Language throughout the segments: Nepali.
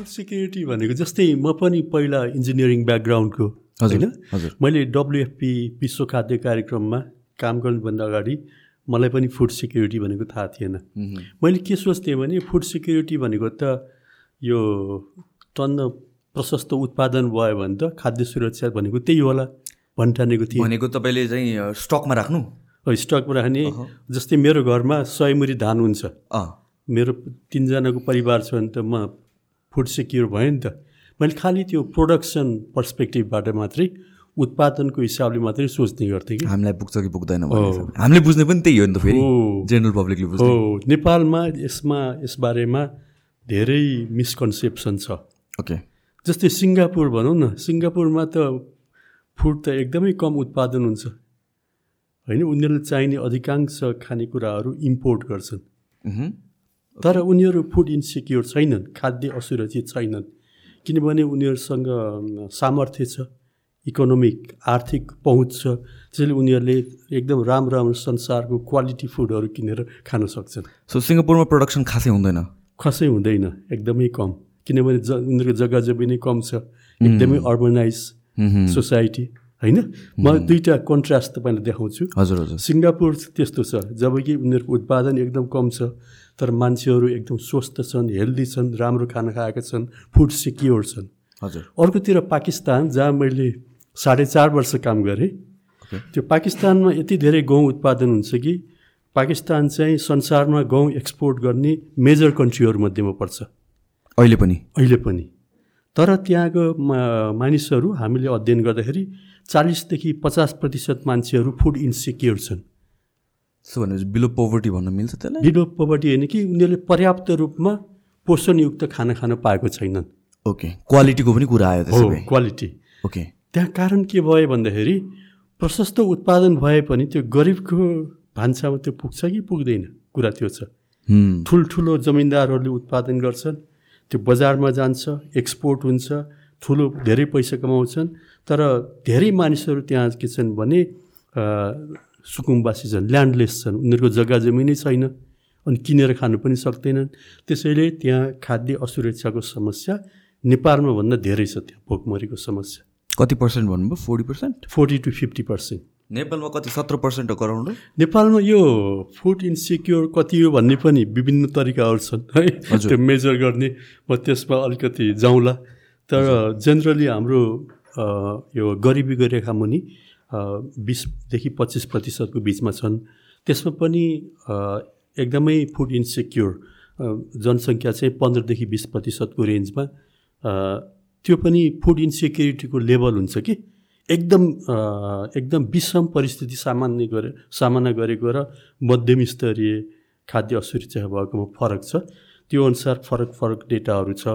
फुड सिक्युरिटी भनेको जस्तै म पनि पहिला इन्जिनियरिङ ब्याकग्राउन्डको होइन? मैले डब्लुएफपी विश्व खाद्य कार्यक्रममा काम गर्नुभन्दा अगाडि मलाई पनि फुड सिक्युरिटी भनेको थाहा थिएन। मैले के सोच्थेँ भने फुड सिक्युरिटी भनेको त यो टन्न प्रशस्त उत्पादन भयो भने त खाद्य सुरक्षा भनेको त्यही होला भन्ठानेको थिएँ। भनेको तपाईँले चाहिँ स्टकमा राख्नु? स्टकमा राख्ने जस्तै मेरो घरमा सय मुरी धान हुन्छ। मेरो तिनजनाको परिवार छ भने त म फुड सिक्योर भयो नि त। मैले खालि त्यो प्रोडक्सन पर्सपेक्टिभबाट मात्रै उत्पादनको हिसाबले मात्रै सोच्ने गर्थेँ कि। हामीलाई पुग्छ कि पुग्दैन। हामीले बुझ्ने पनि त्यही हो नि त फेरि। जेनरल पब्लिकले हो। नेपालमा यसमा यसबारेमा धेरै मिसकन्सेप्सन छ। ओके जस्तै सिङ्गापुर भनौँ न सिङ्गापुरमा त फुड त एकदमै कम उत्पादन हुन्छ। होइन? उनीहरूले चाहिने अधिकांश खानेकुराहरू इम्पोर्ट गर्छन्। तर उनीहरू फुड इन्सिक्योर छैनन् खाद्य असुरक्षित छैनन्। किनभने उनीहरूसँग सामर्थ्य छ इकोनोमिक आर्थिक पहुँच छ त्यसैले उनीहरूले एकदम राम्रो राम्रो संसारको क्वालिटी फुडहरू किनेर खान सक्छन्। सो सिङ्गापुरमा प्रोडक्सन खासै हुँदैन? खसै हुँदैन एकदमै कम। किनभने ज उनीहरूको जग्गा जमिनै कम छ एकदमै अर्बनाइज। सोसाइटी होइन? म दुईवटा कन्ट्रास्ट तपाईँलाई देखाउँछु। हजुर हजुर। सिङ्गापुर त्यस्तो छ जबकि उनीहरूको उत्पादन एकदम कम छ तर मान्छेहरू एकदम स्वस्थ छन् हेल्दी छन् राम्रो खाना खाएका छन् फुड सिक्योर छन्। हजुर। अर्कोतिर पाकिस्तान जहाँ मैले साढे चार वर्ष काम गरेँ त्यो पाकिस्तानमा यति धेरै गहुँ उत्पादन हुन्छ कि पाकिस्तान चाहिँ संसारमा गहुँ एक्सपोर्ट गर्ने मेजर कन्ट्रीहरूमध्येमा पर्छ। अहिले पनि? अहिले पनि। तर त्यहाँको मा- मानिसहरू हामीले अध्ययन गर्दाखेरि चालिसदेखि पचास प्रतिशत मान्छेहरू फुड इन्सिक्योर छन्। सो भनेपछि बिलो पोभर्टी भन्न मिल्छ त्यसलाई ढिलो पोभर्टी होइन कि उनीहरूले पर्याप्त रूपमा पोषणयुक्त खाना खान पाएको छैनन्। ओके क्वालिटीको पनि कुरा आयो त्यसो क्वालिटी ओके त्यहाँ कारण के भयो भन्दाखेरि प्रशस्त उत्पादन भए पनि त्यो गरिबको भान्सामा त्यो पुग्छ कि पुग्दैन? कुरा त्यो छ। हुँ, ठुल्ठुलो जमिनदारहरूले उत्पादन गर्छन् त्यो बजारमा जान्छ एक्सपोर्ट हुन्छ ठुलो धेरै पैसा कमाउँछन् तर धेरै मानिसहरू त्यहाँ के छन् भने सुकुम्बासी छन् ल्यान्डलेस छन्। उनीहरूको जग्गा जमिनै छैन अनि किनेर खानु पनि सक्दैनन्। त्यसैले त्यहाँ खाद्य असुरक्षाको समस्या नेपालमा भन्दा धेरै छ त्यहाँ भोकमरीको समस्या। कति पर्सेन्ट भन्नुभयो? Forty percent forty to fifty percent नेपालमा कति सत्र पर्सेन्ट हो गराउन्ड नेपालमा यो फुड इन्सिक्योर कति हो भन्ने पनि विभिन्न तरिकाहरू छन् है। त्यो मेजर गर्ने म त्यसमा अलिकति जाउँला। तर जेनरली हाम्रो यो गरिबी रेखा मुनि बिसदेखि पच्चिस प्रतिशतको बिचमा छन्। त्यसमा पनि एकदमै फुड इन्सिक्योर जनसङ्ख्या चाहिँ पन्ध्रदेखि बिस प्रतिशतको रेन्जमा त्यो पनि फुड इन्सिक्युरिटीको लेभल हुन्छ कि? एकदम एकदम विषम परिस्थिति सामान्य गरे सामना गरेको र मध्यम स्तरीय खाद्य असुरक्षा भएकोमा फरक छ। त्यो अनुसार फरक फरक डेटाहरू छ।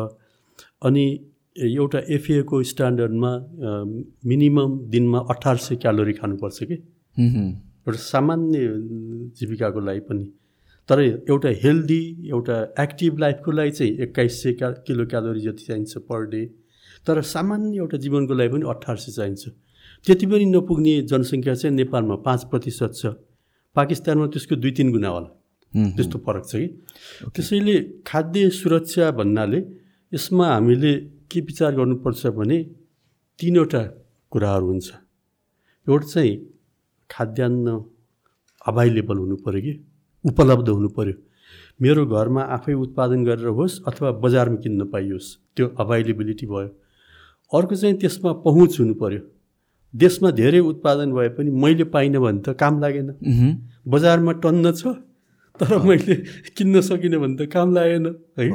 अनि एउटा एफएको स्ट्यान्डर्डमा मिनिमम दिनमा अठार सय क्यालोरी खानुपर्छ कि? एउटा सामान्य जीविकाको लागि पनि। तर एउटा हेल्दी एउटा एक्टिभ लाइफको लागि चाहिँ एक्काइस सय क्या किलो क्यालोरी जति चाहिन्छ पर डे तर सामान्य एउटा जीवनको लागि पनि अठार सय चाहिन्छ। त्यति पनि नपुग्ने जनसङ्ख्या चाहिँ नेपालमा पाँच प्रतिशत छ। पाकिस्तानमा त्यसको दुई तिन गुणा होला। त्यस्तो फरक छ कि? त्यसैले खाद्य सुरक्षा भन्नाले यसमा हामीले के विचार गर्नुपर्छ भने तिनवटा कुराहरू हुन्छ। एउटा चाहिँ खाद्यान्न अभाइलेबल हुनु पऱ्यो कि उपलब्ध हुनु पऱ्यो मेरो घरमा आफै उत्पादन गरेर होस् अथवा बजारमा किन्न पाइयोस् त्यो अभाइलेबिलिटी भयो। अर्को चाहिँ त्यसमा पहुँच हुनु पऱ्यो देशमा धेरै उत्पादन भए पनि मैले पाइनँ भने त काम लागेन। बजारमा टन्न छ तर मैले किन्न सकिनँ भने त काम लागेन है?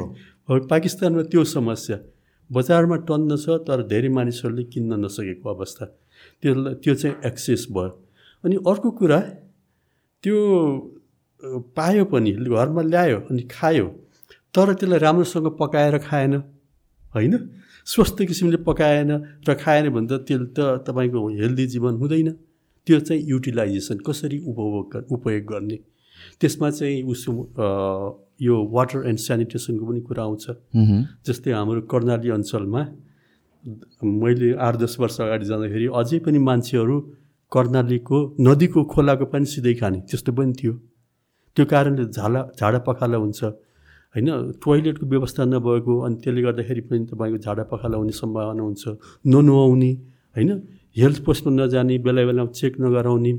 पाकिस्तानमा त्यो समस्या। बजारमा टन्न छ तर धेरै मानिसहरूले किन्न नसकेको अवस्था। त्यो त्यो चाहिँ एक्सेस भयो। अनि अर्को कुरा त्यो पायो पनि घरमा ल्यायो अनि खायो तर त्यसलाई राम्रोसँग पकाएर खाएन। होइन? स्वस्थ किसिमले पकाएन र खाएन भने त त्यसले त तपाईँको हेल्दी जीवन हुँदैन। त्यो चाहिँ युटिलाइजेसन कसरी उपभोग उपयोग गर्ने? त्यसमा चाहिँ उसो यो वाटर एन्ड सेनिटेसनको पनि कुरा आउँछ। जस्तै हाम्रो कर्णाली अञ्चलमा मैले आठ दस वर्ष अगाडि जाँदाखेरि अझै पनि मान्छेहरू कर्णालीको नदीको खोलाको पानी सिधै खाने त्यस्तो पनि थियो। त्यो कारणले झाला झाडा पखाला हुन्छ। होइन टोइलेटको व्यवस्था नभएको अनि त्यसले गर्दाखेरि पनि तपाईँको झाडा पखाला हुने सम्भावना हुन्छ। ननुहाउने होइन? हेल्थ पोस्टमा नजाने बेला बेलामा चेक नगराउने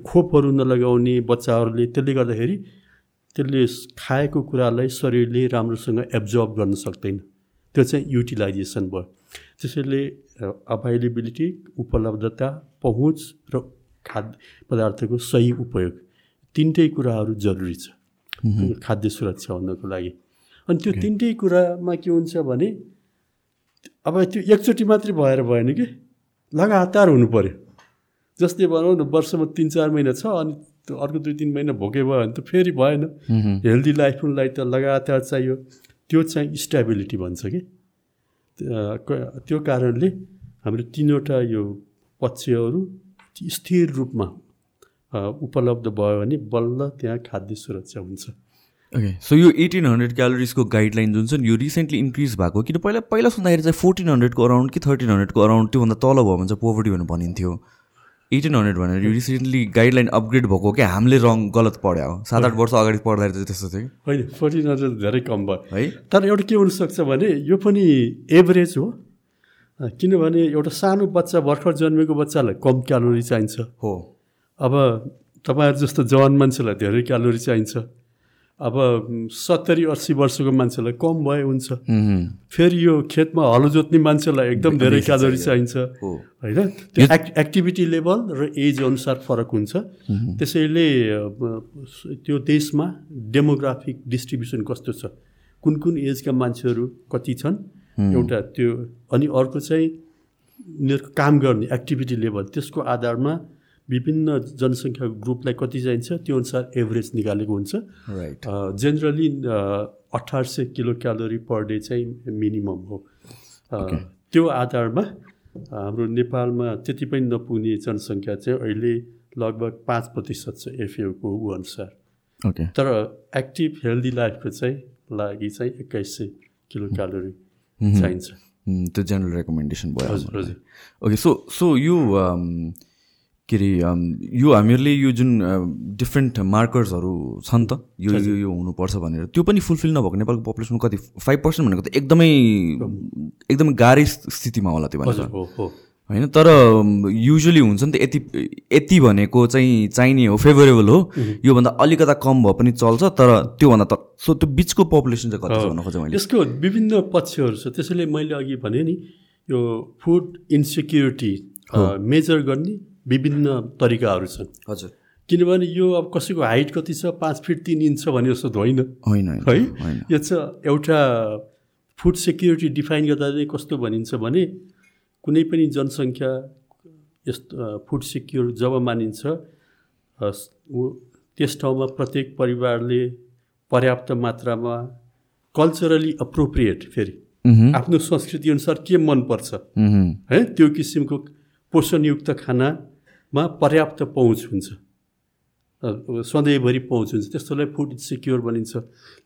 खोपहरू नलगाउने बच्चाहरूले त्यसले गर्दाखेरि त्यसले खाएको कुरालाई शरीरले राम्रोसँग एब्जर्ब गर्न सक्दैन। त्यो चाहिँ युटिलाइजेसन भयो। त्यसैले अभाइलेबिलिटी उपलब्धता पहुँच र खाद्य पदार्थको सही उपयोग तिनटै कुराहरू जरुरी छ। खाद्य सुरक्षा हुनको लागि। अनि त्यो तिनटै कुरामा के हुन्छ भने अब त्यो एकचोटि मात्रै भएर भएन कि लगातार हुनु पऱ्यो जस्तै भनौँ न वर्षमा तिन चार महिना छ अनि त्यो अर्को दुई तिन महिना भोके भयो भने त फेरि भएन। हेल्दी लाइफको लागि त लगातार चाहियो। त्यो चाहिँ स्टेबिलिटी भन्छ कि? त्यो कारणले हाम्रो तिनवटा यो पक्षहरू स्थिर रूपमा उपलब्ध भयो भने बल्ल त्यहाँ खाद्य सुरक्षा हुन्छ। ओके सो यो एटिन हन्ड्रेड क्यालोरिजको गाइडलाइन जुन छ यो रिसेन्टली इन्क्रिज भएको किन पहिला पहिला सुन्दाखेरि चाहिँ फोर्टिन हन्ड्रेडको अराउन्ड कि थर्टिन हन्ड्रेडको अराउन्ड त्योभन्दा तल भयो भने चाहिँ पोभर्टी भनेर भनिन्थ्यो। एटिन हन्ड्रेड भनेर यो रिसेन्टली गाइडलाइन अपग्रेड भएको क्या? हामीले रङ गलत पढ्यो। हो सात आठ वर्ष अगाडि पढ्दाखेरि चाहिँ त्यस्तो थियो होइन फोर्टिन हन्ड्रेड धेरै कम भयो। है? तर एउटा के हुनसक्छ भने यो पनि एभरेज हो। किनभने एउटा सानो बच्चा भर्खर जन्मेको बच्चालाई कम क्यालोरी चाहिन्छ। हो। अब तपाईँहरू जस्तो जवान मान्छेलाई धेरै क्यालोरी चाहिन्छ। अब सत्तरी अस्सी वर्षको मान्छेलाई कम भए हुन्छ। फेरि यो खेतमा हलो जोत्ने मान्छेलाई एकदम धेरै क्यालोरी चाहिन्छ। होइन? त्यो एक् एक्टिभिटी लेभल र एज अनुसार फरक हुन्छ। त्यसैले त्यो देशमा डेमोग्राफिक डिस्ट्रिब्युसन कस्तो छ? कुन कुन एजका मान्छेहरू कति छन्? एउटा त्यो अनि अर्को चाहिँ उनीहरूको काम गर्ने एक्टिभिटी लेभल त्यसको आधारमा विभिन्न जनसङ्ख्याको ग्रुपलाई कति चाहिन्छ त्यो अनुसार एभरेज निकालेको हुन्छ। राइट जेनरली अठार सय किलो क्यालोरी पर डे चाहिँ मिनिमम हो। त्यो आधारमा हाम्रो नेपालमा त्यति पनि नपुग्ने जनसङ्ख्या चाहिँ अहिले लगभग पाँच प्रतिशत छ एफएओको ऊ अनुसार। ओके तर एक्टिभ हेल्दी लाइफको चाहिँ लागि चाहिँ एक्काइस सय किलो क्यालोरी चाहिन्छ। त्यो जेनरल रेकमेन्डेसन भयो हजुर हजुर। ओके सो सो यो के अरे यो हामीहरूले यो जुन डिफ्रेन्ट मार्कर्सहरू छन् त यो यो यो हुनुपर्छ भनेर त्यो पनि फुलफिल नभएको नेपालको पपुलेसनमा कति फाइभ पर्सेन्ट भनेको त एकदमै एकदमै। गाह्रै स्थितिमा होला त्यो भनेर। होइन तर युजली हुन्छ नि त यति यति भनेको चाहिँ चाहिने हो फेभरेबल हो। योभन्दा अलिकता कम भए पनि चल्छ तर त्योभन्दा त सो त्यो बिचको पपुलेसन चाहिँ कति भन्न खोजेँ मैले। यसको विभिन्न पक्षहरू छ त्यसैले मैले अघि भने नि यो फुड इन्सेक्युरिटी मेजर गर्ने विभिन्न तरिकाहरू छन्। हजुर। किनभने यो अब कसैको हाइट कति छ पाँच फिट तिन इन्च छ भने जस्तो त होइन। होइन है? यो चाहिँ एउटा फुड सेक्युरिटी डिफाइन गर्दा चाहिँ कस्तो भनिन्छ भने कुनै पनि जनसङ्ख्या यस्तो फुड सिक्योर जब मानिन्छ त्यस ठाउँमा प्रत्येक परिवारले पर्याप्त मात्रामा कल्चरली अप्रोप्रिएट फेरि। आफ्नो संस्कृतिअनुसार के मनपर्छ। है? त्यो किसिमको पोषणयुक्त खानामा पर्याप्त पहुँच हुन्छ। सधैँभरि पहुँच हुन्छ। त्यस्तोलाई फुड सिक्योर भनिन्छ।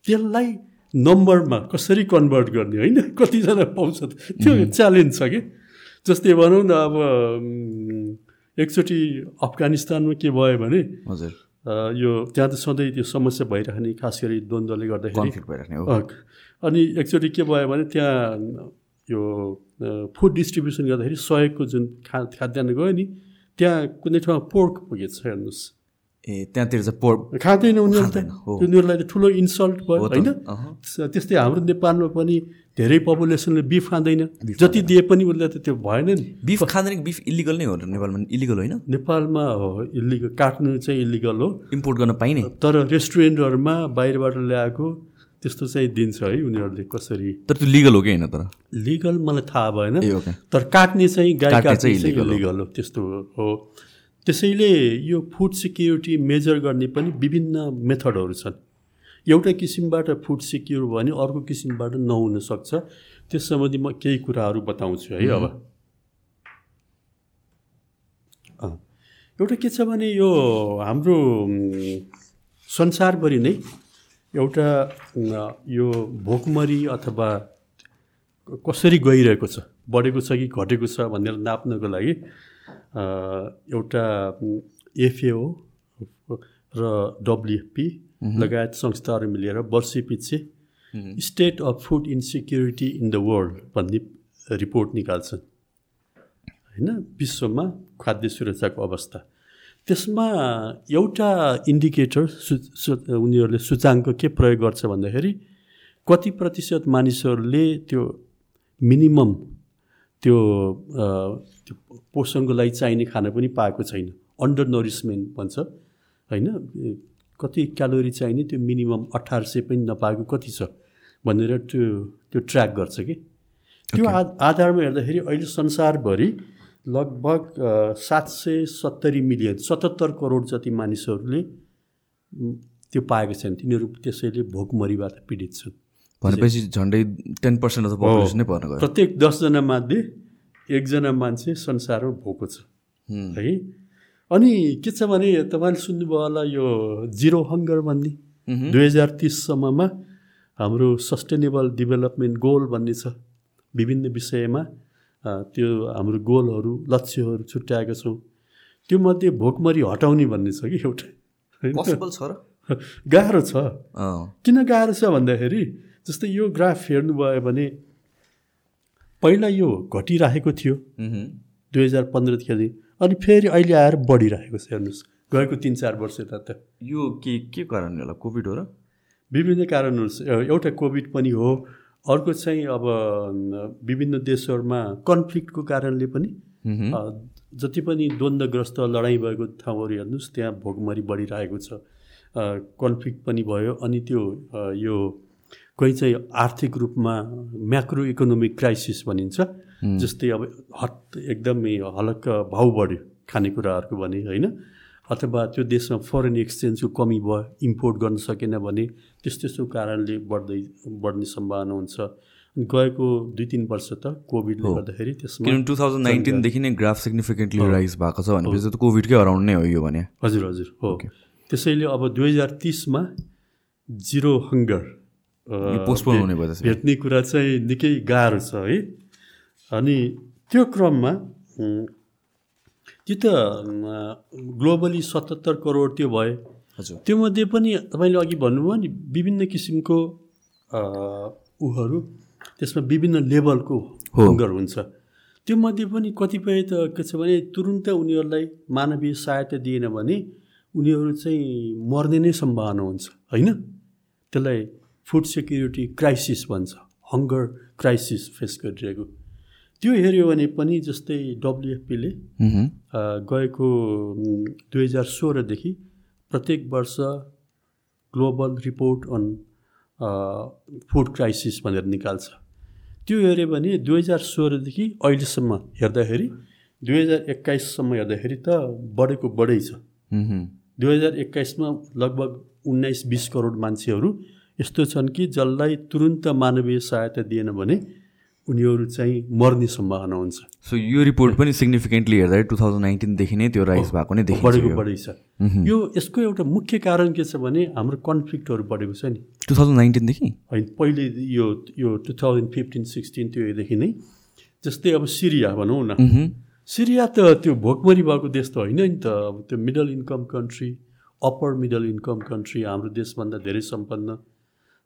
त्यसलाई नम्बरमा कसरी कन्भर्ट गर्ने होइन? कतिजना पाउँछ? त्यो च्यालेन्ज छ कि? जस्तै भनौँ न अब एकचोटि अफगानिस्तानमा के भयो भने हजुर। यो त्यहाँ त सधैँ त्यो समस्या भइरहने खास गरी द्वन्द्वले गर्दाखेरि। भइराख्ने अनि एकचोटि के भयो भने त्यहाँ यो फुड डिस्ट्रिब्युसन गर्दाखेरि सहयोगको जुन खा खाद्यान्न गयो नि त्यहाँ कुनै ठाउँमा पोर्क पुगेको छ हेर्नुहोस् ए त्यहाँतिर चाहिँ पोर खाँदैन उनीहरू त। उनीहरूलाई त ठुलो इन्सल्ट भयो होइन। त्यस्तै हाम्रो नेपालमा पनि धेरै पपुलेसनले बिफ खाँदैन जति दिए पनि उसलाई त त्यो भएन नि बिफ खाँदैन बिफ इलिगल नै हो नेपालमा इलिगल होइन नेपालमा हो इलिगल काट्नु चाहिँ इलिगल हो इम्पोर्ट गर्न पाइने तर रेस्टुरेन्टहरूमा बाहिरबाट ल्याएको त्यस्तो चाहिँ दिन्छ है उनीहरूले कसरी। तर त्यो लिगल हो कि होइन तर? लिगल मलाई थाहा भएन। तर काट्ने चाहिँ गाई काट्ने चाहिँ illegal हो। त्यस्तो हो। त्यसैले यो फुड सिक्युरिटी मेजर गर्ने पनि विभिन्न मेथडहरू छन्। एउटा किसिमबाट फुड सिक्योर भयो भने अर्को किसिमबाट नहुन सक्छ। त्यस सम्बन्धी म केही कुराहरू बताउँछु है अब। एउटा के छ भने यो हाम्रो संसारभरि नै एउटा यो भोकमरी अथवा कसरी गइरहेको छ बढेको छ कि घटेको छ भनेर नाप्नको लागि एउटा एफएओ र डब्लुएफपी लगायत संस्थाहरू मिलेर वर्षै पछि state of food insecurity in the world भन्ने रिपोर्ट निकाल्छन्। होइन विश्वमा खाद्य सुरक्षाको अवस्था। त्यसमा एउटा इन्डिकेटर सु सु उनीहरूले सूचाङ्क के प्रयोग गर्छ भन्दाखेरि कति प्रतिशत मानिसहरूले त्यो मिनिमम त्यो त्यो पोषणको लागि चाहिने खाना पनि पाएको छैन। अन्डर नरिसमेन्ट भन्छ होइन? कति क्यालोरी चाहिने त्यो मिनिमम अठार सय पनि नपाएको कति छ भनेर त्यो त्यो ट्र्याक गर्छ कि? त्यो आ आधारमा हेर्दाखेरि अहिले संसारभरि लगभग सात सय सत्तरी मिलियन सतहत्तर करोड जति मानिसहरूले त्यो पाएको छन्। तिनीहरू त्यसैले भोकमरीबाट पीडित छन्। भनेपछि झन्डै टेन पर्सेन्ट अफ पपुलेसन नै पर्न गयो। प्रत्येक दसजना मध्ये एकजना मान्छे संसारमा भोको छ। है। अनि के छ भने तपाईँले सुन्नुभयो होला यो जिरो हङ्गर भन्ने? दुई हजार तिससम्ममा हाम्रो सस्टेनेबल डेभलपमेन्ट गोल भन्ने छ। विभिन्न विषयमा त्यो हाम्रो गोलहरू लक्ष्यहरू छुट्याएका छौँ। त्यो मध्ये भोकमरी हटाउने भन्ने छ कि एउटा? छ र? गाह्रो छ। किन गाह्रो छ भन्दाखेरि जस्तै यो ग्राफ हेर्नुभयो भने पहिला यो घटिराखेको थियो। दुई हजार पन्ध्रदेखि अनि फेरि अहिले आएर बढिरहेको छ हेर्नुहोस्। गएको तिन चार वर्ष यता त। यो के के कारणले होला? कोभिड हो र? विभिन्न कारणहरू छ। एउटा कोभिड पनि हो अर्को चाहिँ अब विभिन्न देशहरूमा कन्फ्लिक्टको कारणले पनि जति पनि द्वन्द्वग्रस्त लडाइँ भएको ठाउँहरू हेर्नुहोस् त्यहाँ भोगमरी बढिरहेको छ। कन्फ्लिक्ट पनि भयो अनि त्यो यो कोही चाहिँ आर्थिक रूपमा म्याक्रो इकोनोमिक क्राइसिस भनिन्छ जस्तै अब हट एकदमै हलक्क भाउ बढ्यो खानेकुराहरूको भने होइन? अथवा त्यो देशमा फरेन एक्सचेन्जको कमी भयो इम्पोर्ट गर्न सकेन भने त्यस्तो त्यस्तो कारणले बढ्दै बढ्ने सम्भावना हुन्छ। गएको दुई तिन वर्ष त कोभिडले गर्दाखेरि त्यसमा टु थाउजन्ड नाइन्टिनदेखि नै ग्राफ सिग्निफिकेन्टली राइज भएको छ भनेपछि त कोभिडकै अराउन्ड नै हो यो भने। हजुर हजुर हो। त्यसैले अब दुई हजार तिसमा जिरो हङ्गर पोस्टपोन हुने भयो भेट्ने कुरा चाहिँ निकै गाह्रो छ है। अनि त्यो क्रममा त्यो त ग्लोबली सतहत्तर करोड त्यो भयो। हजुर। त्यो मध्ये पनि तपाईँले अघि भन्नुभयो नि विभिन्न किसिमको ऊहरू त्यसमा विभिन्न लेभलको हङ्गर हुन्छ। त्यो मध्ये पनि कतिपय त के छ भने तुरुन्त उनीहरूलाई मानवीय सहायता दिएन भने उनीहरू चाहिँ मर्ने नै सम्भावना हुन्छ होइन? त्यसलाई फुड सेक्युरिटी क्राइसिस भन्छ हङ्गर क्राइसिस फेस गरिरहेको। त्यो हेऱ्यो भने पनि जस्तै डब्लुएफपीले गएको दुई हजार सोह्रदेखि प्रत्येक वर्ष global report on food crisis भनेर निकाल्छ। त्यो हेऱ्यो भने दुई हजार सोह्रदेखि अहिलेसम्म हेर्दाखेरि दुई हजार एक्काइससम्म हेर्दाखेरि त बढेको बढै छ। दुई हजार एक्काइसमा लगभग उन्नाइस बिस करोड मान्छेहरू यस्तो छन् कि जसलाई तुरुन्त मानवीय सहायता दिएन भने उनीहरू चाहिँ मर्ने सम्भावना हुन्छ। सो यो रिपोर्ट पनि सिग्निफिकेन्टली हेर्दा टु थाउजन्ड नाइन्टिनदेखि नै त्यो राइज भएको नै देखिन्छ बढेको बढी छ यो यसको एउटा मुख्य कारण के छ भने हाम्रो कन्फ्लिक्टहरू बढेको छ नि। टु थाउजन्ड नाइन्टिनदेखि होइन पहिले यो यो टु थाउजन्ड फिफ्टिन सिक्सटिन त्योदेखि नै। जस्तै अब सिरिया भनौँ न। सिरिया त त्यो भोकमरी भएको देश त होइन नि त। अब त्यो middle income country upper middle income country हाम्रो देशभन्दा धेरै सम्पन्न।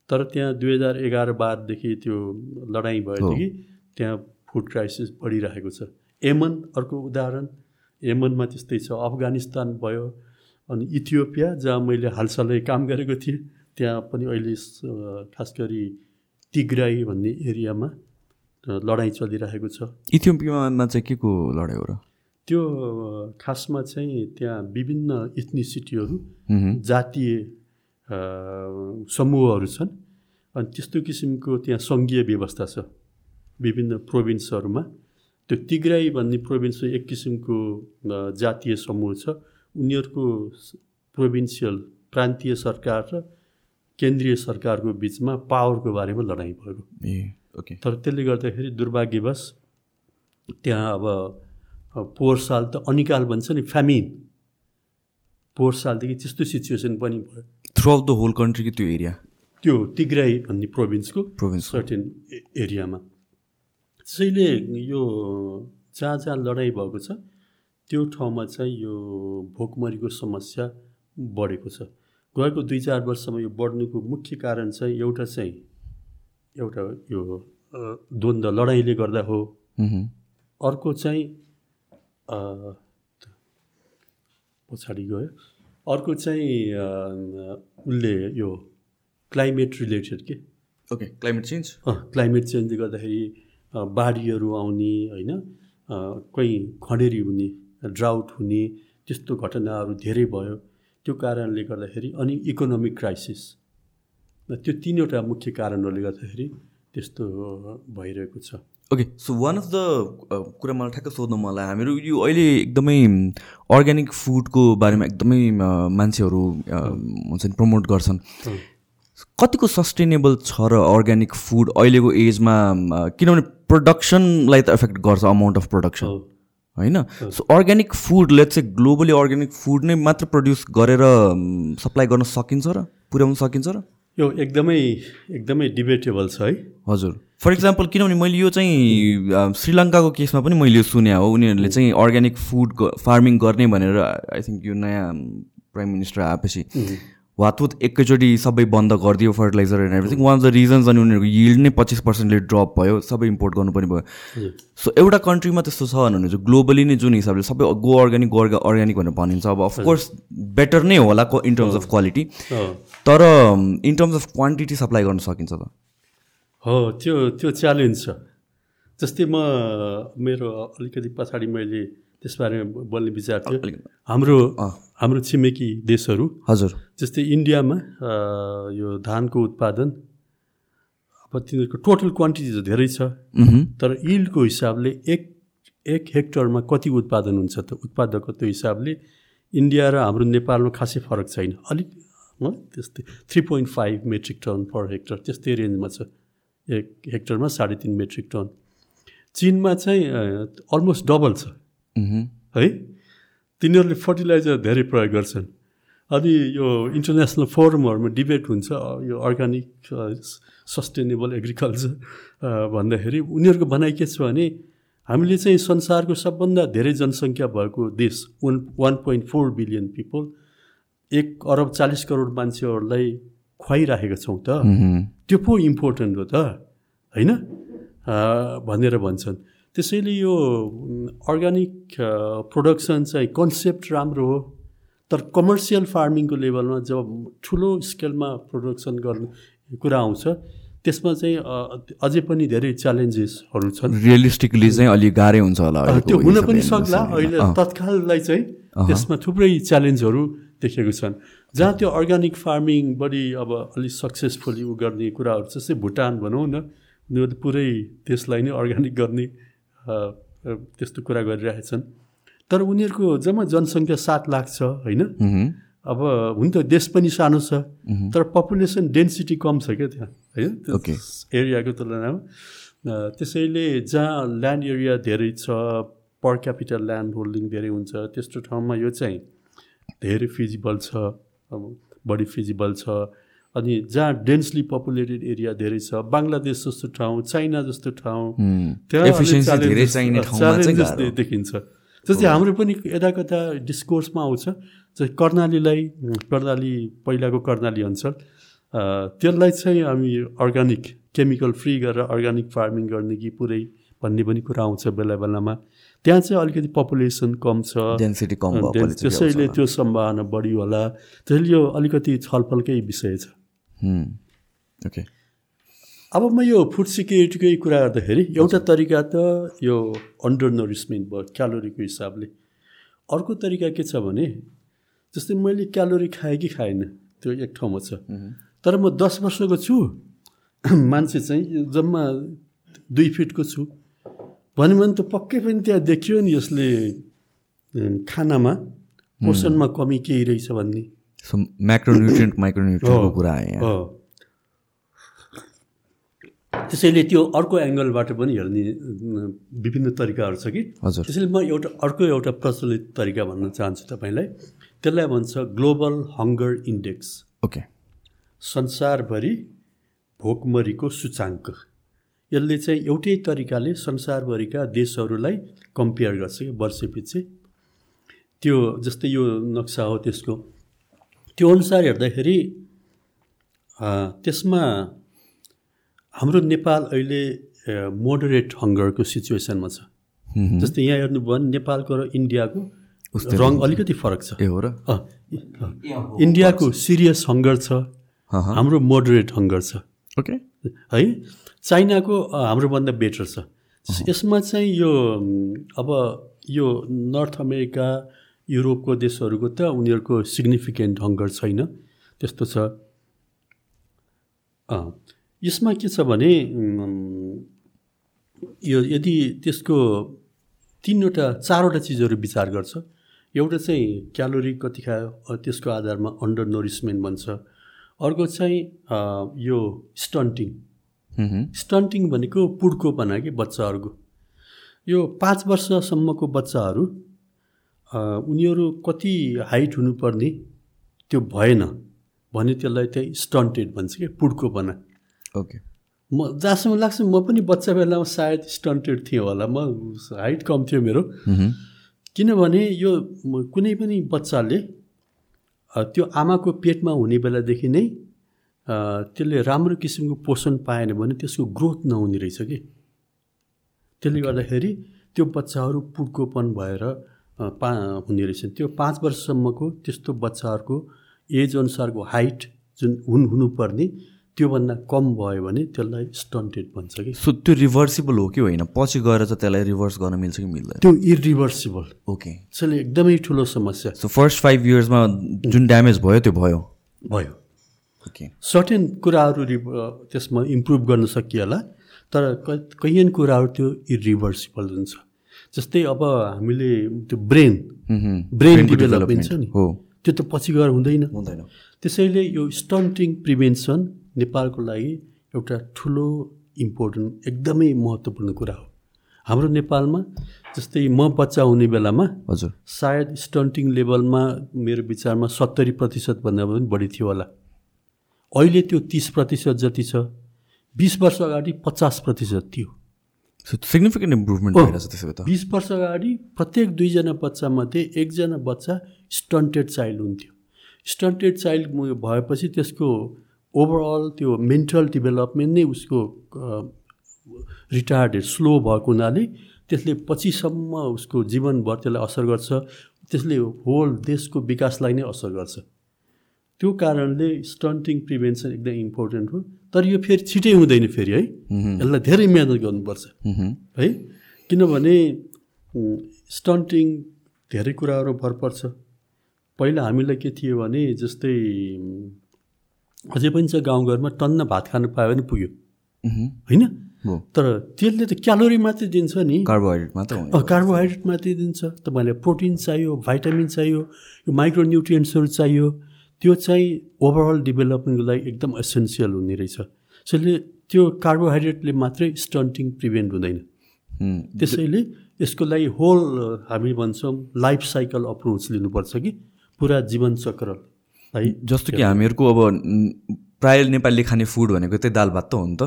तर त्यहाँ दुई हजार एघार बारदेखि त्यो लडाइँ भएदेखि त्यहाँ फुड क्राइसिस बढिरहेको छ। यमन अर्को उदाहरण यमनमा त्यस्तै छ। अफगानिस्तान भयो अनि इथियोपिया जहाँ मैले हालसालै काम गरेको थिएँ त्यहाँ पनि अहिले खास गरी तिग्राई भन्ने एरियामा लडाइँ चलिरहेको छ। इथियोपियामा चाहिँ के को लडाइँ हो र? त्यो खासमा चाहिँ त्यहाँ विभिन्न इथनिसिटीहरू जातीय समूहहरू छन् अनि त्यस्तो किसिमको त्यहाँ सङ्घीय व्यवस्था छ विभिन्न प्रोभिन्सहरूमा त्यो तिग्राई भन्ने प्रोभिन्स एक किसिमको जातीय समूह छ उनीहरूको प्रोभिन्सियल प्रान्तीय सरकार र केन्द्रीय सरकारको बिचमा पावरको बारेमा लडाइँ भएको ओके तर त्यसले गर्दाखेरि दुर्भाग्यवश त्यहाँ अब पोहोर साल त अनिकाल भन्छ नि फ्यामिन पोहोर सालदेखि त्यस्तो सिचुएसन पनि भयो। Throughout the whole country त्यो एरिया त्यो तिग्राई भन्ने प्रोभिन्सको प्रोभिन्स सर्टेन एरियामा त्यसैले यो जहाँ जहाँ लडाइँ भएको छ त्यो ठाउँमा चाहिँ यो भोकमरीको समस्या बढेको छ। गएको दुई चार वर्षमा यो बढ्नुको मुख्य कारण चाहिँ एउटा चाहिँ एउटा यो द्वन्द्व लडाइँले गर्दा हो। अर्को चाहिँ पछाडि गयो। अर्को चाहिँ उसले यो क्लाइमेट रिलेटेड के? Okay climate change? क्लाइमेट चेन्जले गर्दाखेरि बाढीहरू आउने होइन? कहीँ खडेरी हुने ड्राउट हुने त्यस्तो घटनाहरू धेरै भयो। त्यो कारणले गर्दाखेरि अनि इकोनोमिक क्राइसिस। त्यो तिनवटा मुख्य कारणहरूले गर्दाखेरि त्यस्तो भइरहेको छ। Okay so one of the कुरा मलाई ठ्याक्क सोध्नु मलाई हामीहरू यो अहिले एकदमै अर्ग्यानिक फुडको बारेमा एकदमै मान्छेहरू हुन्छ नि प्रमोट गर्छन्। कतिको सस्टेनेबल छ र अर्ग्यानिक फुड अहिलेको एजमा किनभने प्रोडक्सनलाई त एफेक्ट गर्छ अमाउन्ट अफ प्रोडक्सन। होइन? सो अर्ग्यानिक फुड लेट्स चाहिँ ग्लोबली अर्ग्यानिक फुड नै मात्र प्रड्युस गरेर सप्लाई गर्न सकिन्छ र पुर्याउन सकिन्छ र? यो एकदमै एकदमै डिबेटेबल छ है। हजुर। फर इक्जाम्पल किनभने मैले यो चाहिँ श्रीलङ्काको केसमा पनि मैले यो सुने हो। उनीहरूले चाहिँ अर्ग्यानिक फुड फार्मिङ गर्ने भनेर आई थिङ्क यो नयाँ प्राइम मिनिस्टर आएपछि वातुत एकैचोटि सबै बन्द गरिदियो fertiliser and everything one of the reasons अनि उनीहरूको यिल्ड नै पच्चिस पर्सेन्टले ड्रप भयो सबै इम्पोर्ट गर्नुपर्ने भयो। सो एउटा कन्ट्रीमा त्यस्तो छ भने चाहिँ ग्लोबली नै जुन हिसाबले सबै गो अर्ग्यानिक गो अर्ग्यानिक भनेर भनिन्छ। अब अफकोर्स बेटर नै होला इन टर्म्स अफ क्वालिटी। तर in terms of quantity supply गर्न सकिन्छ त। हो त्यो त्यो च्यालेन्ज छ। जस्तै म मेरो अलिकति पछाडि मैले त्यसबारेमा बोल्ने विचार थियो। हाम्रो। हाम्रो छिमेकी देशहरू हजुर। जस्तै इन्डियामा यो धानको उत्पादन अब तिनीहरूको टोटल क्वान्टिटी त धेरै छ। तर इल्डको हिसाबले एक एक हेक्टरमा कति उत्पादन हुन्छ त? उत्पादकको हिसाबले इन्डिया र हाम्रो नेपालमा खासै फरक छैन। अलिक त्यस्तै three point five metric ton per hectare त्यस्तै रेन्जमा छ। एक हेक्टरमा साढे तिन मेट्रिक टन। चिनमा चाहिँ अलमोस्ट डबल छ। है? तिनीहरूले फर्टिलाइजर धेरै प्रयोग गर्छन्। अनि यो इन्टरनेसनल फोरमहरूमा डिबेट हुन्छ यो अर्ग्यानिक सस्टेनेबल एग्रिकल्चर भन्दाखेरि उनीहरूको भनाइ के छ भने हामीले चाहिँ संसारको सबभन्दा धेरै जनसङ्ख्या भएको देश one one point four billion people एक अरब चालिस करोड मान्छेहरूलाई खुवाइराखेका छौँ त। त्यो पो इम्पोर्टेन्ट हो त होइन? भनेर भन्छन्। त्यसैले यो अर्ग्यानिक प्रोडक्सन चाहिँ कन्सेप्ट राम्रो हो। तर कमर्सियल फार्मिङको लेभलमा जब ठुलो स्केलमा प्रोडक्सन गर्ने कुरा आउँछ त्यसमा चाहिँ अझै पनि धेरै च्यालेन्जेसहरू छन्। रियलिस्टिकली चाहिँ अलिक गाह्रै हुन्छ होला त्यो हुन पनि सक्ला। अहिले तत्काललाई चाहिँ त्यसमा थुप्रै च्यालेन्जहरू देखेको छन्। जहाँ त्यो अर्ग्यानिक फार्मिङ बढी अब अलिक सक्सेसफुली उ गर्ने कुराहरू जस्तै भुटान भनौँ न उनीहरूले पुरै त्यसलाई नै अर्ग्यानिक गर्ने त्यस्तो कुरा गरिरहेछन् तर उनीहरूको जम्मा जनसङ्ख्या सात लाख छ होइन। अब हुन त देश पनि सानो छ तर पपुलेसन डेन्सिटी कम छ क्या त्यहाँ होइन. एरियाको तुलनामा त्यसैले जहाँ ल्यान्ड एरिया धेरै छ पर क्यापिटल ल्यान्ड होल्डिङ धेरै हुन्छ त्यस्तो ठाउँमा यो चाहिँ धेरै फिजिबल छ। बढी फिजिबल छ अनि जहाँ डेन्सली पपुलेटेड एरिया धेरै छ बङ्गलादेश जस्तो ठाउँ चाइना जस्तो ठाउँ। त्यहाँ। दे- देखिन्छ जस्तै हाम्रो पनि यता कता डिस्कोर्समा आउँछ चाहिँ कर्णालीलाई कर्णाली पहिलाको कर्णाली अञ्चल त्यसलाई चाहिँ हामी अर्ग्यानिक केमिकल फ्री गरेर अर्ग्यानिक फार्मिङ गर्ने कि पुरै भन्ने पनि कुरा आउँछ बेला बेलामा त्यहाँ चाहिँ अलिकति पपुलेसन कम छ। डेन्सिटी कम त्यसैले। त्यो सम्भावना बढी होला। त्यसैले यो अलिकति छलफलकै विषय छ। ओके। अब म यो फुड सिक्युरिटीकै कुरा गर्दाखेरि एउटा तरिका त यो अन्डर नरिसमेन्ट भयो क्यालोरीको हिसाबले। अर्को तरिका के छ भने जस्तै मैले क्यालोरी खाएँ कि खाएन त्यो एक ठाउँमा छ। तर म दस वर्षको छु मान्छे चाहिँ जम्मा दुई फिटको छु। भन्यो भने त पक्कै पनि त्यहाँ देखियो नि यसले खानामा पोषणमा कमी केही रहेछ भन्ने। म्याक्रोन्युट्रियन्ट माइक्रोन्युट्रियन्टको। कुरा आयो। त्यसैले त्यो अर्को एङ्गलबाट पनि हेर्ने विभिन्न तरिकाहरू छ कि। हजुर। त्यसैले म एउटा अर्को एउटा प्रचलित तरिका भन्न चाहन्छु तपाईँलाई। त्यसलाई भन्छ ग्लोबल हङ्गर इन्डेक्स। ओके। संसारभरि भोकमरीको सूचाङ्क। यसले चाहिँ एउटै तरिकाले संसारभरिका देशहरूलाई कम्पेयर गर्छ कि वर्षपछि। त्यो जस्तै यो नक्सा हो त्यसको। त्यो अनुसार हेर्दाखेरि त्यसमा हाम्रो नेपाल अहिले मोडरेट हङ्गरको सिचुएसनमा छ. जस्तै यहाँ हेर्नुभयो भने नेपालको र इन्डियाको रङ अलिकति फरक छ। ए हो र। इन्डियाको सिरियस हङ्गर छ। हाम्रो मोडरेट हङ्गर छ। ओके। है? चाइनाको हाम्रोभन्दा बेटर छ। यसमा चाहिँ यो अब यो नर्थ अमेरिका युरोपको देशहरूको त उनीहरूको सिग्निफिकेन्ट हङ्गर छैन। त्यस्तो छ। यसमा के छ भने यो यदि त्यसको तिनवटा चारवटा चिजहरू विचार गर्छ। एउटा चाहिँ क्यालोरी कति खायो त्यसको आधारमा अन्डर नोरिसमेन्ट भन्छ। अर्को चाहिँ यो स्टन्टिङ. स्टन्टिङ भनेको पुड्कोपना कि बच्चाहरूको। यो पाँच वर्षसम्मको बच्चाहरू उनीहरू कति हाइट हुनुपर्ने त्यो भएन भने त्यसलाई चाहिँ स्टन्टेड भन्छ कि पुड्कोपना ओके। म जहाँसम्म लाग्छ म पनि बच्चा बेलामा सायद स्टन्टेड थिएँ होला। म हाइट कम थियो मेरो. किनभने यो कुनै पनि बच्चाले त्यो आमाको पेटमा हुने बेलादेखि नै त्यसले राम्रो किसिमको पोषण पाएन भने त्यसको ग्रोथ नहुने रहेछ कि। त्यसले गर्दाखेरि त्यो बच्चाहरू पुड्कोपन भएर पा हुने रहेछन्। त्यो पाँच वर्षसम्मको त्यस्तो बच्चाहरूको एज अनुसारको हाइट जुन हुन हुनुपर्ने त्योभन्दा कम भयो भने त्यसलाई स्टन्टेड भन्छ कि। सो त्यो रिभर्सिबल हो कि होइन? पछि गएर चाहिँ त्यसलाई रिभर्स गर्न मिल्छ कि मिल्दैन? त्यो इरिभर्सिबल ओके त्यसले एकदमै ठुलो समस्या। सो फर्स्ट फाइभ इयर्समा जुन ड्यामेज भयो त्यो भयो? भयो। ओके सर्टेन कुराहरू रि त्यसमा इम्प्रुभ गर्न सकिएला तर कैयन कुराहरू त्यो इरिभर्सिबल हुन्छ। जस्तै अब हामीले त्यो ब्रेन. ब्रेन डेभलपमेन्ट छ नि। हो। त्यो त पछि गएर हुँदैन। हुँदैन। त्यसैले यो स्टन्टिङ प्रिभेन्सन नेपालको लागि एउटा ठुलो इम्पोर्टेन्ट एकदमै महत्त्वपूर्ण कुरा हो। हाम्रो नेपालमा जस्तै म बच्चा हुने बेलामा हजुर। सायद स्टन्टिङ लेभलमा मेरो विचारमा सत्तरी प्रतिशतभन्दा पनि बढी थियो होला। अहिले त्यो तिस प्रतिशत जति छ बिस वर्ष अगाडि पचास प्रतिशत थियो। सो सिग्निफिकेन्ट इम्प्रुभमेन्ट बिस वर्ष अगाडि प्रत्येक दुईजना बच्चामध्ये एकजना बच्चा स्टन्टेड चाइल्ड हुन्थ्यो। स्टन्टेड चाइल्ड भएपछि त्यसको ओभरअल त्यो मेन्टल डेभलपमेन्ट नै उसको रिटायर्ड स्लो भएको हुनाले त्यसले पछिसम्म उसको जीवनभर त्यसलाई असर गर्छ। त्यसले होल देशको विकासलाई नै असर गर्छ। त्यो कारणले स्टन्टिङ प्रिभेन्सन एकदम इम्पोर्टेन्ट हो। तर यो फेरि छिटै हुँदैन फेरि है? यसलाई धेरै मिहिनेत गर्नुपर्छ. है? किनभने स्टन्टिङ धेरै कुराहरू भर पर्छ पहिला हामीलाई के थियो भने जस्तै अझै पनि छ गाउँघरमा टन्न भात खानु पायो भने पुग्यो. होइन? तर त्यसले त क्यालोरी मात्रै दिन्छ नि। कार्बोहाइड्रेट मात्र कार्बोहाइड्रेट मात्रै दिन्छ। तपाईँलाई प्रोटिन चाहियो भाइटामिन चाहियो यो माइक्रोन्युट्रियन्ट्सहरू चाहियो। त्यो चाहिँ ओभरअल डेभलपमेन्टको लागि एकदम एसेन्सियल हुने रहेछ। त्यसले त्यो कार्बोहाइड्रेटले मात्रै स्टन्टिङ प्रिभेन्ट हुँदैन। त्यसैले यसको लागि होल हामी भन्छौँ लाइफ साइकल अप्रोच लिनुपर्छ कि। पुरा जीवनचक्र। जस्तो कि हामीहरूको अब प्रायः नेपालीले खाने फुड भनेको त्यही दाल भात त हो नि त।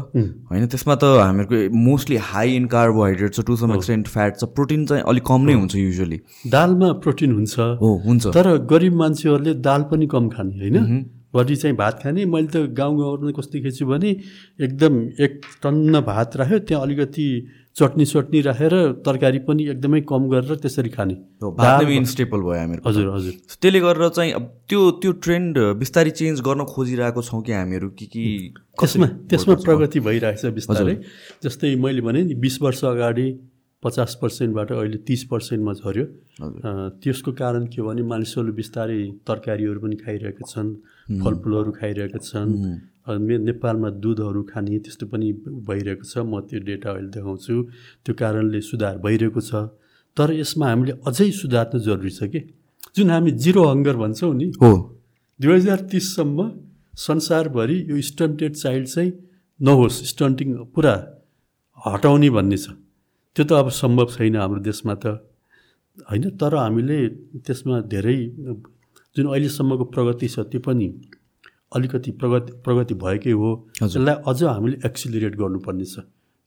होइन त्यसमा त हामीहरूको मोस्टली हाई इन कार्बोहाइड्रेट छ टु सम एक्सटेन्ट फ्याट छ प्रोटिन चाहिँ अलिक कम नै हुन्छ युजली दालमा प्रोटिन हुन्छ। हो हुन्छ। तर गरिब मान्छेहरूले दाल पनि कम खाने होइन? बढी चाहिँ भात खाने। मैले त गाउँ गाउँमा कस्तो देखेको छु भने एकदम एक टन्न भात राख्यो त्यहाँ अलिकति चटनी चटनी राखेर तरकारी पनि एकदमै कम गरेर त्यसरी खाने। मेन स्टेपल भयो हामीहरूको। हजुर हजुर। त्यसले गरेर चाहिँ अब त्यो त्यो ट्रेन्ड बिस्तारै चेन्ज गर्न खोजिरहेको छौँ कि हामीहरू? कि कि त्यसमा त्यसमा प्रगति भइरहेछ बिस्तारै। जस्तै मैले भने नि बिस वर्ष अगाडि पचास पर्सेन्टबाट अहिले तिस पर्सेन्टमा झऱ्यो। त्यसको कारण के हो भने मानिसहरूले बिस्तारै तरकारीहरू पनि खाइरहेका छन् फलफुलहरू खाइरहेका छन्। नेपालमा दुधहरू खाने त्यस्तो पनि भइरहेको छ। म त्यो डेटा अहिले देखाउँछु। त्यो कारणले सुधार भइरहेको छ। तर यसमा हामीले अझै सुधार्न जरुरी छ कि? जुन हामी जिरो हङ्गर भन्छौँ नि हो। दुई हजार तिससम्म संसारभरि यो स्टन्टेड चाइल्ड चाहिँ नहोस्। स्टन्टिङ पुरा हटाउने भन्ने छ। त्यो त अब सम्भव छैन हाम्रो देशमा त। होइन तर हामीले त्यसमा धेरै जुन अहिलेसम्मको प्रगति छ त्यो पनि अलिकति प्रगति प्रगति भएकै हो। त्यसलाई अझ हामीले एक्सिलरेट गर्नुपर्ने छ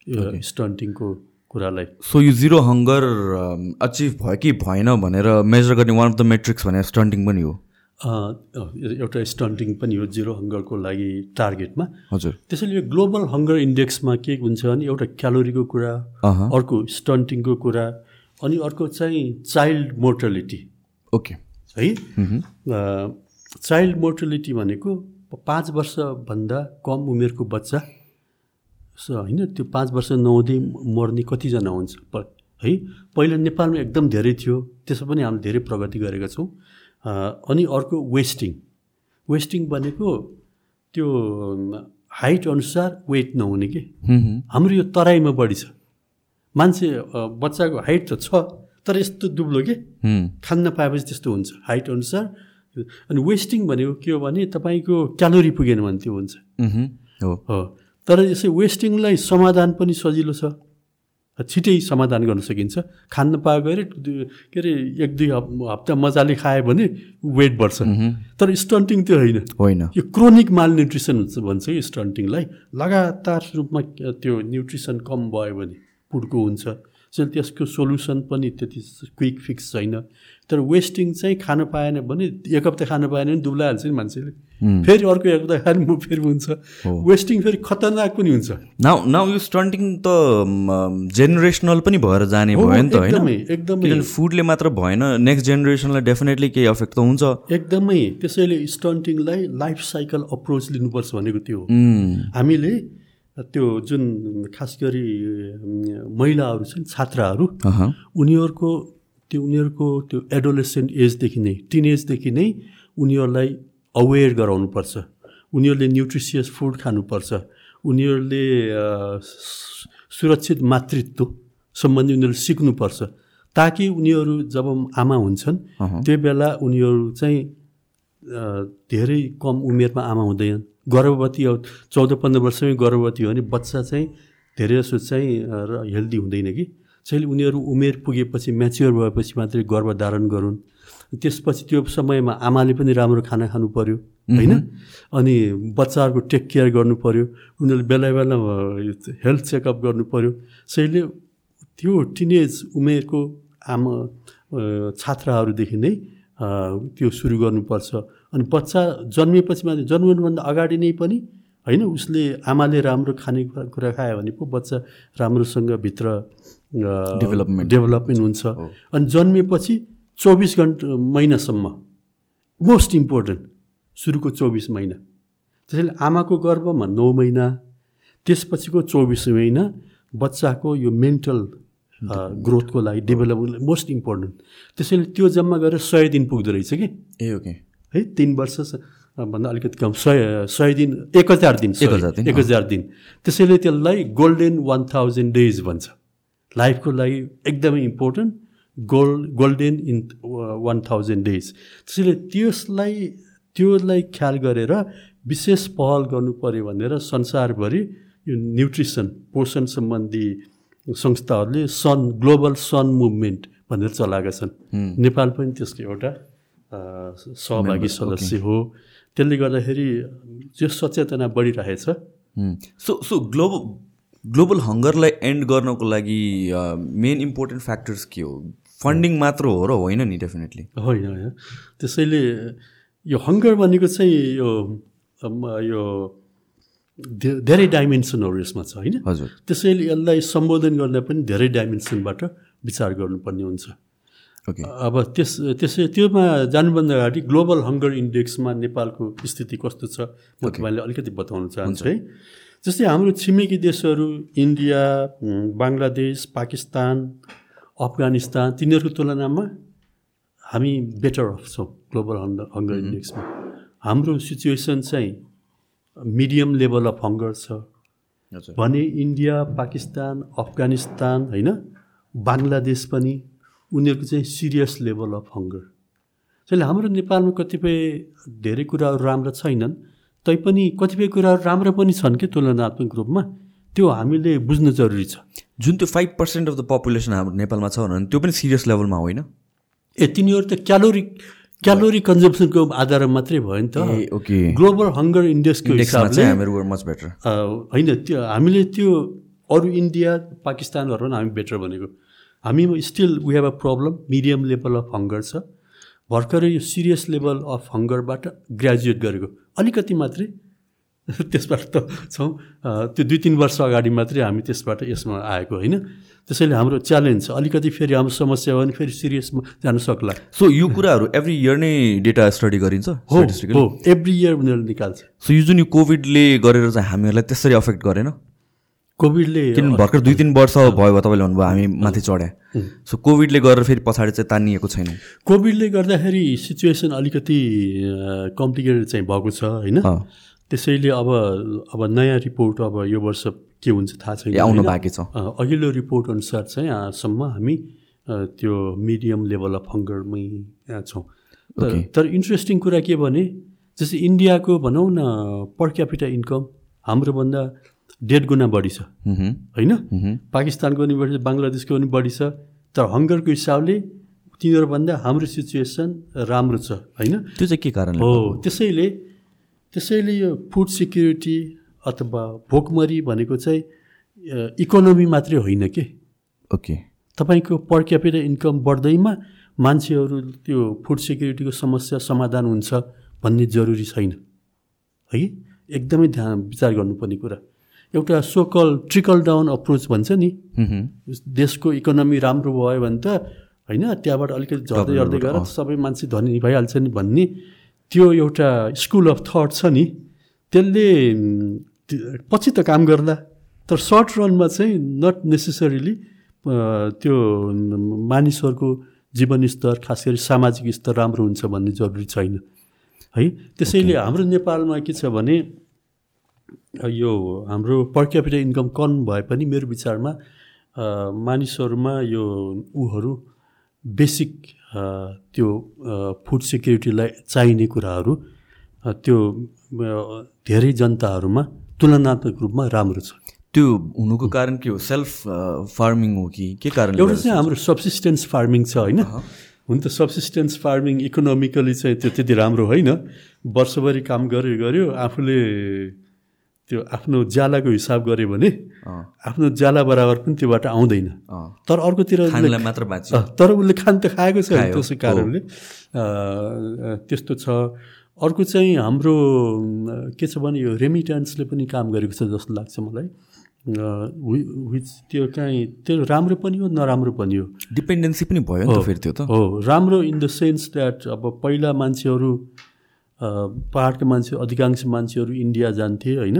यो स्टन्टिङको कुरालाई। सो यो जिरो हङ्गर अचिभ भयो कि भएन भनेर मेजर गर्ने वान अफ द मेट्रिक्स भनेर स्टन्टिङ पनि हो। एउटा स्टन्टिङ पनि हो जिरो हङ्गरको लागि टार्गेटमा हजुर। त्यसैले यो ग्लोबल हङ्गर इन्डेक्समा के हुन्छ भने एउटा क्यालोरीको कुरा अर्को स्टन्टिङको कुरा अनि अर्को चाहिँ चाइल्ड मोर्टलिटी ओके है? चाइल्ड मोर्टलिटी भनेको पाँच वर्षभन्दा कम उमेरको बच्चा होइन त्यो पाँच वर्ष नहुँदै मर्ने कतिजना हुन्छ। प- है पहिला नेपालमा एकदम धेरै थियो त्यसमा पनि हामीले धेरै प्रगति गरेका छौँ। अनि अर्को वेस्टिङ। वेस्टिङ भनेको त्यो हाइट अनुसार वेट नहुने कि? हाम्रो यो तराईमा बढी छ। मान्छे बच्चाको हाइट त छ तर यस्तो दुब्लो के? हुँ, खान नपाएपछि त्यस्तो हुन्छ। हाइट अनुसार अनि वेस्टिङ भनेको के हो भने तपाईँको क्यालोरी पुगेन भने त्यो हुन्छ। हुँ, तर यसै वेस्टिङलाई समाधान पनि सजिलो छ। छिटै समाधान गर्न सकिन्छ। खान नपाएको अरे के अरे एक दुई हप हप्ता मजाले खायो भने वेट बढ्छ। तर स्टन्टिङ त्यो होइन। होइन। यो क्रोनिक मालन्युट्रिसन हुन्छ भन्छ कि स्टन्टिङलाई लगातार रूपमा त्यो न्युट्रिसन कम भयो भने फुडको हुन्छ। त्यसैले त्यसको सोल्युसन पनि त्यति क्विक फिक्स छैन। तर वेस्टिङ चाहिँ खान पाएन भने एक हप्ता खान पाएन भने दुब्लाइहाल्छ नि मान्छेले। फेरि अर्को एक हप्ता म फेरि हुन्छ। वेस्टिङ फेरि खतरनाक पनि हुन्छ। नाउ नाउ यो स्टन्टिङ त जेनेरेसनल पनि भएर जाने भयो नि त होइन? एकदमै फुडले मात्र भएन नेक्स्ट जेनेरेसनलाई डेफिनेटली केही अफेक्ट त हुन्छ। एकदमै त्यसैले स्टन्टिङलाई लाइफ साइकल अप्रोच लिनुपर्छ भनेको त्यो हामीले त्यो जुन खास गरी महिलाहरू छन् छात्राहरू उनीहरूको त्यो उनीहरूको त्यो एडोलेसेन्ट एजदेखि नै टिन एजदेखि नै उनीहरूलाई अवेर गराउनुपर्छ। उनीहरूले न्युट्रिसियस फुड खानुपर्छ। उनीहरूले सुरक्षित मातृत्व सम्बन्धी उनीहरूले सिक्नुपर्छ। ताकि उनीहरू जब आमा हुन्छन् त्यो बेला उनीहरू चाहिँ धेरै कम उमेरमा आमा हुँदैन गर्भवती अब चौध पन्ध्र वर्षमै गर्भवती हो भने बच्चा चाहिँ धेरै जसो चाहिँ हेल्दी हुँदैन कि। त्यसैले उनीहरू उमेर पुगेपछि म्याच्योर भएपछि मात्रै गर्भधारण गरून्। त्यसपछि त्यो समयमा आमाले पनि राम्रो खाना खानु पर्यो होइन? अनि बच्चाहरूको टेक केयर गर्नु पर्यो उनीहरूले बेला बेलामा हेल्थ चेकअप गर्नु पर्यो। त्यसैले त्यो टिनेज उमेरको आमा छात्राहरूदेखि नै त्यो सुरु गर्नुपर्छ। अनि बच्चा जन्मेपछि मात्रै जन्मनुभन्दा अगाडि नै पनि होइन उसले आमाले राम्रो खाने कुरा खायो भने पो बच्चा राम्रोसँग भित्र Development. डेभलपमेन्ट हुन्छ। अनि जन्मेपछि चौबिस घन्टा महिनासम्म मोस्ट इम्पोर्टेन्ट सुरुको चौबिस महिना। त्यसैले आमाको गर्भमा नौ महिना त्यसपछिको चौबिस महिना बच्चाको यो मेन्टल ग्रोथको लागि डेभलपमेन्ट मोस्ट इम्पोर्टेन्ट त्यसैले त्यो जम्मा गरेर सय दिन पुग्दो रहेछ कि? Ah okay. है तिन वर्ष भन्दा अलिकति कम सय सय दिन एक हजार दिन, एक हजार दिन त्यसैले त्यसलाई गोल्डेन वान थाउजन्ड डेज भन्छ। लाइफको लागि एकदमै important gold golden in one thousand days. त्यसैले त्यसलाई त्योलाई ख्याल गरेर विशेष पहल गर्नु पऱ्यो भनेर संसारभरि यो न्युट्रिसन पोषण सम्बन्धी संस्थाहरूले सन ग्लोबल सन मुभमेन्ट भनेर चलाएका छन्। नेपाल पनि त्यसको एउटा सहभागी सदस्य हो। त्यसले गर्दाखेरि त्यो सचेतना बढिरहेछ। सो सो ग्लोबल ग्लोबल हङ्गरलाई एन्ड गर्नको लागि मेन इम्पोर्टेन्ट फ्याक्टर्स के हो? फन्डिङ मात्र हो र होइन नि डेफिनेटली। होइन होइन। त्यसैले यो हङ्गर भनेको चाहिँ यो यो धेरै डाइमेन्सनहरू यसमा छ होइन? हजुर। त्यसैले यसलाई सम्बोधन गर्दा पनि धेरै डाइमेन्सनबाट विचार गर्नुपर्ने हुन्छ। ओके। अब त्यस त्यसै त्योमा जानुभन्दा अगाडि ग्लोबल हङ्गर इन्डेक्समा नेपालको स्थिति कस्तो छ म तपाईँलाई अलिकति बताउन चाहन्छु है। जस्तै हाम्रो छिमेकी देशहरू इन्डिया बङ्गलादेश पाकिस्तान अफगानिस्तान तिनीहरूको तुलनामा हामी बेटर अफ छौँ ग्लोबल हङ्गर हङ्गर इन्डेक्समा हाम्रो सिचुएसन चाहिँ मिडियम लेभल अफ हङ्गर छ। भने इन्डिया पाकिस्तान अफगानिस्तान होइन बङ्गलादेश पनि उनीहरूको चाहिँ सिरियस लेभल अफ हङ्गर त्यसैले हाम्रो नेपालमा कतिपय धेरै कुराहरू राम्रा छैनन्। तैपनि कतिपय कुराहरू राम्रा पनि छन् कि तुलनात्मक रूपमा? त्यो हामीले बुझ्नु जरुरी छ। जुन त्यो five percent of the population हाम्रो नेपालमा छ भने त्यो पनि सिरियस लेभलमा होइन? ए तिनीहरू त क्यालोरी क्यालोरी कन्जम्सनको आधारमा मात्रै भयो नि त। ओके। ग्लोबल हङ्गर इन्डेक्सको हिसाबले होइन त्यो हामीले त्यो अरू इन्डिया पाकिस्तानहरू हामी बेटर भनेको। हामी still we have a problem medium level of hunger छ। भर्खरै यो सिरियस लेभल अफ हङ्गरबाट ग्रेजुएट गरेको। अलिकति मात्रै त्यसबाट त छौँ। त्यो दुई तिन वर्ष अगाडि मात्रै हामी त्यसबाट यसमा आएको होइन? त्यसैले हाम्रो च्यालेन्ज छ। अलिकति फेरि हाम्रो समस्या हो भने फेरि सिरियसमा जान सक्ला। सो यो कुराहरू एभ्री इयर नै डेटा स्टडी गरिन्छ हो हो। एभ्री इयर उनीहरूले निकाल्छ। सो यो जुन यो कोभिडले गरेर चाहिँ हामीहरूलाई त्यसरी अफेक्ट गरेन? कोभिडले किन भर्खर दुई तिन वर्ष भयो तपाईँले भन्नुभयो हामी माथि चढ्या सो कोभिडले गरेर फेरि पछाडि चाहिँ तानिएको छैन। कोभिडले गर्दाखेरि सिचुएसन अलिकति कम्प्लिकेटेड चाहिँ भएको छ होइन? त्यसैले अब अब नयाँ रिपोर्ट अब यो वर्ष के हुन्छ थाहा छैन आउनु बाँकी छ। अघिल्लो रिपोर्ट अनुसार चाहिँ यहाँसम्म हामी त्यो मिडियम लेभल अफ हङ्गरमै छौँ। तर इन्ट्रेस्टिङ कुरा के भने जस्तै इन्डियाको भनौँ न पर क्यापिटल इन्कम हाम्रोभन्दा डेढ गुणा बढी छ। होइन? पाकिस्तानको पनि बढी छ बङ्गलादेशको पनि बढी छ तर हङ्गरको हिसाबले तिनीहरूभन्दा हाम्रो सिचुएसन राम्रो छ होइन? त्यो चाहिँ के कारण हो त्यसैले त्यसैले यो फुड सिक्युरिटी अथवा भोकमरी भनेको चाहिँ इकोनोमी मात्रै होइन कि? ओके। तपाईँको पर क्यापिटल इन्कम बढ्दैमा मान्छेहरू त्यो फुड सिक्युरिटीको समस्या समाधान हुन्छ भन्ने जरुरी छैन। है? एकदमै ध्यान विचार गर्नुपर्ने कुरा। एउटा सोकल ट्रिकल डाउन अप्रोच भन्छ नि। देशको इकोनोमी राम्रो भयो भने त होइन त्यहाँबाट अलिकति झर्दै झर्दै गएर सबै मान्छे धनी भइहाल्छ नि भन्ने त्यो एउटा स्कुल अफ थट छ नि। त्यसले पछि त काम गर्ला। तर सर्ट रनमा चाहिँ नट नेसेसरीली त्यो मानिसहरूको जीवनस्तर खास गरी सामाजिक स्तर राम्रो हुन्छ भन्ने जरुरी छैन। है त्यसैले हाम्रो नेपालमा के छ भने यो हाम्रो पर क्यापिटल इन्कम कम भए पनि मेरो विचारमा मानिसहरूमा यो ऊहरू बेसिक त्यो फुड सिक्युरिटीलाई चाहिने कुराहरू त्यो धेरै जनताहरूमा तुलनात्मक रूपमा राम्रो छ। त्यो हुनुको कारण के हो? सेल्फ फार्मिङ हो कि के कारण एउटा चाहिँ हाम्रो सब्सिस्टेन्स फार्मिङ छ होइन? हुन त सब्सिस्टेन्स फार्मिङ इकोनोमिकली चाहिँ त्यो त्यति राम्रो होइन। वर्षभरि काम गऱ्यो गऱ्यो आफूले त्यो आफ्नो ज्यालाको हिसाब गऱ्यो भने आफ्नो ज्याला बराबर पनि त्योबाट आउँदैन। तर अर्कोतिर मात्र तर उसले खान त खाएको छ त्यसै कारणले। त्यस्तो छ। अर्को चाहिँ हाम्रो के छ भने यो रेमिटेन्सले पनि काम गरेको छ जस्तो लाग्छ मलाई। विच त्यो काहीँ त्यो राम्रो पनि हो नराम्रो पनि हो। डिपेन्डेन्सी पनि भयो फेरि त्यो त। हो। राम्रो इन द सेन्स द्याट अब पहिला मान्छेहरू पाहाडका मान्छे अधिकांश मान्छेहरू इन्डिया जान्थे होइन?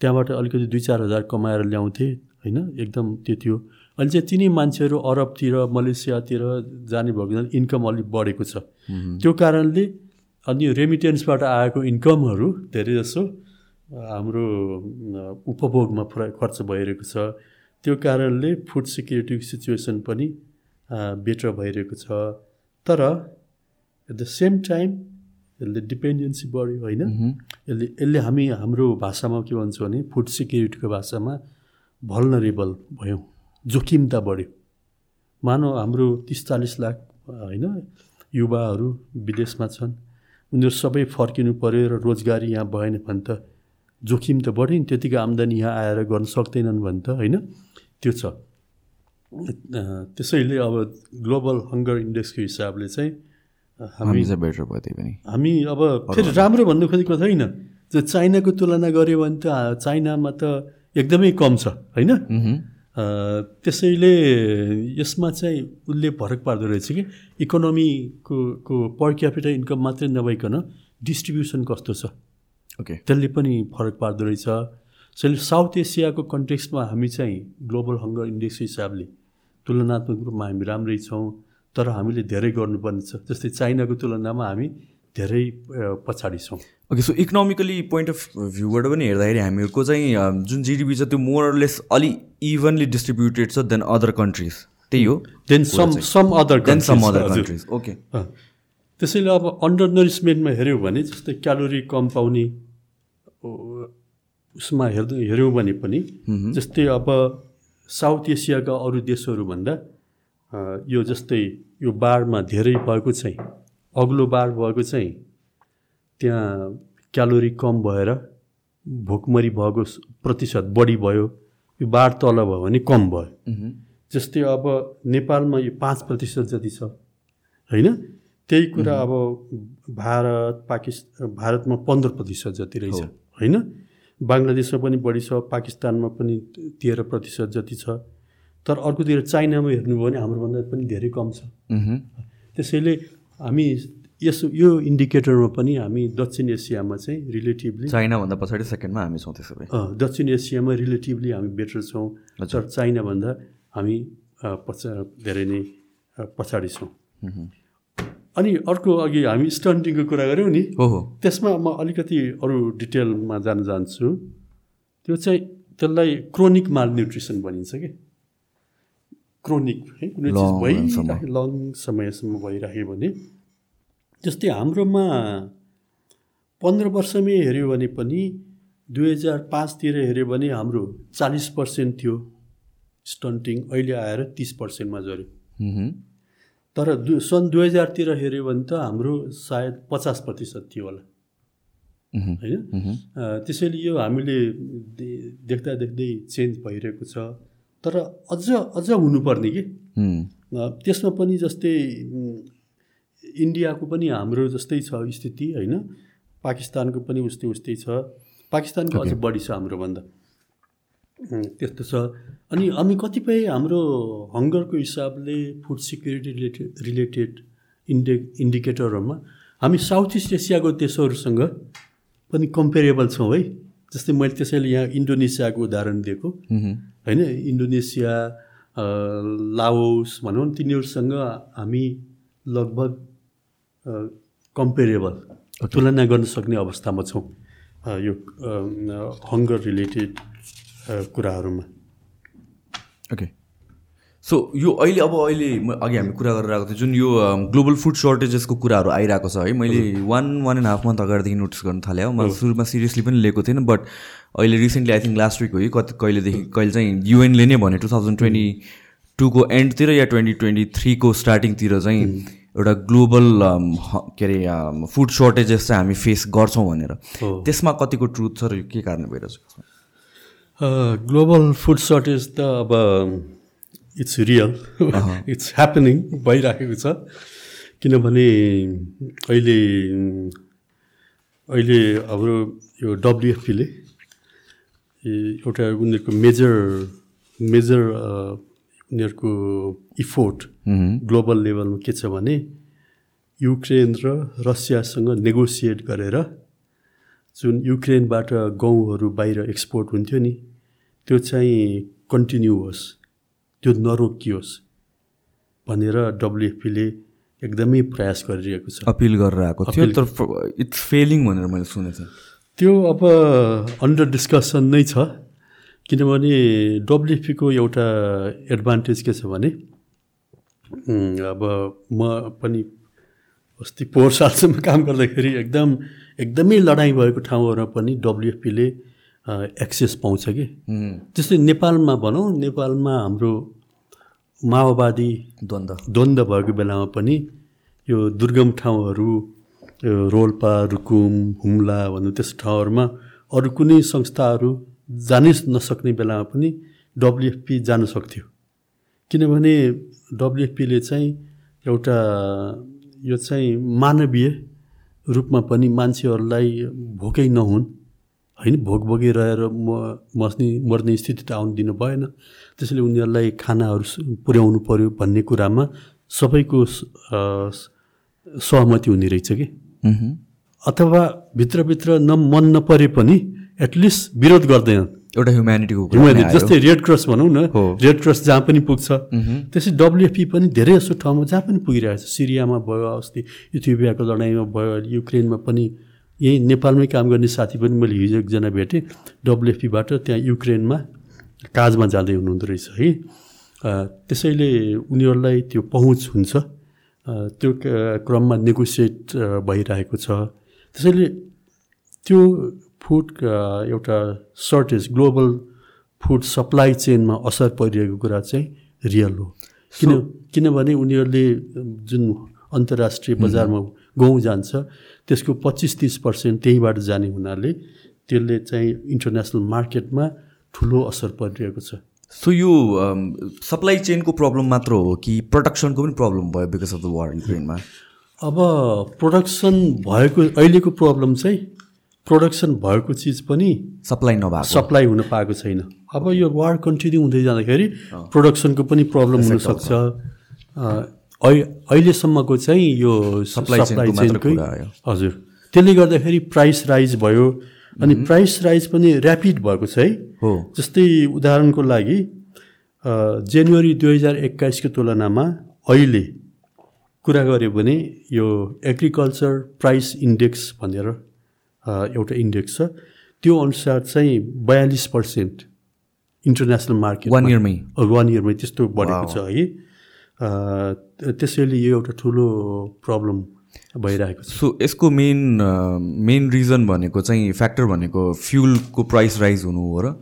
त्यहाँबाट अलिकति दुई चार हजार कमाएर ल्याउँथे होइन? एकदम त्यो थियो। अहिले चाहिँ तिनै मान्छेहरू अरबतिर मलेसियातिर जाने भएको इन्कम अलिक बढेको छ। त्यो कारणले अनि रेमिटेन्सबाट आएको इन्कमहरू धेरै जसो हाम्रो उपभोगमा खर्च भइरहेको छ। त्यो कारणले फुड सिक्युरिटीको सिचुएसन पनि बेटर भइरहेको छ। तर एट द सेम टाइम यसले डिपेन्डेन्सी बढ्यो होइन? यसले यसले हामी हाम्रो भाषामा के भन्छौँ भने फुड सिक्युरिटीको भाषामा भल्नरेबल भयौँ जोखिमता बढ्यो। मानव हाम्रो तिस चालिस लाख होइन युवाहरू विदेशमा छन्। उनीहरू सबै फर्किनु पऱ्यो र रोजगारी यहाँ भएन भने त जोखिम त बढ्यो नि त्यतिको आम्दानी यहाँ आएर गर्न सक्दैनन् भने त होइन? त्यो छ। त्यसैले अब ग्लोबल हङ्गर इन्डेक्सको हिसाबले चाहिँ हामी चाहिँ बेटर भयो त्यही पनि। हामी अब फेरि राम्रो भन्नु खोजेको छैन चाइनाको तुलना गऱ्यो भने त चाइनामा त एकदमै कम छ होइन? त्यसैले यसमा चाहिँ उसले फरक पार्दो रहेछ कि? इकोनोमीको को पर क्यापिटल इन्कम मात्रै नभइकन डिस्ट्रिब्युसन कस्तो छ? ओके। त्यसले पनि फरक पार्दो रहेछ। त्यसैले साउथ एसियाको कन्टेक्स्टमा हामी चाहिँ ग्लोबल हङ्गर इन्डेक्स हिसाबले तुलनात्मक रूपमा हामी राम्रै छौँ। तर हामीले धेरै गर्नुपर्ने छ जस्तै चाइनाको तुलनामा हामी धेरै पछाडि छौँ। Okay so economically point of भ्यूबाट पनि हेर्दाखेरि हामीहरूको चाहिँ जुन जिडिपी छ त्यो मोरलेस अलि इभनली डिस्ट्रिब्युटेड छ देन अदर कन्ट्रिज त्यही हो। Then some some other then some other countries okay त्यसैले अब अन्डर नरिसमेन्टमा हेऱ्यौँ भने जस्तै क्यालोरी कम पाउने उसमा हेर्दै हेऱ्यौँ भने पनि जस्तै अब साउथ एसियाका अरू देशहरूभन्दा यो जस्तै यो बाढमा धेरै भएको चाहिँ अग्लो बाढ भएको चाहिँ त्यहाँ क्यालोरी कम भएर भोकमरी भएको प्रतिशत बढी भयो यो बाढ तल भयो भने कम भयो। जस्तै अब नेपालमा यो पाँच प्रतिशत जति छ होइन? त्यही कुरा अब भारत पाकिस्तान भारतमा पन्ध्र प्रतिशत जति रहेछ होइन? बङ्गलादेशमा पनि बढी छ पाकिस्तानमा पनि तेह्र प्रतिशत जति छ। तर अर्कोतिर चाइनामा हेर्नुभयो भने हाम्रोभन्दा पनि धेरै कम छ। त्यसैले हामी यस यो इन्डिकेटरमा पनि हामी दक्षिण एसियामा चाहिँ रिलेटिभली चाइनाभन्दा पछाडि सेकेन्डमा हामी छौँ त्यसो भए दक्षिण एसियामा रिलेटिभली हामी बेटर छौँ। तर चाइनाभन्दा हामी पछा धेरै नै पछाडि छौँ। अनि अर्को अघि हामी स्टन्टिङको कुरा गऱ्यौँ नि। हो हो। त्यसमा म अलिकति अरू डिटेलमा जान जान्छु त्यो चाहिँ त्यसलाई क्रोनिक माल न्युट्रिसन भनिन्छ कि? क्रोनिक है? कुनै चिज भइराख्यो लङ समयसम्म। भइराख्यो भने जस्तै हाम्रोमा पन्ध्र वर्षमै हेऱ्यो भने पनि दुई हजार पाँचतिर हेऱ्यो भने हाम्रो चालिस पर्सेन्ट थियो स्टन्टिङ अहिले आएर तिस पर्सेन्टमा झऱ्यो। तर दु सन् दुई हजारतिर हेऱ्यो भने त हाम्रो सायद पचास प्रतिशत थियो होला। होइन? त्यसैले यो हामीले देख्दा देख्दै चेन्ज भइरहेको छ। तर अझ अझ हुनुपर्ने कि? त्यसमा पनि जस्तै इन्डियाको पनि हाम्रो जस्तै छ स्थिति होइन? पाकिस्तानको पनि उस्तै उस्तै छ। पाकिस्तानको अझ बढी छ हाम्रोभन्दा। त्यस्तो छ। अनि हामी कतिपय हाम्रो हङ्गरको हिसाबले फुड सिक्युरिटी रिलेटेड रिलेटेड इन्डे इन्डिकेटरहरूमा हामी साउथ इस्ट एसियाको देशहरूसँग पनि कम्पेरेबल छौँ है। जस्तै मैले त्यसैले यहाँ इन्डोनेसियाको उदाहरण दिएको। होइन इन्डोनेसिया लाओस भनौँ न तिनीहरूसँग हामी लगभग कम्पेरेबल तुलना गर्न सक्ने अवस्थामा छौँ यो हङ्गर रिलेटेड कुराहरूमा। ओके सो यो अहिले अब अहिले अघि हामी कुरा गरेर आएको थियौँ जुन यो ग्लोबल फुड सर्टेजेसको कुराहरू आइरहेको छ है मैले one one and half month अगाडिदेखि नोटिस गर्न थालेँ हो। म सुरुमा सिरियसली पनि लिएको थिएन बट अहिले recently I think last week हो कति कहिलेदेखि कहिले चाहिँ युएनले नै भने टु थाउजन्ड ट्वेन्टी टूको एन्डतिर या ट्वेन्टी ट्वेन्टी थ्रीको स्टार्टिङतिर चाहिँ एउटा ग्लोबल के अरे फुड सर्टेजेस चाहिँ हामी फेस गर्छौँ भनेर। त्यसमा कतिको ट्रुथ छ र के कारणले भइरहेको छ ग्लोबल फुड सर्टेज त अब इट्स रियल इट्स ह्यापनिङ भइराखेको छ। किनभने अहिले अहिले हाम्रो यो डब्लुएफपीले एउटा उनीहरूको मेजर मेजर उनीहरूको इफोर्ट ग्लोबल लेभलमा के छ भने युक्रेन र रसियासँग नेगोसिएट गरेर जुन युक्रेनबाट गहुँहरू बाहिर एक्सपोर्ट हुन्थ्यो नि त्यो चाहिँ कन्टिन्यू होस्। त्यो नरोकियोस् भनेर डब्लुएफपीले एकदमै प्रयास गरिरहेको छ। अपिल गरेर आएको थियो तर इट्स फेलिङ भनेर मैले सुनेको थिएँ। त्यो अब अन्डर डिस्कसन नै छ किनभने डब्लुएफपीको एउटा एडभान्टेज के छ भने अब म पनि अस्ति पोहोर सालसम्म काम गर्दाखेरि एकदम एकदमै लडाइँ भएको ठाउँहरूमा पनि डब्लुएफपीले एक्सेस पाउँछ कि? जस्तै नेपालमा भनौँ नेपालमा हाम्रो माओवादी द्वन्द्व द्वन्द्व भएको बेलामा पनि यो दुर्गम ठाउँहरू रोल्पा रुकुम हुम्ला भन्नु त्यस्तो ठाउँहरूमा अरू कुनै संस्थाहरू जानै नसक्ने बेलामा पनि डब्लुएफपी जान सक्थ्यो। किनभने डब्लुएफपीले चाहिँ एउटा यो चाहिँ मानवीय रूपमा पनि मान्छेहरूलाई भोकै नहुन्। होइन भोक भोगी रहेर म मस्ने मर्ने स्थिति त आउनु दिनु भएन। त्यसैले उनीहरूलाई खानाहरू पुर्याउनु पऱ्यो भन्ने कुरामा सबैको सहमति हुने रहेछ कि? अथवा भित्रभित्र न मन नपरे पनि एटलिस्ट विरोध गर्दैनन् एउटा ह्युमेनिटीको ह्युमेनिटी जस्तै रेड क्रस भनौँ न रेड क्रस जहाँ पनि पुग्छ। त्यसै डब्लुएफपी पनि धेरै जस्तो ठाउँमा जहाँ पनि पुगिरहेको छ सिरियामा भयो अस्ति इथियोपियाको लडाइँमा भयो युक्रेनमा पनि यहीँ नेपालमै काम गर्ने साथी पनि मैले हिजो एकजना भेटेँ। डब्लुएफपीबाट त्यहाँ युक्रेनमा काजमा जाँदै हुनुहुँदो रहेछ है। त्यसैले उनीहरूलाई त्यो पहुँच हुन्छ। त्यो क्रममा नेगोसिएट भइरहेको छ। त्यसैले त्यो फुड एउटा सर्टेज ग्लोबल फुड सप्लाई चेनमा असर परिरहेको कुरा चाहिँ रियल हो। किन किनभने उनीहरूले जुन अन्तर्राष्ट्रिय बजारमा गहुँ जान्छ। त्यसको पच्चिस तिस पर्सेन्ट त्यहीँबाट जाने हुनाले त्यसले चाहिँ इन्टरनेसनल मार्केटमा ठुलो असर परिरहेको छ। सो यो सप्लाई चेनको प्रब्लम मात्र हो कि प्रडक्सनको पनि प्रब्लम भयो बिकज अफ द वार युक्रेनमा अब प्रोडक्सन भएको अहिलेको प्रब्लम चाहिँ प्रोडक्सन भएको चिज पनि सप्लाई नभएको। सप्लाई हुन पाएको छैन। अब यो वार कन्टिन्यू हुँदै जाँदाखेरि प्रोडक्सनको पनि प्रब्लम हुनसक्छ अहिलेसम्मको चाहिँ यो मात्र चेनकै। हजुर। त्यसले गर्दाखेरि प्राइस राइज भयो अनि प्राइस राइज पनि ऱ्यापिड भएको छ है। हो। जस्तै उदाहरणको लागि जनवरी दुई हजार एक्काइसको तुलनामा अहिले कुरा गऱ्यो भने यो एग्रिकल्चर प्राइस इन्डेक्स भनेर एउटा इन्डेक्स छ। त्यो अनुसार चाहिँ बयालिस पर्सेन्ट इन्टरनेसनल मार्केट वान इयरमै वान इयरमै त्यस्तो बढेको छ है। त्यसैले यो एउटा ठुलो प्रब्लम भइरहेको छ। सो यसको मेन मेन रिजन भनेको चाहिँ फ्याक्टर भनेको फ्युलको प्राइस राइज हुनु हो र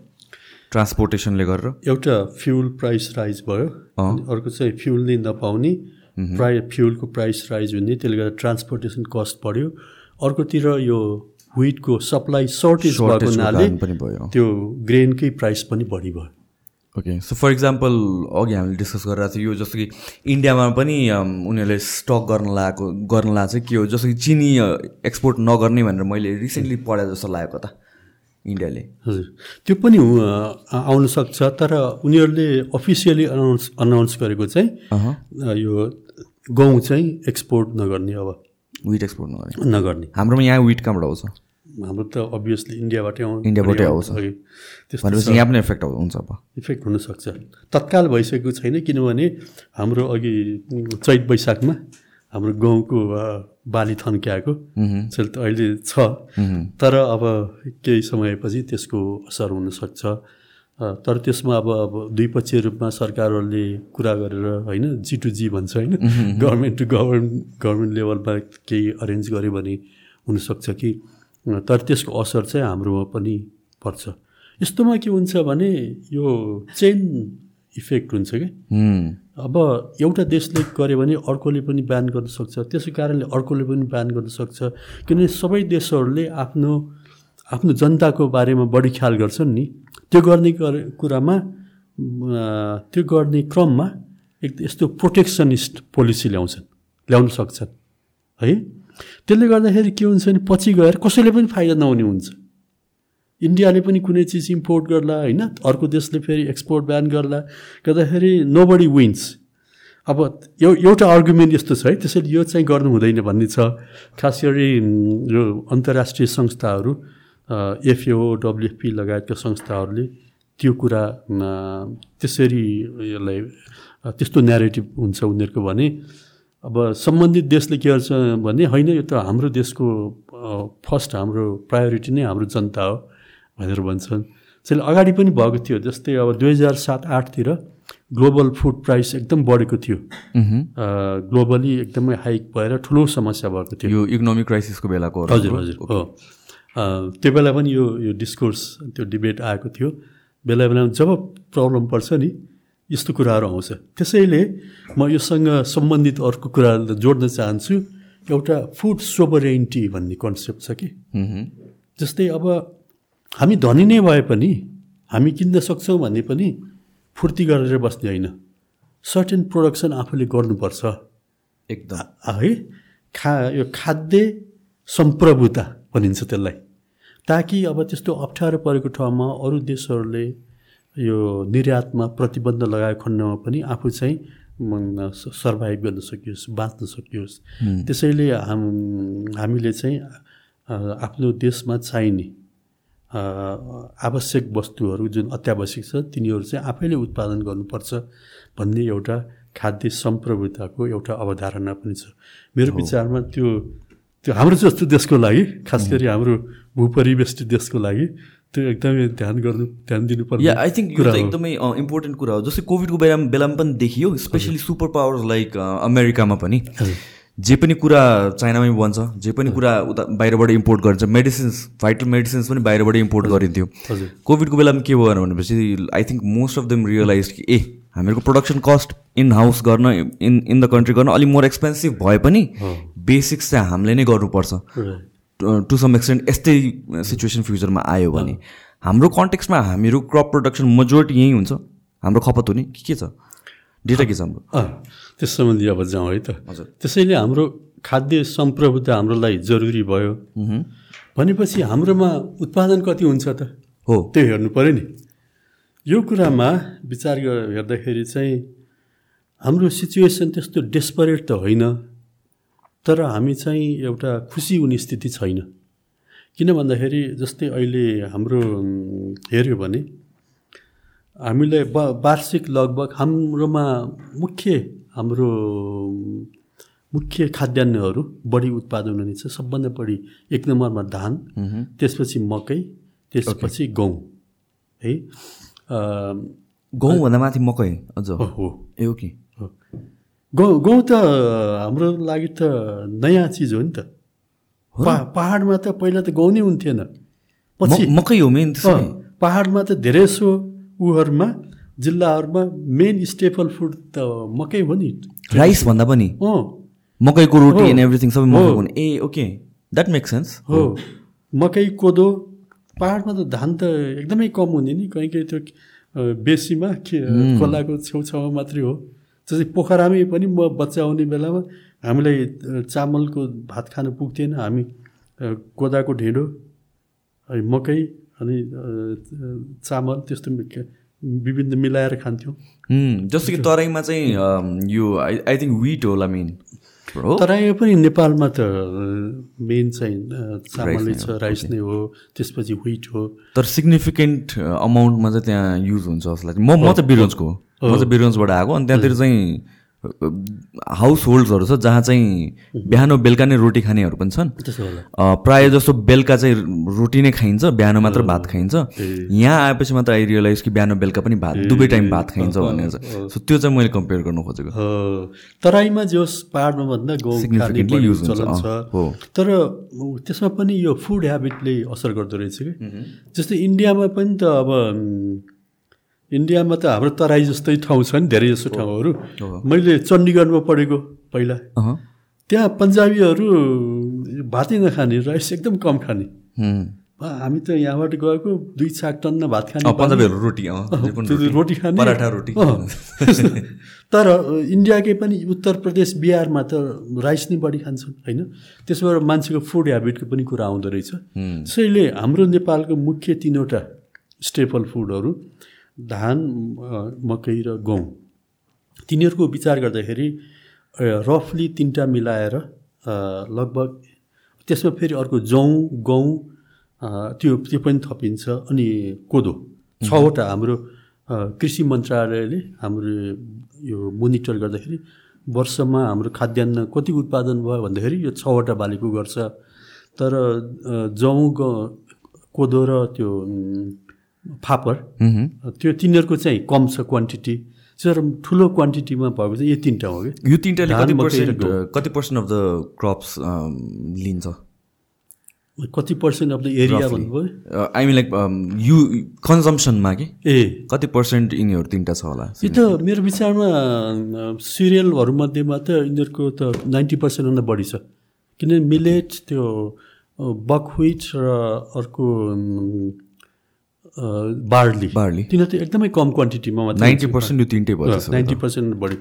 ट्रान्सपोर्टेसनले गरेर? एउटा फ्युल प्राइस राइज भयो। अर्को चाहिँ फ्युल नै नपाउने प्राइ फ्युलको प्राइस राइज हुने त्यसले गर्दा ट्रान्सपोर्टेसन कस्ट बढ्यो। अर्कोतिर यो विटको सप्लाई सर्टेज भएको हुनाले त्यो ग्रेनकै प्राइस पनि बढी भयो। ओके सो फर इक्जाम्पल अघि हामीले डिस्कस गरिरहेको थियो यो जस्तो कि इन्डियामा पनि उनीहरूले स्टक गर्न लागेको गर्न लागेको चाहिँ के हो? जस्तो कि चिनी एक्सपोर्ट नगर्ने भनेर मैले रिसेन्टली पढाए जस्तो लागेको त इन्डियाले हजुर। त्यो पनि आउन सक्छ तर उनीहरूले अफिसियली अनाउन्स अनाउन्स गरेको चाहिँ यो गहुँ चाहिँ एक्सपोर्ट नगर्ने अब। विट एक्सपोर्ट नगर्ने। नगर्ने। हाम्रोमा यहाँ विट कहाँबाट आउँछ? हाम्रो त अभियसली इन्डियाबाटै आउँ इन्डियाबाटै आउँछ। भनेपछि यहाँ पनि इफेक्ट हुन्छ अब। इफेक्ट हुनसक्छ। तत्काल भइसकेको छैन किनभने हाम्रो अघि चैत वैशाखमा हाम्रो गाउँको बाली थन्क्याएको। त अहिले छ। तर अब केही समयपछि त्यसको असर हुनसक्छ। तर त्यसमा अब अब द्विपक्षीय रूपमा सरकारहरूले कुरा गरेर होइन जी टु जी भन्छ होइन गभर्मेन्ट टु गभर्मेन्ट गभर्मेन्ट लेभलमा केही अरेन्ज गऱ्यो भने हुनसक्छ कि तर त्यसको असर चाहिँ हाम्रोमा पनि पर्छ। यस्तोमा के हुन्छ भने यो चेन इफेक्ट हुन्छ कि? अब एउटा देशले गर्यो भने अर्कोले पनि ब्यान गर्न सक्छ त्यसै कारणले अर्कोले पनि ब्यान गर्न सक्छ किनभने सबै देशहरूले आफ्नो आफ्नो जनताको बारेमा बढी ख्याल गर्छन् नि। त्यो गर्ने गर- कुरामा त्यो गर्ने क्रममा एक यस्तो प्रोटेक्सनिस्ट पोलिसी ल्याउँछन् ल्याउन सक्छन् है? त्यसले गर्दाखेरि के हुन्छ भने पछि गएर कसैले पनि फाइदा नहुने हुन्छ। इन्डियाले पनि कुनै चिज इम्पोर्ट गर्ला होइन? अर्को देशले फेरि एक्सपोर्ट ब्यान गर्ला। गर्दाखेरि नो बडी विन्स अब एउ एउटा अर्ग्युमेन्ट यस्तो छ है त्यसैले यो चाहिँ गर्नु हुँदैन भन्ने छ। खास गरी यो अन्तर्राष्ट्रिय संस्थाहरू एफएओ डब्लुएफपी लगायतका संस्थाहरूले त्यो कुरा त्यसरी यसलाई त्यस्तो न्यारेटिभ हुन्छ उनीहरूको भने अब सम्बन्धित देशले के गर्छ भने होइन यो त हाम्रो देशको फर्स्ट हाम्रो प्रायोरिटी नै हाम्रो जनता हो भनेर भन्छन्। त्यसले अगाडि पनि भएको थियो जस्तै अब दुई हजार सात आठतिर ग्लोबल फुड प्राइस एकदम बढेको थियो। ग्लोबली एकदमै हाइक भएर ठुलो समस्या भएको थियो। यो इकोनोमिक क्राइसिसको बेलाको? हजुर हजुर हो त्यो बेला पनि यो यो डिस्कोर्स त्यो डिबेट आएको थियो। बेला बेलामा जब प्रब्लम पर्छ नि यस्तो कुराहरू आउँछ। त्यसैले म योसँग सम्बन्धित अर्को कुरा जोड्न चाहन्छु। एउटा फुड सोभरेन्टी भन्ने कन्सेप्ट छ कि। जस्तै अब हामी धनी नै भए पनि हामी किन्न सक्छौँ भने पनि फुर्ती गरेर बस्ने होइन। सर्टेन प्रोडक्सन आफूले गर्नुपर्छ। एकदम। है? खा यो खाद्य सम्प्रभुता भनिन्छ त्यसलाई। ताकि अब त्यस्तो अप्ठ्यारो परेको ठाउँमा अरू देशहरूले यो निर्यातमा प्रतिबन्ध लगाएको खण्डमा पनि आफू चाहिँ सर्भाइभ गर्न सकियोस् बाँच्न सकियोस्। त्यसैले हाम हामीले चाहिँ आफ्नो देशमा चाहिने आवश्यक वस्तुहरू जुन अत्यावश्यक छ तिनीहरू चाहिँ आफैले उत्पादन गर्नुपर्छ भन्ने एउटा खाद्य सम्प्रभुताको एउटा अवधारणा पनि छ। मेरो विचारमा त्यो त्यो हाम्रो जस्तो देशको लागि खास गरी हाम्रो भूपरिवेष्टित देशको लागि त्यो एकदमै ध्यान गर्नु ध्यान दिनुपर्ने या आई थिङ्क यो। एकदमै इम्पोर्टेन्ट कुरा हो। जस्तै कोभिडको बेलामा बेलामा पनि देखियो स्पेसली सुपर पावर्स लाइक अमेरिकामा पनि। जे पनि कुरा चाइनामै बन्छ जे पनि कुरा उता बाहिरबाट इम्पोर्ट गरिन्छ मेडिसिन्स भाइटल मेडिसिन्स पनि बाहिरबाट इम्पोर्ट गरिन्थ्यो। कोभिडको बेलामा के भयो भनेपछि I think most of them realise कि ए हामीहरूको प्रोडक्सन कस्ट इन हाउस गर्न इन इन द कन्ट्री गर्न अलिक मोर एक्सपेन्सिभ भए पनि बेसिक्स चाहिँ हामीले नै गर्नुपर्छ. टु सम एक्सटेन्ट यस्तै सिचुएसन फ्युचरमा आयो भने। हाम्रो कन्टेक्समा हामीहरू क्रप प्रोडक्सन मेजोरिटी यहीँ हुन्छ। हाम्रो खपत हुने। के के छ? डेटा के छ हाम्रो? त्यस सम्बन्धी अब जाउँ है त। हजुर। त्यसैले हाम्रो खाद्य सम्प्रभुता हाम्रो लागि जरुरी भयो। भनेपछि हाम्रोमा उत्पादन कति हुन्छ त? हो। त्यो हेर्नु पऱ्यो नि। यो कुरामा विचार हेर्दाखेरि चाहिँ हाम्रो सिचुएसन त्यस्तो डेस्परेट त होइन। तर हामी चाहिँ एउटा खुसी हुने स्थिति छैन। किन भन्दाखेरि जस्तै अहिले हाम्रो हेऱ्यो भने हामीलाई ब वार्षिक लगभग हाम्रोमा मुख्य हाम्रो मुख्य खाद्यान्नहरू बढी उत्पादन हुने छ। सबभन्दा बढी एक नम्बरमा धान। त्यसपछि मकै त्यसपछि गहुँ है। गहुँभन्दा माथि मकै अझ। हो। ए हो गहुँ गहुँ त हाम्रो लागि त नयाँ चिज हो नि त। पाहाडमा त पहिला त गहुँ नै हुन्थेन। पछि मकै हो मेन पाहाडमा त धेरै सो उहरूमा जिल्लाहरूमा मेन स्टेपल फुड त मकै हो नि। राइस भन्दा पनि? अँ। मकैको रोटी। एन्ड एभ्रिथिङ सबै मकै हो। हुने। Ah okay that make sense हो। मकै कोदो पाहाडमा त धान त एकदमै कम हुने नि। कहीँ कहीँ त्यो बेसीमा खोलाको छेउछाउमा मात्रै हो। जस्तै पोखरामै पनि म बच्चा हुने बेलामा हामीलाई चामलको भात खान पुग्थेन। हामी कोदाको ढेँडो अनि मकै अनि चामल त्यस्तो विभिन्न मिलाएर खान्थ्यौँ। जस्तो कि तराईमा चाहिँ यो आई आई थिङ्क विट होला मेन हो? तराईमा पनि नेपालमा त मेन चाहिँ चामलै नै छ राइस नै हो त्यसपछि व्हिट हो। तर सिग्निफिकेन्ट अमाउन्टमा चाहिँ त्यहाँ युज हुन्छ जस्तो लाग्छ म म चाहिँ बिरन्जको हो। म चाहिँ बिरन्जबाट आएको अनि त्यहाँतिर चाहिँ हाउस होल्ड्सहरू छ जहाँ चाहिँ बिहान बेलुका नै रोटी खानेहरू पनि छन्। प्रायः जस्तो बेलुका चाहिँ रोटी नै खाइन्छ बिहान मात्र भात खाइन्छ। यहाँ आएपछि मात्र आई रियलाइज कि बिहान बेलुका पनि भात दुवै टाइम भात खाइन्छ भनेर सो त्यो चाहिँ मैले कम्पेयर गर्न खोजेको। तराईमा जे पाहाडमा भन्दा बढी use हुन्छ। तर त्यसमा पनि यो फुड ह्याबिटले असर गर्दो रहेछ कि? जस्तै इन्डियामा पनि त अब इन्डियामा त हाम्रो तराई जस्तै ठाउँ छ नि धेरै जस्तो ठाउँहरू। मैले चण्डीगढमा पढेको पहिला। त्यहाँ पन्जाबीहरू भातै नखाने राइस एकदम कम खाने। हामी त यहाँबाट गएको दुई छाक टन्न भात खाने पन्जाबीहरू रोटी रोटी। खाने। पराठा रोटी। तर इन्डियाकै पनि उत्तर प्रदेश बिहारमा त राइस नै बढी खान्छन् होइन? त्यसबाट मान्छेको फुड ह्याबिटको पनि कुरा आउँदो रहेछ। त्यसैले हाम्रो नेपालको मुख्य तिनवटा स्टेपल फुडहरू धान मकै र गहुँ। तिनीहरूको विचार गर्दाखेरि रफली तिनवटा मिलाएर लगभग त्यसमा फेरि अर्को जौँ गहुँ त्यो त्यो पनि थपिन्छ। अनि कोदो। छवटा हाम्रो कृषि मन्त्रालयले हाम्रो यो मोनिटर गर्दाखेरि वर्षमा हाम्रो खाद्यान्न कति उत्पादन भयो भन्दाखेरि यो छवटा बालीको गर्छ। तर जौँ कोदो र त्यो फापर। त्यो तिनीहरूको चाहिँ कम छ क्वान्टिटी तर ठुलो क्वान्टिटीमा भएको चाहिँ यो तिनवटा हो कि? यो तिनवटाले कति पर्सेन्ट। कति पर्सेन्ट अफ द क्रप्स लिन्छ? कति पर्सेन्ट अफ द एरिया भन्नुभयो? आई मिन लाइक यु कन्जम्सनमा कि? ए। कति पर्सेन्ट यिनीहरू तिनवटा छ होला? यो त मेरो विचारमा सिरियलहरूमध्येमा त यिनीहरूको त नाइन्टी पर्सेन्टभन्दा बढी छ। किनभने मिलेट त्यो बकविट र अर्को बार्ली। बार्ली। तिनीहरू त एकदमै कम क्वान्टिटीमा मात्रै नाइन्टी पर्सेन्ट यो तिनटै भयो नाइन्टी पर्सेन्ट बढी।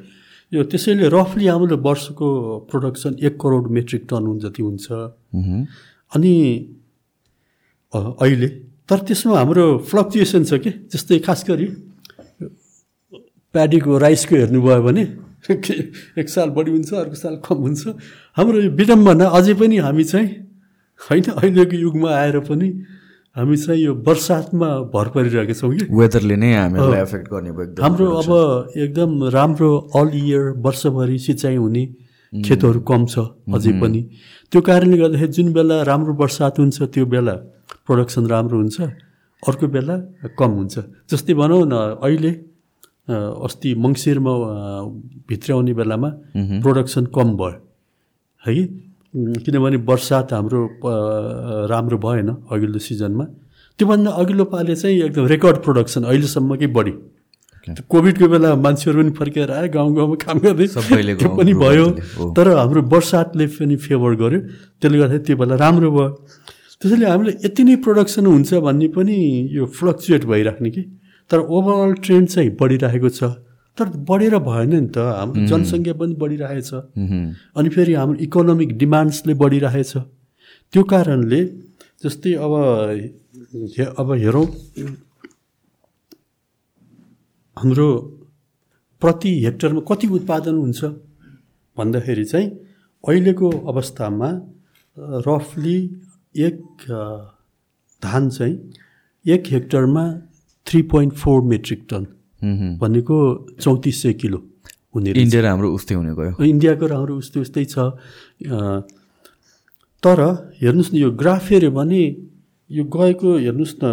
यो त्यसैले रफली हाम्रो वर्षको प्रोडक्सन एक करोड मेट्रिक टन जति हुन्छ। अनि अहिले। तर त्यसमा हाम्रो फ्लक्चुएसन छ कि? जस्तै खास गरी प्याडीको राइसको हेर्नुभयो भने एक साल बढी हुन्छ अर्को साल कम हुन्छ। हाम्रो यो विडम्बना अझै पनि हामी चाहिँ होइन अहिलेको युगमा आएर पनि हामी चाहिँ यो बर्सातमा भर परिरहेका छौँ कि? वेदरले नै हामीहरूलाई एफेक्ट गर्ने भयो एकदम हाम्रो अब एकदम राम्रो अल इयर वर्षभरि सिँचाइ हुने खेतहरू कम छ अझै पनि। त्यो कारणले गर्दाखेरि जुन बेला राम्रो बर्सात हुन्छ त्यो बेला प्रोडक्सन राम्रो हुन्छ अर्को बेला कम हुन्छ। जस्तै भनौँ न अहिले अस्ति मङ्सिरमा भित्र आउने बेलामा प्रोडक्सन कम भयो। है कि? किनभने बर्सात हाम्रो राम्रो भएन अघिल्लो सिजनमा। त्योभन्दा अघिल्लो पाले चाहिँ एकदम रेकर्ड प्रोडक्सन अहिलेसम्मकै बढी। कोभिडको बेला मान्छेहरू पनि फर्केर आए गाउँ गाउँमा काम गर्दै। सबैले त्यो पनि भयो। तर हाम्रो बर्सातले पनि फेभर गर्यो। त्यसले गर्दाखेरि त्यो बेला राम्रो भयो। त्यसैले हामीले यति नै प्रोडक्सन हुन्छ भन्ने पनि यो फ्लक्चुएट भइराख्ने कि। तर ओभरअल ट्रेन्ड चाहिँ बढिरहेको छ। तर बढेर भएन नि त हाम्रो जनसङ्ख्या पनि बढिरहेछ। अनि फेरि हाम्रो इकोनोमिक डिमान्ड्सले बढिरहेछ त्यो कारणले जस्तै अब अब हेरौँ हाम्रो प्रति हेक्टरमा कति उत्पादन हुन्छ भन्दाखेरि चाहिँ अहिलेको अवस्थामा रफली एक धान चाहिँ एक हेक्टरमा three point four metric ton. भनेको चौतिस सय किलो हुने। इन्डिया र हाम्रो उस्तै हुने गयो इन्डियाको र हाम्रो उस्तै उस्तै छ। तर हेर्नुहोस् न यो ग्राफ हेऱ्यो भने यो गएको हेर्नुहोस् न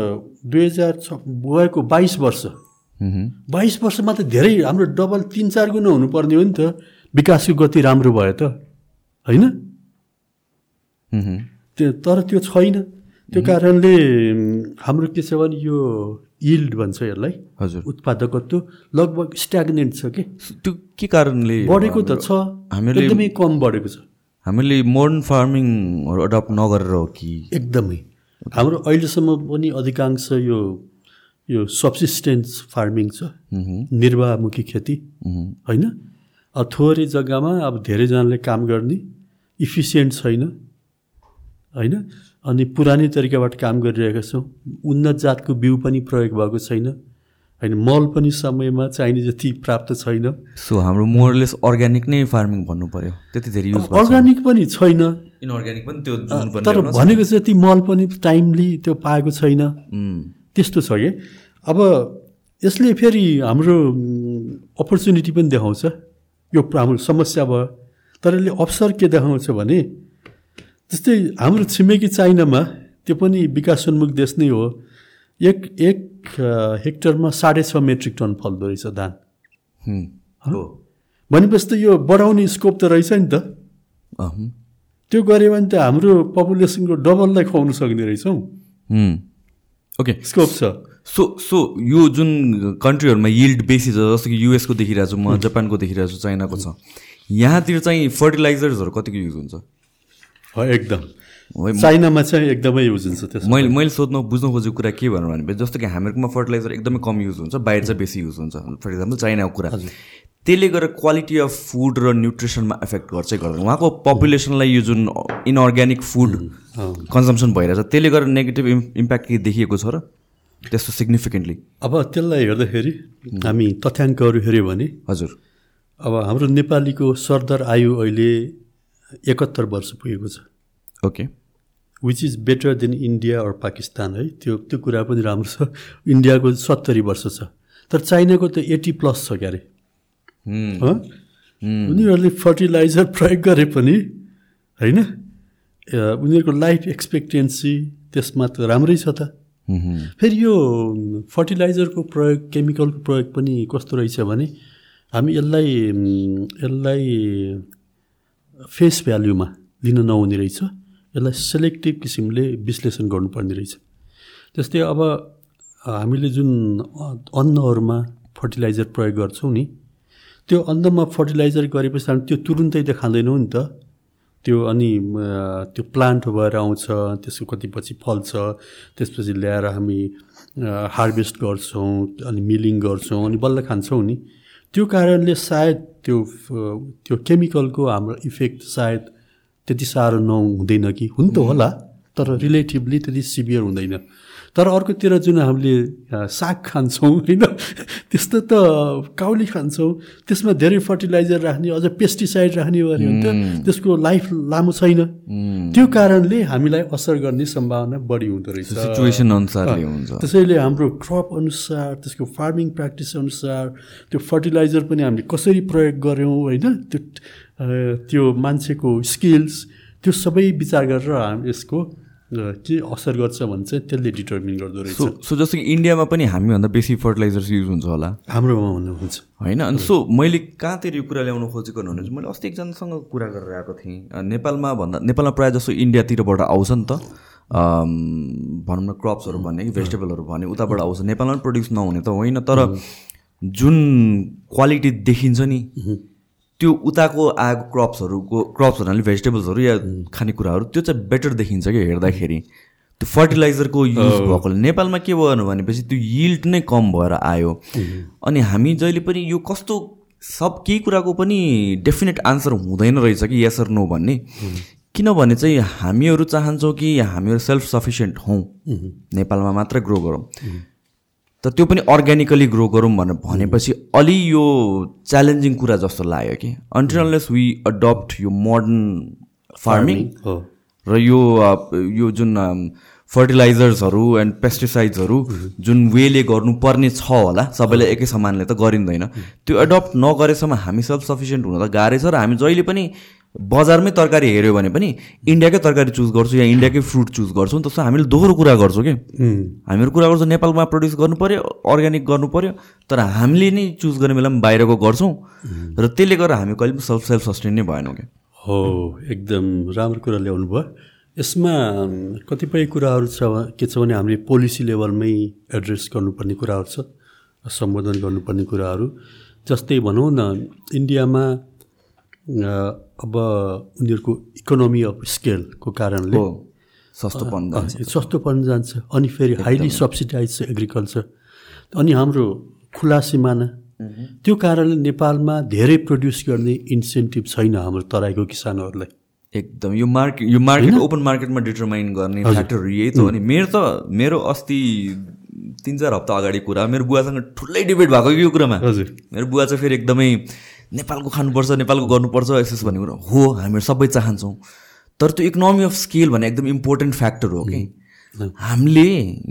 दुई हजार छ गएको बाइस वर्ष। बाइस वर्षमा त धेरै हाम्रो डबल तिन चार गुणा हुनुपर्ने हो नि त। विकासको गति राम्रो भयो त होइन। त्यो तर त्यो छैन। त्यो कारणले हाम्रो के छ भने यो इल्ड भन्छ यसलाई। हजुर। उत्पादकत्व लगभग स्ट्याग्नेन्ट छ कि? त्यो के कारणले बढेको त छ। हामीले- एकदमै कम बढेको छ। हामीले मोडर्न फार्मिङहरू अडप्ट नगरेर हो कि? एकदमै। हाम्रो अहिलेसम्म पनि अधिकांश यो यो सब्सिस्टेन्स फार्मिङ छ। निर्वाहमुखी खेती। होइन? अब थोरै जग्गामा अब धेरैजनाले काम गर्ने। इफिसियन्ट छैन। होइन? अनि पुरानै तरिकाबाट काम गरिरहेका छौँ। उन्नत जातको बिउ पनि प्रयोग भएको छैन। होइन मल पनि समयमा चाहिने जति प्राप्त छैन। सो हाम्रो मोरलेस अर्ग्यानिक नै फार्मिङ भन्नु पर्यो त्यति धेरै युज अर्ग्यानिक पनि छैन। इनअर्ग्यानिक पनि त्यो तर भनेको जति मल पनि टाइमली त्यो पाएको छैन। त्यस्तो छ कि। अब यसले फेरि हाम्रो अपर्च्युनिटी पनि देखाउँछ। यो हाम्रो समस्या भयो। तर यसले अवसर के देखाउँछ भने जस्तै हाम्रो छिमेकी चाइनामा त्यो पनि विकासोन्मुख देश नै हो। एक एक हेक्टरमा साढे छ मेट्रिक टन फल्दो रहेछ धान। हुँ, भनेपछि त यो बढाउने स्कोप त रहेछ नि त। त्यो गऱ्यो भने त हाम्रो पपुलेसनको डबललाई खुवाउनु सक्ने रहेछौँ। ओके। स्कोप छ। सो सो यो जुन कन्ट्रीहरूमा यिल्ड बेसी छ जस्तो कि युएसको देखिरहेको छु म जापानको देखिरहेको छु चाइनाको छ यहाँतिर चाहिँ फर्टिलाइजर्सहरू कतिको युज हुन्छ? एकदम। चाइनामा चाहिँ एकदमै युज हुन्छ त्यसमा मैले मैले सोध्नु बुझ्नु खोजेको कुरा के भनेर भने जस्तो कि हामीहरूकोमा फर्टिलाइजर एकदमै कम युज हुन्छ बाहिर चाहिँ बेसी युज हुन्छ। फर इक्जाम्पल चाइनाको कुरा। त्यसले गर्दा क्वालिटी अफ फुड र न्युट्रिसनमा एफेक्ट गर्छ गर्दैन? उहाँको पपुलेसनलाई यो जुन इनअर्ग्यानिक फुड कन्जम्सन भइरहेछ त्यसले गर्दा नेगेटिभ इम्प्याक्ट केही देखिएको छ र त्यस्तो सिग्निफिकेन्टली अब त्यसलाई हेर्दाखेरि हामी तथ्याङ्कहरू हेऱ्यो भने हजुर। अब हाम्रो नेपालीको सरदर आयु अहिले एकहत्तर वर्ष पुगेको छ। Okay. Which is better than India or Pakistan है? त्यो त्यो कुरा पनि राम्रो छ। इन्डियाको सत्तरी वर्ष छ। तर चाइनाको त एट्टी प्लस छ क्यारे? उनीहरूले फर्टिलाइजर प्रयोग गरे पनि होइन? उनीहरूको लाइफ एक्सपेक्टेन्सी त्यसमा त राम्रै छ त। फेरि यो फर्टिलाइजरको प्रयोग केमिकलको प्रयोग पनि कस्तो रहेछ भने हामी यसलाई यसलाई फेस भ्याल्युमा लिन नहुने रहेछ। यसलाई सेलेक्टिभ किसिमले विश्लेषण गर्नुपर्ने रहेछ। जस्तै अब हामीले जुन अन्नहरूमा फर्टिलाइजर प्रयोग गर्छौँ नि त्यो अन्नमा फर्टिलाइजर गरेपछि हामी त्यो तुरुन्तै त खाँदैनौँ नि त। त्यो अनि त्यो प्लान्ट भएर आउँछ त्यसको कति पछि फल्छ त्यसपछि ल्याएर हामी हार्भेस्ट गर्छौँ अनि मिलिङ गर्छौँ अनि बल्ल खान्छौँ नि। त्यो कारणले सायद त्यो त्यो केमिकलको हाम्रो इफेक्ट सायद त्यति साह्रो नहुँदैन कि। हुन त होला तर रिलेटिभली त्यति सिभियर हुँदैन। तर अर्कोतिर जुन हामीले साग खान्छौँ होइन त्यस्तो त काउली खान्छौँ त्यसमा धेरै फर्टिलाइजर राख्ने अझ पेस्टिसाइड राख्ने हो भने त त्यसको लाइफ लामो छैन। त्यो कारणले हामीलाई असर गर्ने सम्भावना बढी हुँदो रहेछ। सिचुएसन अनुसारले हुन्छ। त्यसैले हाम्रो क्रप अनुसार त्यसको फार्मिङ प्र्याक्टिस अनुसार त्यो फर्टिलाइजर पनि हामीले कसरी प्रयोग गऱ्यौँ होइन त्यो त्यो मान्छेको स्किल्स त्यो सबै विचार गरेर हामी यसको अ, के असर गर्छ भने चाहिँ त्यसले डिटर्मिन गर्दो रहेछ। सो जस्तो कि इन्डियामा पनि हामीभन्दा बेसी फर्टिलाइजर्स युज हुन्छ होला। हाम्रोमा भन्नुहुन्छ होइन अनि सो मैले कहाँतिर यो कुरा ल्याउनु खोजेको भने चाहिँ मैले अस्ति एकजनासँग कुरा गरेर आएको थिएँ। नेपालमा भन्दा नेपालमा प्रायः जस्तो इन्डियातिरबाट आउँछ नि त भनौँ न क्रप्सहरू भन्ने कि भेजिटेबलहरू भन्ने उताबाट आउँछ। नेपालमा पनि प्रड्युस नहुने त होइन तर जुन क्वालिटी देखिन्छ नि त्यो उताको आएको क्रप्सहरूको क्रप्स भन्नाले भेजिटेबल्सहरू या खानेकुराहरू त्यो चाहिँ बेटर देखिन्छ क्या हेर्दाखेरि। त्यो फर्टिलाइजरको युज भएकोले। नेपालमा के भयो भनेपछि त्यो यिल्ड नै कम भएर आयो। अनि हामी जहिले पनि यो कस्तो सब केही कुराको पनि डेफिनेट आन्सर हुँदैन रहेछ कि यसर नो भन्ने। किनभने चाहिँ हामीहरू चाहन्छौँ कि हामीहरू सेल्फ सफिसियन्ट हौँ नेपालमा मात्रै ग्रो। गरौँ तर त्यो पनि अर्ग्यानिकली ग्रो गरौँ भनेर भनेपछि अलि यो च्यालेन्जिङ कुरा जस्तो लाग्यो कि? अनटिनलेस वी अडप्ट यो मोडर्न फार्मिङ र यो यो जुन फर्टिलाइजर्सहरू एन्ड पेस्टिसाइड्सहरू जुन वेले गर्नुपर्ने छ होला सबैले एकै समानले त गरिँदैन। त्यो एडप्ट नगरेसम्म हामी सेल्फ सफिसियन्ट हुन त गाह्रै छ र हामी जहिले पनि बजारमै तरकारी हेऱ्यो भने पनि इन्डियाकै तरकारी चुज गर्छौँ या इन्डियाकै फ्रुट चुज गर्छौँ त्यस्तो हामीले दोहोरो कुरा गर्छौँ कि? हामीहरू कुरा गर्छौँ नेपालमा प्रड्युस गर्नु पऱ्यो अर्ग्यानिक गर्नु पऱ्यो तर हामीले नै चुज गर्ने बेलामा बाहिरको गर्छौँ र त्यसले गर्दा हामी कहिले पनि सेल्फ सेल्फ सस्टेन नै भएनौँ कि? हो एकदम राम्रो कुरा ल्याउनु भयो। यसमा कतिपय कुराहरू छ के छ भने हामीले पोलिसी लेभलमै एड्रेस गर्नुपर्ने कुराहरू छ सम्बोधन गर्नुपर्ने कुराहरू। जस्तै भनौँ न इन्डियामा अब उनीहरूको इकोनोमी अफ स्केलको कारणले सस्तोपन सस्तोपन जान्छ। अनि फेरि हाइली सब्सिडाइज छ एग्रिकल्चर अनि हाम्रो खुला सिमाना। त्यो कारणले नेपालमा धेरै प्रड्युस गर्ने इन्सेन्टिभ छैन हाम्रो तराईको किसानहरूलाई। एकदम। यो मार्केट यो मार्केट ओपन मार्केटमा डिटरमाइन गर्ने फ्याक्टरहरू यही त हो नि। मेरो त मेरो अस्ति तिन चार हप्ता अगाडि कुरा। मेरो बुवासँग ठुलै डिबेट भएको यो कुरामा? हजुर। मेरो बुवा चाहिँ फेरि एकदमै नेपालको खानुपर्छ नेपालको गर्नुपर्छ यसो भन्ने कुरो हो हामीहरू सबै चाहन्छौँ। तर त्यो इकोनोमी अफ स्केल भन्ने एकदम इम्पोर्टेन्ट फ्याक्टर हो कि हामीले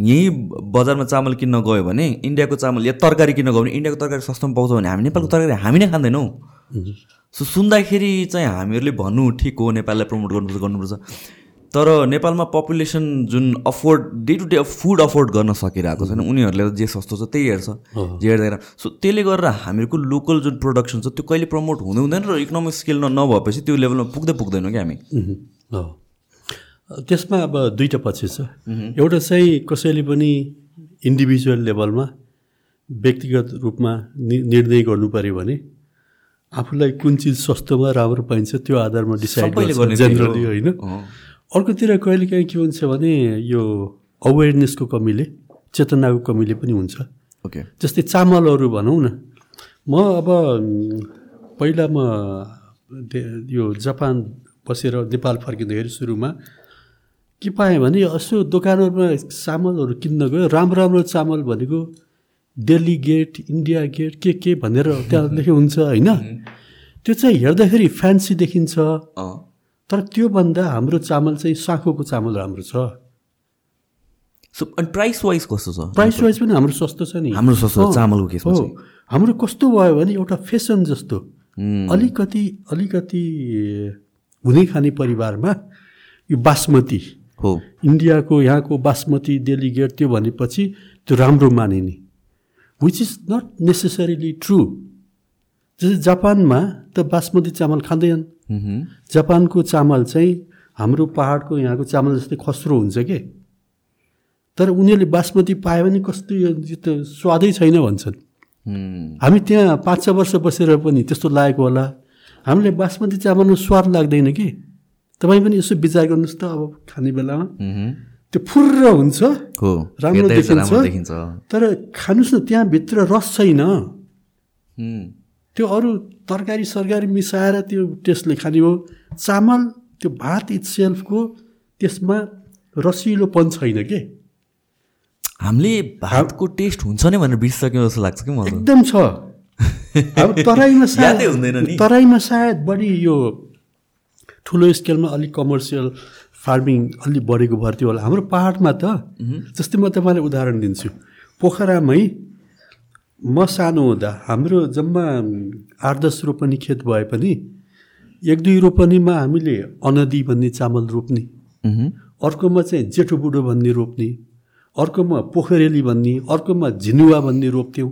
यहीँ बजारमा चामल किन्न गयो भने इन्डियाको चामल या तरकारी किन्न गयो भने इन्डियाको तरकारी सस्तोमा पाउँछ भने हामी नेपालको तरकारी हामी नै खाँदैनौँ। सो सुन्दाखेरि चाहिँ हामीहरूले भन्नु ठिक हो नेपाललाई प्रमोट गर्नुपर्छ गर्नुपर्छ। तर नेपालमा पपुलेसन जुन afford day to day food afford गर्न सकिरहेको छैन उनीहरूले जे सस्तो छ त्यही हेर्छ जे हेर्दैन सो त्यसले गर्दा हामीहरूको लोकल जुन प्रोडक्सन छ त्यो कहिले प्रमोट हुँदै हुँदैन र इकोनोमिक स्केल नभएपछि त्यो लेभलमा पुग्दै पुग्दैनौँ कि हामी। त्यसमा अब दुईवटा पछि छ। एउटा चाहिँ कसैले पनि इन्डिभिजुअल लेभलमा व्यक्तिगत रूपमा निर्णय गर्नु पऱ्यो भने आफूलाई कुन चिज सस्तोमा राम्रो पाइन्छ त्यो आधारमा डिसाइड जेनरली होइन। अर्कोतिर कहिलेकाहीँ के हुन्छ भने यो अवेरनेसको कमीले चेतनाको कमीले पनि हुन्छ। ओके जस्तै चामलहरू भनौँ न। म अब पहिला म यो जापान बसेर नेपाल फर्किँदाखेरि सुरुमा के पाएँ भने यसो दोकानहरूमा चामलहरू किन्न गयो। राम्रो राम्रो चामल भनेको दिल्ली गेट इन्डिया गेट के के भनेर त्यहाँ लेखे हुन्छ होइन? त्यो चाहिँ हेर्दाखेरि फ्यान्सी देखिन्छ। तर त्योभन्दा हाम्रो चामल चाहिँ साँखोको चामल राम्रो छ। सो अनि प्राइस वाइज कस्तो छ? प्राइस वाइज पनि हाम्रो सस्तो छ नि। हाम्रो सस्तो चामलको केसमा हो। हाम्रो कस्तो भयो भने एउटा फेसन जस्तो। अलिकति अलिकति हुने खाने परिवारमा यो बासमती। हो। इन्डियाको यहाँको बासमती डेलिगेट त्यो भनेपछि त्यो राम्रो मानिने। Which is not necessarily true जस्तै जापानमा त बासमती चामल खाँदैन जापानको चामल चाहिँ हाम्रो पाहाडको यहाँको चामल जस्तै खस्रो हुन्छ कि? तर उनीहरूले बासमती पायो भने कस्तो यो त स्वादै छैन भन्छन्। हामी त्यहाँ पाँच छ वर्ष बसेर पनि त्यस्तो लागेको होला। हामीले बासमती चामलमा स्वाद लाग्दैन कि? तपाईँ पनि यसो विचार गर्नुहोस् त अब खाने बेलामा। त्यो फुर्र हुन्छ राम्रो देखिन्छ। तर खानुहोस् न त्यहाँभित्र रस छैन। त्यो अरू तरकारी सरकारी मिसाएर त्यो टेस्टले खाने हो चामल त्यो भात इट सेल्फको त्यसमा रसिलोपन छैन के? हामीले भातको टेस्ट हुन्छ नै भनेर बिर्सिसक्यौँ जस्तो लाग्छ कि मलाई? एकदम छ। अब तराईमा सायद हुँदैन तराईमा सायद बढी यो ठुलो स्केलमा अलिक कमर्सियल फार्मिङ अलिक बढेको भएर त्यो होला। हाम्रो पाहाडमा त जस्तै म तपाईँलाई उदाहरण दिन्छु। पोखरामै म सानो हुँदा हाम्रो जम्मा आठ दस रोपनी खेत भए पनि एक दुई रोपनीमा हामीले अनदी भन्ने चामल रोप्ने अर्कोमा चाहिँ जेठो बुढो भन्ने रोप्ने अर्कोमा पोखरेली भन्ने अर्कोमा झिनुवा भन्ने रोप्थ्यौँ।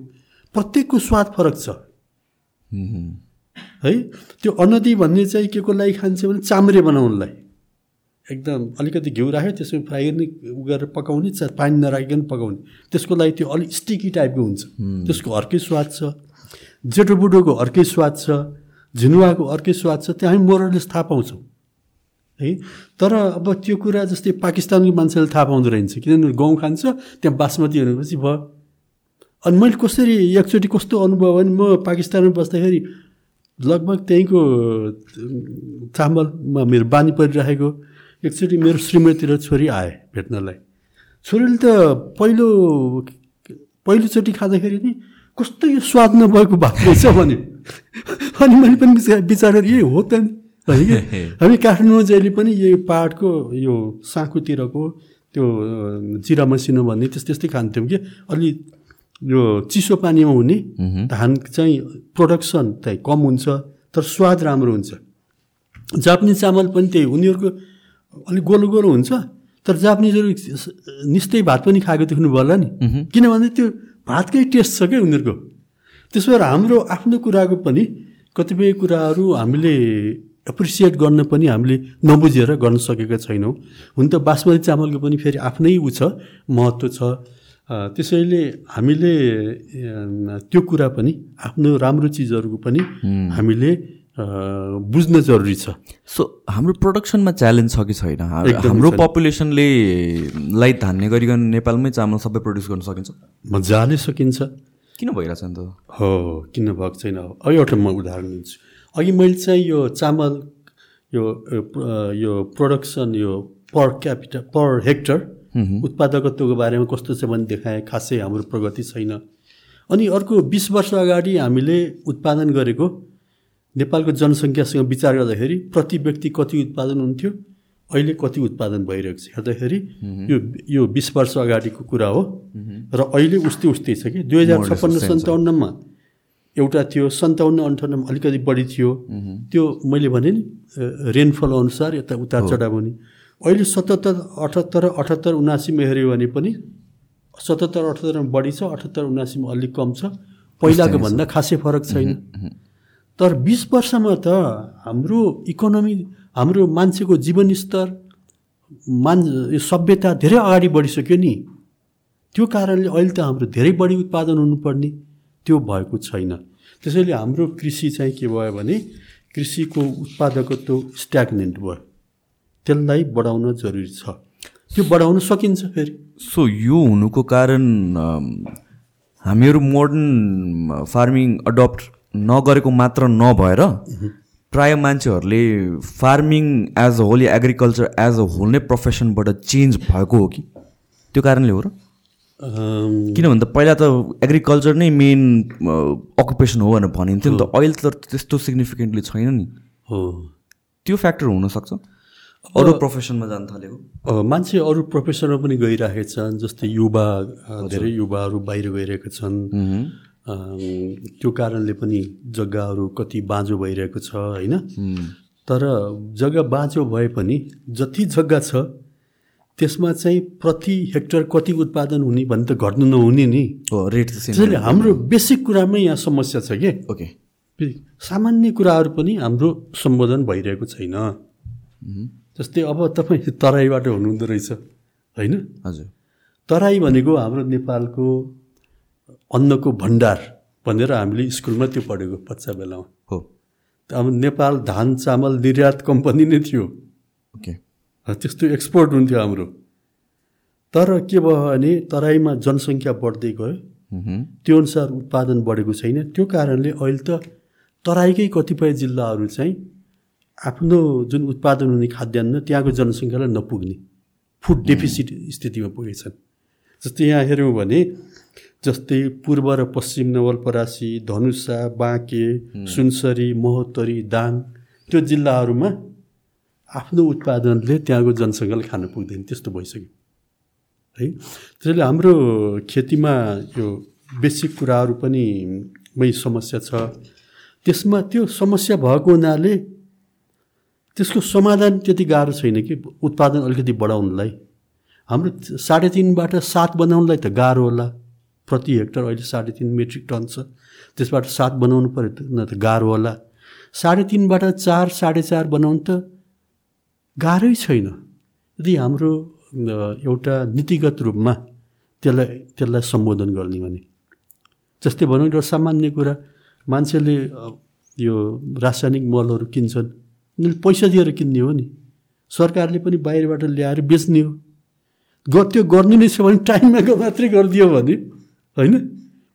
प्रत्येकको स्वाद फरक छ। है? त्यो अनदी भन्ने चाहिँ के को लागि खान्छ भने चाम्रे बनाउनलाई। एकदम अलिकति घिउ राख्यो त्यसमा फ्राई गर्ने उ गरेर पकाउने पानी नराखिकन पकाउने। त्यसको लागि त्यो अलिक स्टिकी टाइपको हुन्छ। त्यसको अर्कै स्वाद छ। जेठो बुढोको अर्कै स्वाद छ। झिनुवाको अर्कै स्वाद छ। त्यहाँ हामी मोरलेस थाहा पाउँछौँ। है? तर अब त्यो कुरा जस्तै पाकिस्तानको मान्छेले थाहा पाउँदो रहेछ। किनभने गहुँ खान्छ त्यहाँ बासमती भनेपछि भयो। अनि मैले कसरी एकचोटि कस्तो अनुभव भने म पाकिस्तानमा बस्दाखेरि लगभग त्यहीँको चामलमा मेरो बानी परिराखेको। एकचोटि मेरो श्रीमती र छोरी आए भेट्नलाई। छोरीले त पहिलो पहिलोचोटि खाँदाखेरि नि कस्तो यो स्वाद नभएको भात रहेछ भन्यो अनि मैले पनि विचार गरेँ ए हो त नि। कि? हामी काठमाडौँमा जहिले पनि यो पाहाडको यो साँखुतिरको त्यो जिरा मसिनो भन्ने त्यस्तै त्यस्तै खान्थ्यौँ कि। अलि यो चिसो पानीमा हुने धान चाहिँ प्रोडक्सन चाहिँ कम हुन्छ तर स्वाद राम्रो हुन्छ। जापानिज चामल पनि त्यही उनीहरूको अलिक गोलो गोलो हुन्छ। तर जापानिजहरू निस्तै भात पनि खाएको देख्नु होला नि। किनभने त्यो भातकै टेस्ट छ क्या उनीहरूको। त्यसो भएर हाम्रो आफ्नो कुराको पनि कतिपय कुराहरू हामीले एप्रिसिएट गर्न पनि हामीले नबुझेर गर्न सकेका छैनौँ। हुन त बासमती चामलको पनि फेरि आफ्नै ऊ छ महत्त्व छ। त्यसैले हामीले त्यो कुरा पनि आफ्नो राम्रो चिजहरूको पनि हामीले बुझ्न जरुरी छ सो हाम्रो प्रोडक्सनमा च्यालेन्ज छ कि छैन? हाम्रो पपुलेसनले लाई धान्ने गरिकन नेपालमै चामल सबै प्रड्युस गर्न सकिन्छ? मजाले सकिन्छ। किन भइरहेछ नि त? हो किन भएको छैन? अब एउटा म उदाहरण दिन्छु। अघि मैले चाहिँ यो चामल यो यो प्रोडक्सन यो पर क्यापिटल पर हेक्टर उत्पादकत्वको बारेमा कस्तो छ भने देखाएँ खासै हाम्रो प्रगति छैन। अनि अर्को बिस वर्ष अगाडि हामीले उत्पादन गरेको नेपालको जनसङ्ख्यासँग विचार गर्दाखेरि प्रति व्यक्ति कति उत्पादन हुन्थ्यो? अहिले कति उत्पादन भइरहेको छ? हेर्दाखेरि यो यो बिस वर्ष अगाडिको कुरा हो। र अहिले उस्तै उस्तै छ कि? दुई हजार छप्पन्न सन्ताउन्नमा एउटा थियो सन्ताउन्न अन्ठाउन्नमा अलिकति बढी थियो। त्यो मैले भने नि रेनफल अनुसार यता उतार चढाव हुने। अहिले सतहत्तर अठहत्तर अठहत्तर उनासीमा हेऱ्यो भने पनि सतहत्तर अठहत्तरमा बढी छ अठहत्तर उनासीमा अलिक कम छ। पहिलाको भन्दा खासै फरक छैन। तर बिस वर्षमा त हाम्रो इकोनोमी हाम्रो मान्छेको जीवनस्तर मान सभ्यता धेरै अगाडि बढिसक्यो नि। त्यो कारणले अहिले त हाम्रो धेरै बढी उत्पादन हुनुपर्ने त्यो भएको छैन। त्यसैले हाम्रो कृषि चाहिँ के भयो भने कृषिको उत्पादकत्व स्ट्याग्नेन्ट भयो। त्यसलाई बढाउन जरुरी छ। त्यो बढाउन सकिन्छ फेरि। सो यो हुनुको कारण हामीहरू मोडर्न फार्मिङ अडप्ट नगरेको मात्र नभएर प्राय मान्छेहरूले फार्मिङ एज अ होल या एग्रिकल्चर एज अ होल नै प्रोफेसनबाट चेन्ज भएको हो कि? त्यो कारणले हो र? किन भन्दा पहिला त एग्रिकल्चर नै मेन अकुपेसन हो भनेर भनिन्थ्यो नि त। अहिले त त्यस्तो सिग्निफिकेन्टली छैन नि। हो। त्यो फ्याक्टर हुनसक्छ। अरू प्रोफेसनमा जान थालेको मान्छे अरू प्रोफेसनमा पनि गइरहेका छन् जस्तै युवा धेरै युवाहरू बाहिर गइरहेका छन्। त्यो कारणले पनि जग्गाहरू कति बाँझो भइरहेको छ होइन? तर जग्गा बाँझो भए पनि जति जग्गा छ त्यसमा चाहिँ प्रति हेक्टर कति उत्पादन हुने भने त घट्नु नहुने नि। रेट त्यसैले हाम्रो बेसिक कुरामै यहाँ समस्या छ कि? ओके सामान्य कुराहरू पनि हाम्रो सम्बोधन भइरहेको छैन। जस्तै अब तपाईँ तराईबाट हुनुहुँदो रहेछ होइन? हजुर। तराई भनेको हाम्रो नेपालको अन्नको भण्डार भनेर हामीले स्कुलमा त्यो पढेको बच्चा बेलामा। हो। अब नेपाल धान चामल निर्यात कम्पनी नै थियो। ओके। त्यस्तो एक्सपोर्ट हुन्थ्यो हाम्रो। तर के भयो भने तराईमा जनसङ्ख्या बढ्दै गयो। त्यो अनुसार उत्पादन बढेको छैन। त्यो कारणले अहिले त तराईकै कतिपय जिल्लाहरू चाहिँ आफ्नो जुन उत्पादन हुने खाद्यान्न त्यहाँको जनसङ्ख्यालाई नपुग्ने। फुड डेफिसिट स्थितिमा पुगेछन्। जस्तै यहाँ हेऱ्यौँ भने जस्तै पूर्व र पश्चिम नवलपरासी धनुषा बाँके सुनसरी महोत्तरी दाङ त्यो जिल्लाहरूमा आफ्नो उत्पादनले त्यहाँको जनसङ्ख्यालाई खान पुग्दैन त्यस्तो भइसक्यो। है? त्यसैले हाम्रो खेतीमा यो बेसिक कुराहरू पनि मै समस्या छ। त्यसमा त्यो समस्या भएको हुनाले त्यसको समाधान त्यति गाह्रो छैन कि उत्पादन अलिकति बढाउनलाई। हाम्रो साढे तिनबाट सात बनाउनलाई त गाह्रो होला। प्रति हेक्टर अहिले साढे तिन मेट्रिक टन छ। त्यसबाट सात बनाउनु पऱ्यो न त गाह्रो होला। साढे तिनबाट चार साढे चार बनाउनु त गाह्रै छैन। यदि हाम्रो एउटा नीतिगत रूपमा त्यसलाई त्यसलाई सम्बोधन गर्ने भने। जस्तै भनौँ एउटा सामान्य कुरा मान्छेले यो रासायनिक मलहरू किन्छन्। पैसा दिएर किन्ने हो नि। सरकारले पनि बाहिरबाट ल्याएर बेच्ने हो। त्यो गर्नु नै छ भने टाइममा मात्रै गरिदियो भने होइन?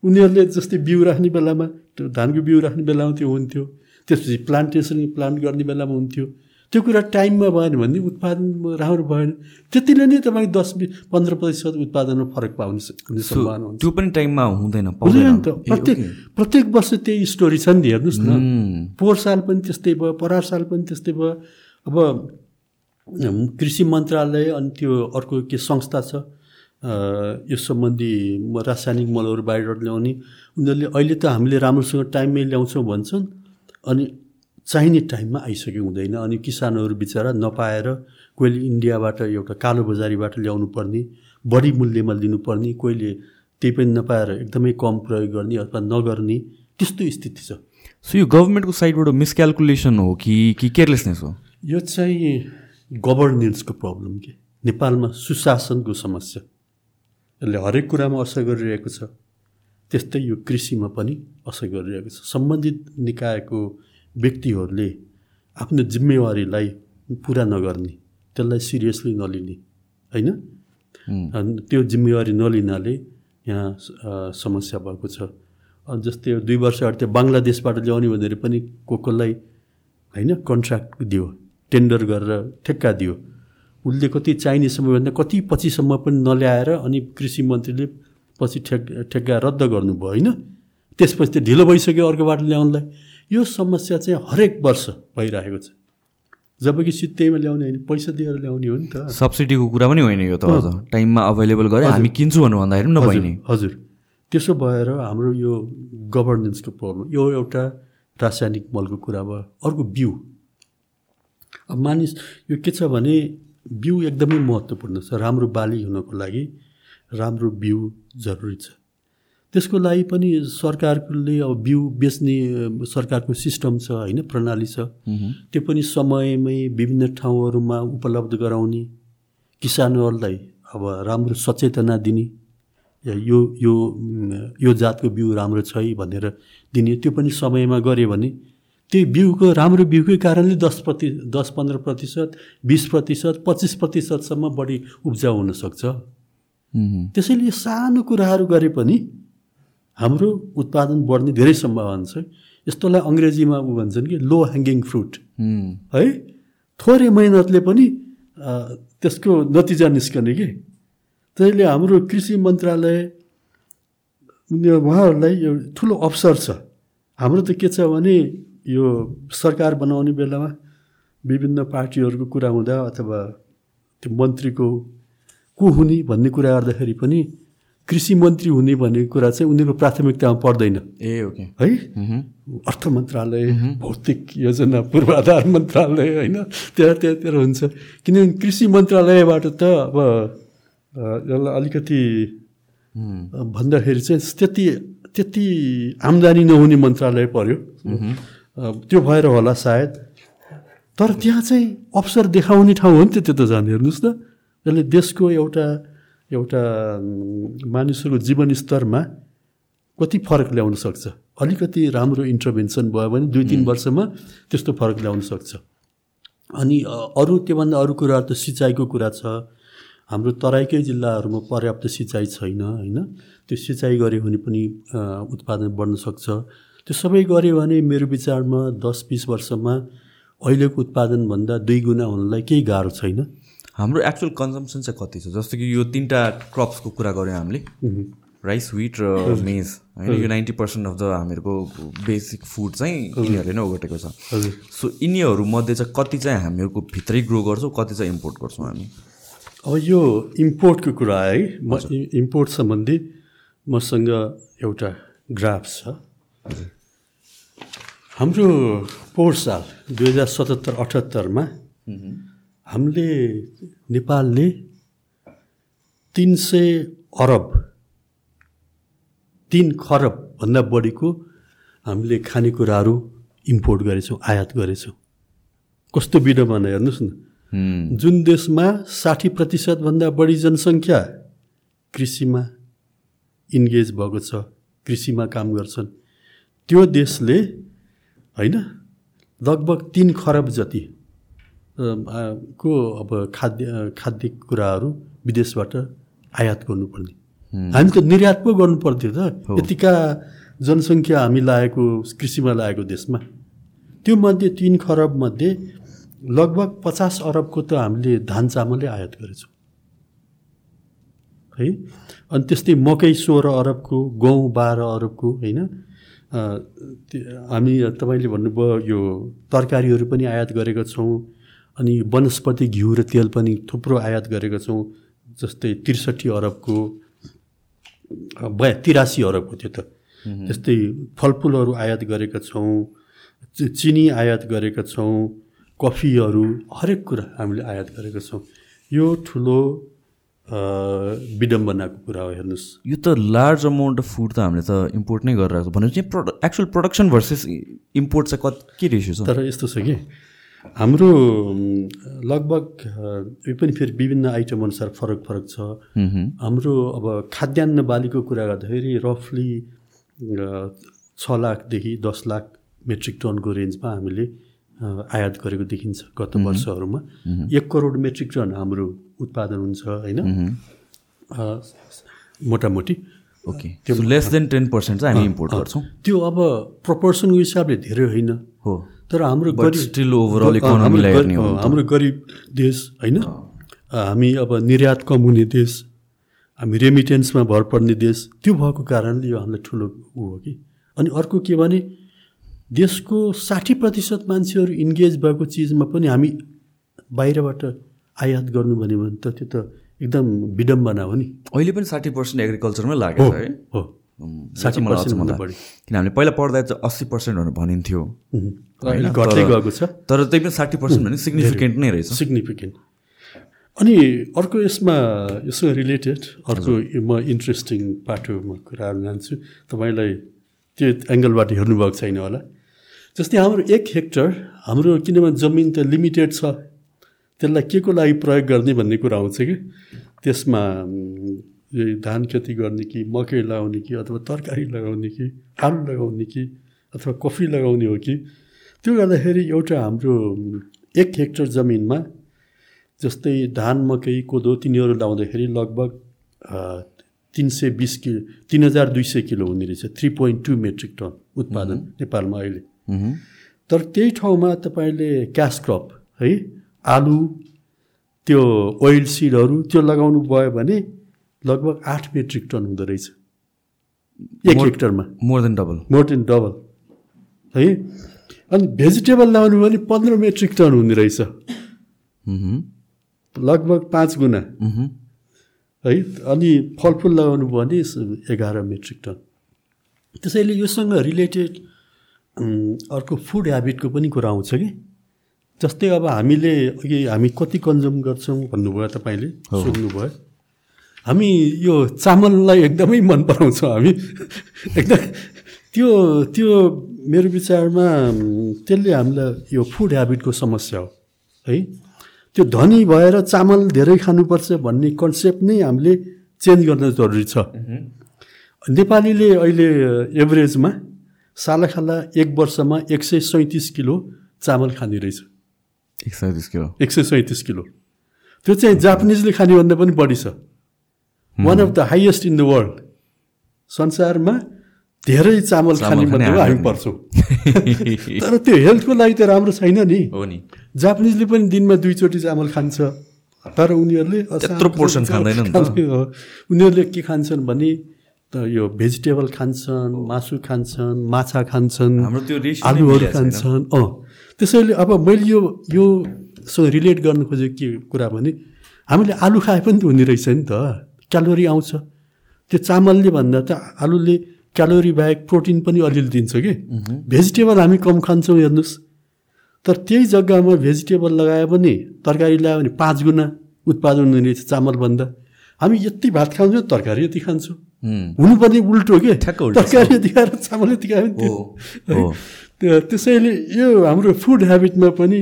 उनीहरूले जस्तै बिउ राख्ने बेलामा त्यो धानको बिउ राख्ने बेलामा त्यो हुन्थ्यो। त्यसपछि प्लान्टेसन प्लान्ट गर्ने बेलामा हुन्थ्यो। त्यो कुरा टाइममा भएन भने उत्पादन राम्रो भएन। त्यतिले नै तपाईँ दस बिस पन्ध्र प्रतिशत उत्पादनमा फरक पाउने सम्भावना हुन्छ। त्यो पनि टाइममा हुँदैन हुँदैन त। प्रत्येक प्रत्येक वर्ष त्यही स्टोरी छ नि हेर्नुहोस् न। पोहोर साल पनि त्यस्तै भयो परार साल पनि त्यस्तै भयो। अब कृषि मन्त्रालय अनि त्यो अर्को के संस्था छ? यस सम्बन्धी रासायनिक मलहरू बाहिरबाट ल्याउने उनीहरूले अहिले त हामीले राम्रोसँग टाइममै ल्याउँछौँ भन्छन् अनि चाहिने टाइममा आइसकेको हुँदैन अनि किसानहरू बिचरा नपाएर कोहीले इन्डियाबाट एउटा कालो बजारीबाट ल्याउनु पर्ने बढी मूल्यमा लिनुपर्ने कोहीले त्यही पनि नपाएर एकदमै कम प्रयोग गर्ने अथवा नगर्ने त्यस्तो स्थिति छ। सो यो गभर्मेन्टको साइडबाट मिसक्यालकुलेसन हो कि कि केयरलेसनेस हो? यो चाहिँ गभर्नेन्सको प्रब्लम के? नेपालमा सुशासनको समस्या। यसले हरेक कुरामा असर गरिरहेको छ। त्यस्तै यो कृषिमा पनि असर गरिरहेको छ। सम्बन्धित निकायको व्यक्तिहरूले आफ्नो जिम्मेवारीलाई पुरा नगर्ने त्यसलाई सिरियसली नलिने होइन? त्यो जिम्मेवारी नलिनाले यहाँ समस्या भएको छ। जस्तै दुई वर्ष अगाडि त्यो बङ्गलादेशबाट ल्याउने भनेर पनि को कोलाई होइन कन्ट्र्याक्ट दियो टेन्डर गरेर ठेक्का दियो। उसले कति चाहिने समयभन्दा कति पछिसम्म पनि नल्याएर अनि कृषि मन्त्रीले पछि ठेक ठेक्का रद्द गर्नुभयो होइन? त्यसपछि त्यो ढिलो भइसक्यो अर्कोबाट ल्याउनलाई। यो समस्या चाहिँ हरेक वर्ष भइरहेको छ। जबकि सित्तैमा ल्याउने होइन पैसा दिएर ल्याउने हो नि त। सब्सिडीको कुरा पनि होइन यो त टाइममा अभाइलेबल गरे हामी किन्छौँ भन्नु भन्दाखेरि पनि नभइने हजुर त्यसो भएर हाम्रो यो गभर्नेन्सको प्रब्लम यो एउटा रासायनिक मलको कुरा भयो। अर्को बिउ। अब मानिस यो के छ भने बिउ एकदमै महत्त्वपूर्ण छ। राम्रो बाली हुनको लागि राम्रो बिउ जरुरी छ। त्यसको लागि पनि सरकारले अब बिउ बेच्ने सरकारको सिस्टम छ होइन प्रणाली छ। त्यो पनि समयमै विभिन्न ठाउँहरूमा उपलब्ध गराउने किसानहरूलाई अब राम्रो सचेतना दिने यो यो यो जातको बिउ राम्रो छ है भनेर दिने त्यो पनि समयमा गऱ्यो भने त्यही बिउको राम्रो बिउकै कारणले दस प्रति दस पन्ध्र प्रतिशत बिस प्रतिशत पच्चिस प्रतिशतसम्म बढी उब्जाउ हुनसक्छ त्यसैले सानो कुराहरू गरे पनि हाम्रो उत्पादन बढ्ने धेरै सम्भावना छ। यस्तोलाई अङ्ग्रेजीमा ऊ भन्छन् कि लो ह्याङ्गिङ फ्रुट है? थोरै मेहनतले पनि त्यसको नतिजा निस्कने कि। त्यसले हाम्रो कृषि मन्त्रालय उहाँहरूलाई यो ठुलो अवसर छ। हाम्रो त के छ भने यो सरकार बनाउने बेलामा विभिन्न पार्टीहरूको कुरा हुँदा अथवा त्यो मन्त्रीको को हुने भन्ने कुरा गर्दाखेरि पनि कृषि मन्त्री हुने भन्ने कुरा चाहिँ उनीहरूको प्राथमिकतामा पर्दैन। Ah okay. है? अर्थ मन्त्रालय भौतिक योजना पूर्वाधार मन्त्रालय होइन? त्यहाँ त्यहाँतिर हुन्छ। किनभने कृषि मन्त्रालयबाट त अब यसलाई अलिकति भन्दाखेरि चाहिँ त्यति त्यति आम्दानी नहुने मन्त्रालय पर्यो। त्यो भएर होला सायद। तर त्यहाँ चाहिँ अवसर देखाउने ठाउँ हो नि त त्यो त जाने हेर्नुहोस् न। यसले देशको एउटा एउटा मानिसहरूको जीवनस्तरमा कति फरक ल्याउन सक्छ। अलिकति राम्रो इन्टरभेन्सन भयो भने दुई तिन वर्षमा त्यस्तो फरक ल्याउन सक्छ। अनि अरू त्योभन्दा अरू कुराहरू त सिँचाइको कुरा छ। हाम्रो तराईकै जिल्लाहरूमा पर्याप्त सिँचाइ छैन होइन। त्यो सिँचाइ गऱ्यो भने पनि उत्पादन बढ्न सक्छ। त्यो सबै गऱ्यो भने मेरो विचारमा दस बिस वर्षमा अहिलेको उत्पादनभन्दा दुई गुणा हुनलाई केही गाह्रो छैन। हाम्रो एक्चुअल कन्जम्सन चाहिँ कति छ? जस्तो कि यो तिनवटा क्रप्सको कुरा गऱ्यौँ हामीले। राइस विट र मेज होइन यो नाइन्टी पर्सेन्ट अफ द हामीहरूको बेसिक फुड चाहिँ यिनीहरूले नै ओगटेको छ। सो यिनीहरूमध्ये चाहिँ कति चाहिँ हामीहरूको भित्रै ग्रो गर्छौँ कति चाहिँ इम्पोर्ट गर्छौँ हामी? अब यो इम्पोर्टको कुरा है म इम्पोर्ट सम्बन्धी मसँग एउटा ग्राफ छ। हाम्रो पोहोर साल दुई हजार सतहत्तर अठहत्तरमा हामीले नेपालले तिन सय अरब तिन खरबभन्दा बढीको हामीले खानेकुराहरू इम्पोर्ट गरेछौँ आयात गरेछौँ। कस्तो विडम्बना हेर्नुहोस् न। जुन देशमा साठी प्रतिशतभन्दा बढी जनसङ्ख्या कृषिमा इन्गेज भएको छ कृषिमा काम गर्छन् त्यो देशले होइन? लगभग तिन खरब जति को अब खाद्य खाद्य कुराहरू विदेशबाट आयात गर्नुपर्ने। हामी त निर्यात पो गर्नु पर्थ्यो त यतिका जनसङ्ख्या हामी लागेको कृषिमा लागेको देशमा। त्यो मध्ये तिन खरब मध्ये लगभग पचास अरबको त हामीले धान चामलै आयात गरेछौँ। है? अनि त्यस्तै मकै सोह्र अरबको गहुँ बाह्र अरबको होइन? हामी तपाईँले भन्नुभयो यो तरकारीहरू पनि आयात गरेका छौँ अनि वनस्पति घिउ र तेल पनि थुप्रो आयात गरेका छौँ जस्तै त्रिसठी अरबको बया तिरासी अरबको त्यो त। त्यस्तै फलफुलहरू आयात गरेका छौँ चिनी आयात गरेका छौँ कफीहरू हरेक कुरा हामीले आयात गरेका छौँ। यो ठुलो विडम्बनाको कुरा हो हेर्नुहोस्। यो त लार्ज अमाउन्ट अफ फुड त हामीले त इम्पोर्ट नै गरिरहेको छ। भनेपछि prod actual production versus import चाहिँ कति के रेसियो छ? तर यस्तो छ कि हाम्रो लगभग यो पनि फेरि विभिन्न आइटम अनुसार फरक फरक छ। हाम्रो अब खाद्यान्न बालीको कुरा गर्दाखेरि रफली छ लाखदेखि दस लाख मेट्रिक टनको रेन्जमा हामीले आयात गरेको देखिन्छ गत वर्षहरूमा। एक करोड मेट्रिक टन हाम्रो उत्पादन हुन्छ होइन? मोटामोटी। ओके। त्यो लेस देन टेन पर्सेन्ट चाहिँ हामी इम्पोर्ट गर्छौँ। त्यो अब प्रपोर्सनको हिसाबले धेरै होइन। हो। तर हाम्रो स्टिल ओभरअल इकोनोमीलाई हाम्रो गरिब देश होइन? हामी अब निर्यात कम हुने देश हामी रेमिटेन्समा भर पर्ने देश त्यो भएको कारणले यो हामीलाई ठुलो ऊ हो कि। अनि अर्को के भने देशको साठी प्रतिशत मान्छेहरू इन्गेज भएको चिजमा पनि हामी बाहिरबाट आयात गर्नु भन्यो भने त त्यो त एकदम विडम्बना हो नि। अहिले पनि साठी पर्सेन्ट एग्रिकल्चरमै लागेको है हो? साठी पर्सेन्ट बढी। किन हामीले पहिला पढ्दा चाहिँ अस्सी पर्सेन्टहरू भनिन्थ्यो। घट्दै गएको छ। तर त्यही पनि साठी पर्सेन्ट भने सिग्निफिकेन्ट नै रहेछ। सिग्निफिकेन्ट अनि अर्को यसमा यसमा रिलेटेड अर्को म इन्ट्रेस्टिङ पाटोमा कुराहरू जान्छु। तपाईँलाई त्यो एङ्गलबाट हेर्नुभएको छैन होला। जस्तै हाम्रो एक हेक्टर हाम्रो किनभने जमिन त लिमिटेड छ। त्यसलाई के को लागि प्रयोग गर्ने भन्ने कुरा आउँछ कि? त्यसमा धान खेती गर्ने कि मकै लगाउने कि अथवा तरकारी लगाउने कि आलु लगाउने कि अथवा कफी लगाउने हो कि त्यो गर्दाखेरि एउटा हाम्रो एक हेक्टर जमिनमा जस्तै धान मकै कोदो तिनीहरू लाउँदाखेरि लगभग तिन सय बिस किलो तिन हजार दुई सय किलो हुने रहेछ three point two metric ton उत्पादन नेपालमा अहिले। तर त्यही ठाउँमा तपाईँले क्यास क्रप है आलु त्यो ओइल सिडहरू त्यो लगाउनु भयो भने लगभग आठ मेट्रिक टन हुँदो रहेछ। एक हेक्टरमा more than double more than double है? अनि भेजिटेबल लगाउनु भने पन्ध्र मेट्रिक टन हुने रहेछ। लगभग पाँच गुणा। है? अनि फलफुल लगाउनु भयो भने एघार मेट्रिक टन त्यसैले योसँग रिलेटेड अर्को फुड ह्याबिटको पनि कुरा आउँछ कि? जस्तै अब हामीले अघि हामी कति कन्ज्युम गर्छौँ भन्नुभयो तपाईँले सोध्नुभयो हामी यो चामललाई एकदमै मन पराउँछौँ हामी। एकदम त्यो त्यो मेरो विचारमा त्यसले हामीलाई यो फुड ह्याबिटको समस्या हो है? त्यो धनी भएर चामल धेरै खानुपर्छ भन्ने कन्सेप्ट नै हामीले चेन्ज गर्न जरुरी छ। नेपालीले अहिले एभरेजमा सालाखाला एक वर्षमा एक सय सैँतिस किलो चामल खाने रहेछ। एक सैँतिस किलो? एक सय सैँतिस किलो। त्यो चाहिँ जापानिजले खानेभन्दा पनि बढी छ। One of the highest in the world संसारमा धेरै चामल खाने मध्ये हामी पर्छौँ। तर त्यो हेल्थको लागि त राम्रो छैन नि। हो नि। जापानिजले पनि दिनमा दुईचोटि चामल खान्छ। तर उनीहरूले त्यत्रो पोर्सन खाँदैन उनीहरूले के खान्छन् भने त यो भेजिटेबल खान्छन् मासु खान्छन् माछा खान्छन् आलुहरू खान्छन् अँ। त्यसैले अब मैले यो योसँग रिलेट गर्नु खोजेको के कुरा भने हामीले आलु खाए पनि त हुने रहेछ नि त। क्यालोरी आउँछ। त्यो चामलले भन्दा त आलुले क्यालोरी बाहेक प्रोटिन पनि अलिअलि दिन्छ कि। भेजिटेबल हामी कम खान्छौँ हेर्नुहोस्। तर त्यही जग्गामा भेजिटेबल लगाए पनि तरकारी लगायो भने पाँच गुणा उत्पादन हुने रहेछ चामलभन्दा। हामी यति भात खान्छौँ तरकारी यति खान्छौँ। हुनुपर्ने उल्टो के तरकारी खाएर चामल त्यसैले यो हाम्रो फुड हेबिटमा पनि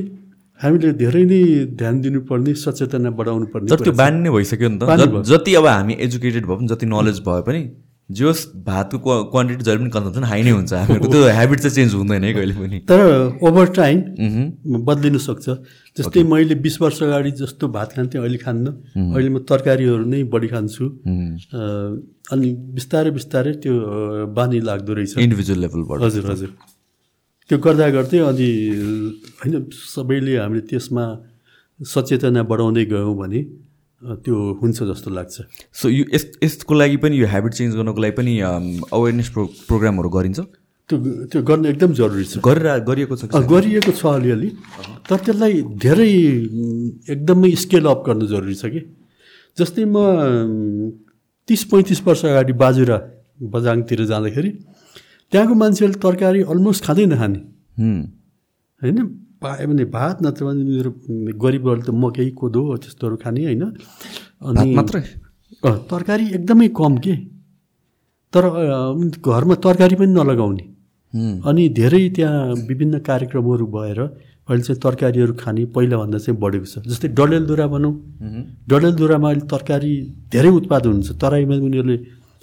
हामीले धेरै नै ध्यान दिनुपर्ने सचेतना बढाउनु पर्ने तर त्यो बानी नै भइसक्यो नि त जति अब हामी एजुकेटेड भए पनि जति नलेज भए पनि जे होस् भातको क्वा क्वान्टिटी जहिले पनि कन्जम्सन हाई नै हुन्छ हामीहरूको। त्यो हेबिट चाहिँ चेन्ज हुँदैन है कहिले पनि। तर ओभर टाइम। बदलिन सक्छ। जस्तै मैले बिस वर्ष अगाडि जस्तो भात खान्थेँ अहिले खान्न। अहिले म तरकारीहरू नै बढी खान्छु। अनि बिस्तारै बिस्तारै त्यो बानी लाग्दो रहेछ। इन्डिभिजुअल लेभलबाट हजुर हजुर। त्यो गर्दा गर्दै अनि होइन सबैले हामीले त्यसमा सचेतना बढाउँदै गयौँ भने त्यो हुन्छ जस्तो लाग्छ। सो यो यस यसको लागि पनि यो हेबिट चेन्ज गर्नको लागि पनि अवेरनेस प्रो प्रोग्रामहरू गरिन्छ? त्यो त्यो गर्नु एकदम जरुरी छ। गरेर गरिएको छ गरिएको छ अलिअलि तर त्यसलाई धेरै एकदमै स्केल अप गर्नु जरुरी छ कि। जस्तै म तिस पैँतिस वर्ष अगाडि बाजुरा बजाङतिर जाँदाखेरि त्यहाँको मान्छेहरूले तरकारी अलमोस्ट खाँदै नखाने। होइन? पायो भने भात नत्र भने मेरो गरिबहरूले त मकै कोदो त्यस्तोहरू खाने होइन? भात मात्रै? तरकारी एकदमै कम के? तर घरमा तरकारी पनि नलगाउने। अनि धेरै त्यहाँ विभिन्न कार्यक्रमहरू भएर अहिले चाहिँ तरकारीहरू खाने पहिलाभन्दा चाहिँ बढेको छ। जस्तै डडेलधुरा भनौँ। डडेलधुरामा अहिले तरकारी धेरै उत्पादन हुन्छ। तराईमा उनीहरूले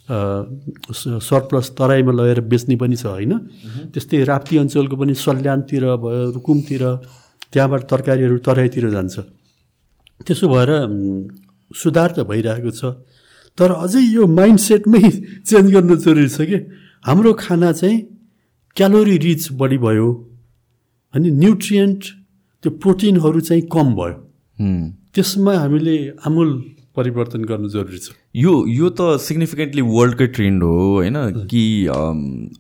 सरप्लस तराईमा लगेर बेच्ने पनि छ होइन? त्यस्तै राप्ती अञ्चलको पनि सल्यानतिर भयो रुकुमतिर त्यहाँबाट तरकारीहरू तराईतिर जान्छ। त्यसो भएर सुधार त भइरहेको छ तर अझै यो माइन्ड सेटमै चेन्ज गर्नु जरुरी छ कि? हाम्रो खाना चाहिँ क्यालोरी रिच बढी भयो अनि न्युट्रियन्ट त्यो प्रोटिनहरू चाहिँ कम भयो। त्यसमा हामीले आमूल परिवर्तन गर्नु जरुरी छ। यो यो त सिग्निफिकेन्टली वर्ल्डकै ट्रेन्ड हो होइन? कि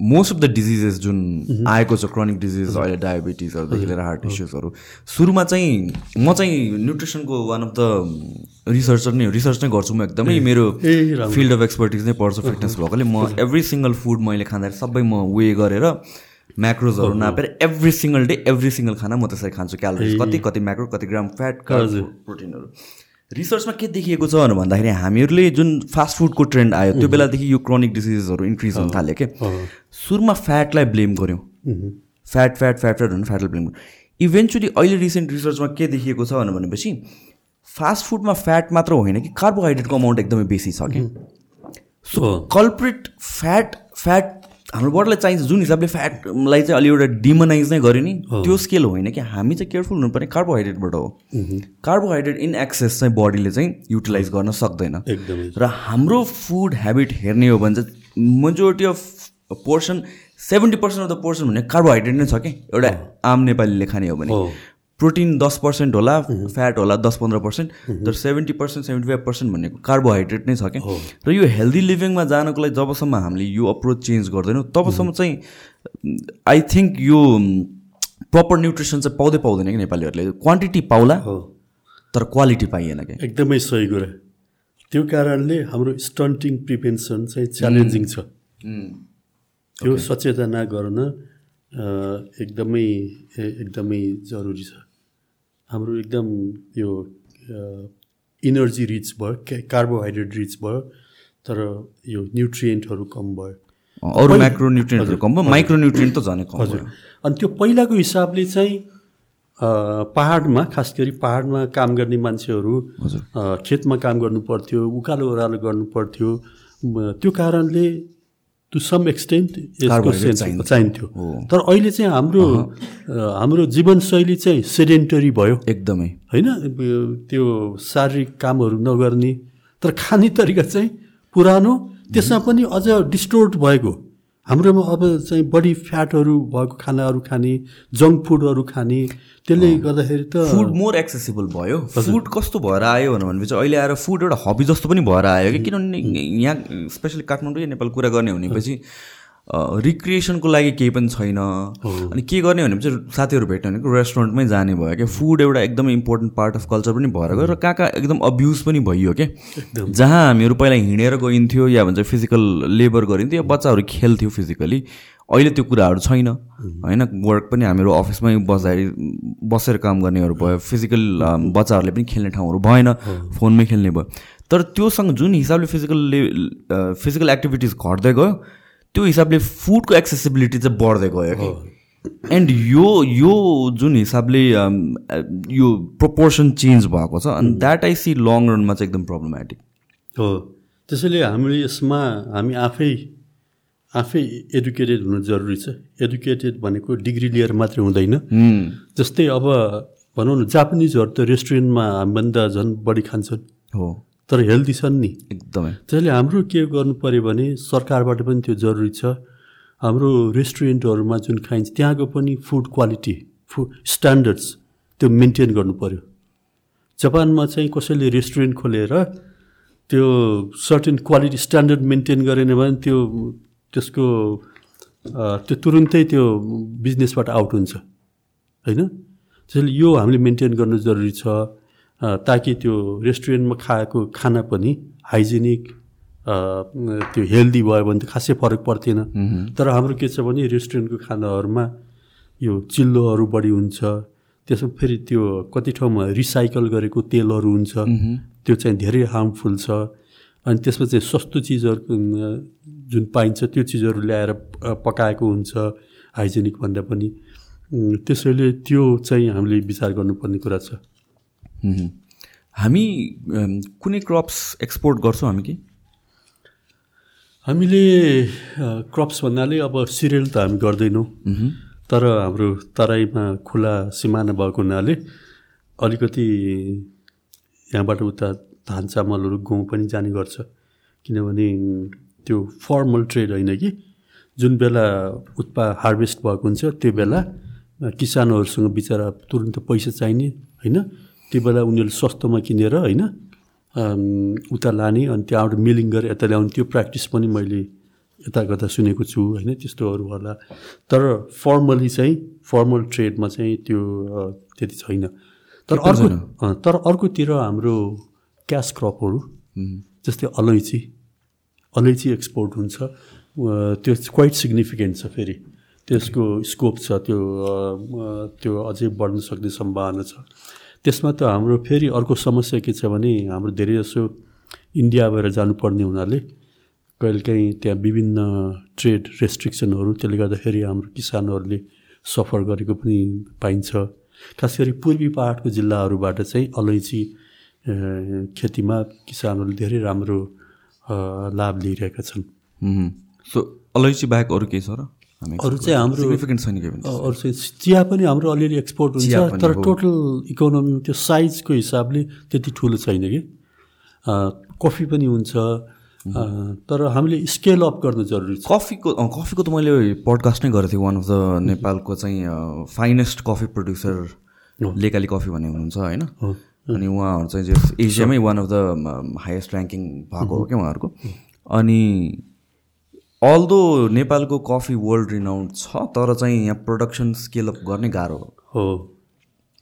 मोस्ट अफ द डिजिजेस जुन आएको छ क्रोनिक डिजिज अहिले डायबिटिजहरूदेखि लिएर हार्ट इस्युजहरू सुरुमा चाहिँ म चाहिँ न्युट्रिसनको वान अफ द रिसर्चर नै रिसर्च नै गर्छु म एकदमै। मेरो फिल्ड अफ एक्सपर्टिज नै पर्छ फिटनेस भएकोले। म एभ्री सिङ्गल फुड मैले खाँदाखेरि सबै म वे गरेर म्याक्रोजहरू नापेर every single day every single खाना म त्यसरी खान्छु। क्यालोरिज कति कति म्याक्रो कति ग्राम फ्याट प्रोटिनहरू रिसर्चमा के देखिएको छ भनेर भन्दाखेरि हामीहरूले जुन फास्ट फुडको ट्रेन्ड आयो त्यो बेलादेखि यो क्रोनिक डिसिजेसहरू इन्क्रिज हुन थाल्यो क्या सुरुमा फ्याटलाई ब्लेम गऱ्यौँ फ्याट फ्याट फ्याट फ्याट भनेर फ्याटलाई ब्लेम गऱ्यौँ इभेन्चुली अहिले रिसेन्ट रिसर्चमा के देखिएको छ भनेर भनेपछि फास्ट फुडमा फ्याट मात्र होइन कि कार्बोहाइड्रेटको अमाउन्ट एकदमै बेसी छ कि। सो कल्प्रिट फ्याट फ्याट हाम्रो बडीलाई चाहिन्छ जुन हिसाबले फ्याटलाई चाहिँ अलि एउटा डिमोनाइज नै गर्यो नि त्यो स्केल होइन कि? हामी चाहिँ केयरफुल हुनुपर्ने कार्बोहाइड्रेटबाट हो। कार्बोहाइड्रेट इन एक्सेस चाहिँ बडीले चाहिँ युटिलाइज गर्न सक्दैन। र हाम्रो फुड हेबिट हेर्ने हो भने चाहिँ majority of portion seventy percent of the portion भने कार्बोहाइड्रेट नै छ कि? एउटा आम नेपालीले खाने हो भने। प्रोटिन दस पर्सेन्ट होला फ्याट होला दस पन्ध्र पर्सेन्ट तर seventy percent seventy five percent भनेको कार्बोहाइड्रेट नै छ क्या। र यो हेल्दी लिभिङमा जानको लागि जबसम्म हामीले यो अप्रोच चेन्ज गर्दैनौँ तबसम्म चाहिँ आई थिङ्क यो प्रपर न्युट्रिसन चाहिँ पाउँदै पाउँदैन कि नेपालीहरूले। क्वान्टिटी पाउला तर क्वालिटी पाइएन क्या। एकदमै सही कुरा। त्यो कारणले हाम्रो स्टन्टिङ प्रिभेन्सन चाहिँ च्यालेन्जिङ छ। त्यो सचेतना गर्न एकदमै एकदमै जरुरी छ। हाम्रो एकदम यो इनर्जी रिच भयो कार्बोहाइड्रेट रिच भयो तर यो न्युट्रिएन्टहरू कम भयो। अरू माइक्रो न्युट्रियन्टहरू कम भयो? माइक्रो न्युट्रियन्ट त झनै कम हजुर। अनि त्यो पहिलाको हिसाबले चाहिँ पहाडमा खास गरी पहाडमा काम गर्ने मान्छेहरू खेतमा काम गर्नु पर्थ्यो उकालो ओह्रालो गर्नु पर्थ्यो। त्यो कारणले टु सम एक्सटेन्ट यसको सेन्स चाहिन्थ्यो। तर अहिले चाहिँ हाम्रो हाम्रो जीवनशैली चाहिँ सेडेन्टरी भयो। एकदमै। होइन? त्यो शारीरिक कामहरू नगर्ने। तर खाने तरिका चाहिँ पुरानो। त्यसमा पनि अझ डिस्टोर्ट भएको। हाम्रोमा अब चाहिँ बढी फ्याटहरू भएको खानाहरू खाने जङ्क फुडहरू खाने त्यसले गर्दाखेरि त फुड मोर एक्सेसिबल भयो। फुड कस्तो भएर आयो भनेपछि अहिले आएर फुड एउटा हबी जस्तो पनि भएर आयो कि किनभने यहाँ स्पेसली काठमाडौँ या नेपाल कुरा गर्ने भनेपछि रिक्रिएसनको लागि केही पनि छैन। अनि के गर्ने भनेपछि साथीहरू भेट्यो भनेको रेस्टुरेन्टमै जाने भयो क्या। फुड एउटा एकदमै इम्पोर्टेन्ट पार्ट अफ कल्चर पनि भएर गयो। र कहाँ कहाँ एकदम अब्युज पनि भइयो क्या। जहाँ हामीहरू पहिला हिँडेर गइन्थ्यो या भन्छ फिजिकल लेबर गरिन्थ्यो या बच्चाहरू खेल्थ्यो फिजिकली अहिले त्यो कुराहरू छैन। होइन वर्क पनि हामीहरू अफिसमै बस्दाखेरि बसेर काम गर्नेहरू भयो। फिजिकल बच्चाहरूले पनि खेल्ने ठाउँहरू भएन। फोनमै खेल्ने भयो। तर त्योसँग जुन हिसाबले फिजिकल फिजिकल एक्टिभिटिज घट्दै गयो त्यो हिसाबले फुडको एक्सेसिबिलिटी चाहिँ बढ्दै गयो कि। एन्ड यो यो जुन हिसाबले अम, अ, यो प्रोपोर्सन चेन्ज भएको छ अनि द्याट आई सी लङ रनमा चाहिँ एकदम प्रब्लमेटिक हो। त्यसैले हामीले यसमा हामी आफै आफै एडुकेटेड हुनु जरुरी छ। एडुकेटेड भनेको डिग्री लिएर मात्रै हुँदैन। जस्तै अब भनौँ न जापानिजहरू त रेस्टुरेन्टमा हामीभन्दा झन् बढी खान्छन्। हो। तर हेल्दी छन् नि। एकदमै। त्यसैले हाम्रो के गर्नु पऱ्यो भने सरकारबाट पनि त्यो जरुरी छ। हाम्रो रेस्टुरेन्टहरूमा जुन खाइन्छ त्यहाँको पनि फुड क्वालिटी फुड स्ट्यान्डर्ड्स त्यो मेन्टेन गर्नु पऱ्यो जापानमा चाहिँ कसैले रेस्टुरेन्ट खोलेर त्यो सर्टेन क्वालिटी स्ट्यान्डर्ड मेन्टेन गरेन भने त्यो त्यसको त्यो तुरुन्तै त्यो बिजनेसबाट आउट हुन्छ। होइन? त्यसैले यो हामीले मेन्टेन गर्नु जरुरी छ। ताकि त्यो रेस्टुरेन्टमा खाएको खाना पनि हाइजेनिक त्यो हेल्दी भयो भने त खासै फरक पर्थेन। तर हाम्रो के छ भने रेस्टुरेन्टको खानाहरूमा यो चिल्लोहरू बढी हुन्छ। त्यसमा फेरि त्यो कति ठाउँमा रिसाइकल गरेको तेलहरू हुन्छ। त्यो चाहिँ धेरै हार्मफुल छ। अनि त्यसमा चाहिँ सस्तो चिजहरू जुन पाइन्छ त्यो चिजहरू ल्याएर पकाएको हुन्छ हाइजेनिक भन्दा पनि। त्यसैले त्यो चाहिँ हामीले विचार गर्नुपर्ने कुरा छ। हामी कुनै क्रप्स एक्सपोर्ट गर्छौँ हामी कि? हामीले क्रप्स भन्नाले अब सिरियल त हामी गर्दैनौँ। तर हाम्रो तराईमा खुला सिमाना भएको हुनाले अलिकति यहाँबाट उता धान चामलहरू गहुँ पनि जाने गर्छ। किनभने त्यो फर्मल ट्रेड होइन कि? जुन बेला उत्पा हार्भेस्ट भएको हुन्छ त्यो बेला किसानहरूसँग बिचरा तुरन्त पैसा चाहिने होइन? त्यो बेला उनीहरूले सस्तोमा किनेर होइन उता लाने अनि त्यहाँबाट मिलिङ गरेर यता ल्याउने त्यो प्र्याक्टिस पनि मैले यता गर्दा सुनेको छु होइन त्यस्तोहरू होला। तर फर्मली चाहिँ फर्मल ट्रेडमा चाहिँ त्यो त्यति छैन। तर अर्को तर अर्कोतिर हाम्रो क्यास क्रपहरू जस्तै अलैँची अलैँची एक्सपोर्ट हुन्छ। त्यो क्वाइट सिग्निफिकेन्ट छ फेरि। त्यसको स्कोप छ त्यो त्यो अझै बढ्न सक्ने सम्भावना छ। त्यसमा त हाम्रो फेरि अर्को समस्या के छ भने हाम्रो धेरै जसो इन्डिया भएर जानुपर्ने हुनाले कहिलेकाहीँ त्यहाँ विभिन्न ट्रेड रेस्ट्रिक्सनहरू त्यसले गर्दाखेरि हाम्रो किसानहरूले सफर गरेको पनि पाइन्छ। खास गरी पूर्वी पाहाडको जिल्लाहरूबाट चाहिँ अलैँची खेतीमा किसानहरूले धेरै राम्रो लाभ लिइरहेका छन्। सो अलैँची बाहेक अरू केही छ र? अरू चाहिँ हाम्रो अरू चाहिँ चिया पनि हाम्रो अलिअलि एक्सपोर्ट हुन्छ तर टोटल इकोनोमी त्यो साइजको हिसाबले त्यति ठुलो छैन कि। कफी पनि हुन्छ तर हामीले स्केल अप गर्नु जरुरी छ। कफीको कफीको त मैले पडकास्ट नै गरेको थिएँ वान अफ द नेपालको चाहिँ finest coffee producer Lekali coffee भन्ने हुनुहुन्छ होइन? अनि उहाँहरू चाहिँ एसियामै one of the highest ranking भएको हो क्या उहाँहरूको। अनि अल्दो नेपालको कफी वर्ल्ड रिनाउन्ड छ तर चाहिँ यहाँ प्रोडक्सन स्केल अप गर्ने गाह्रो हो।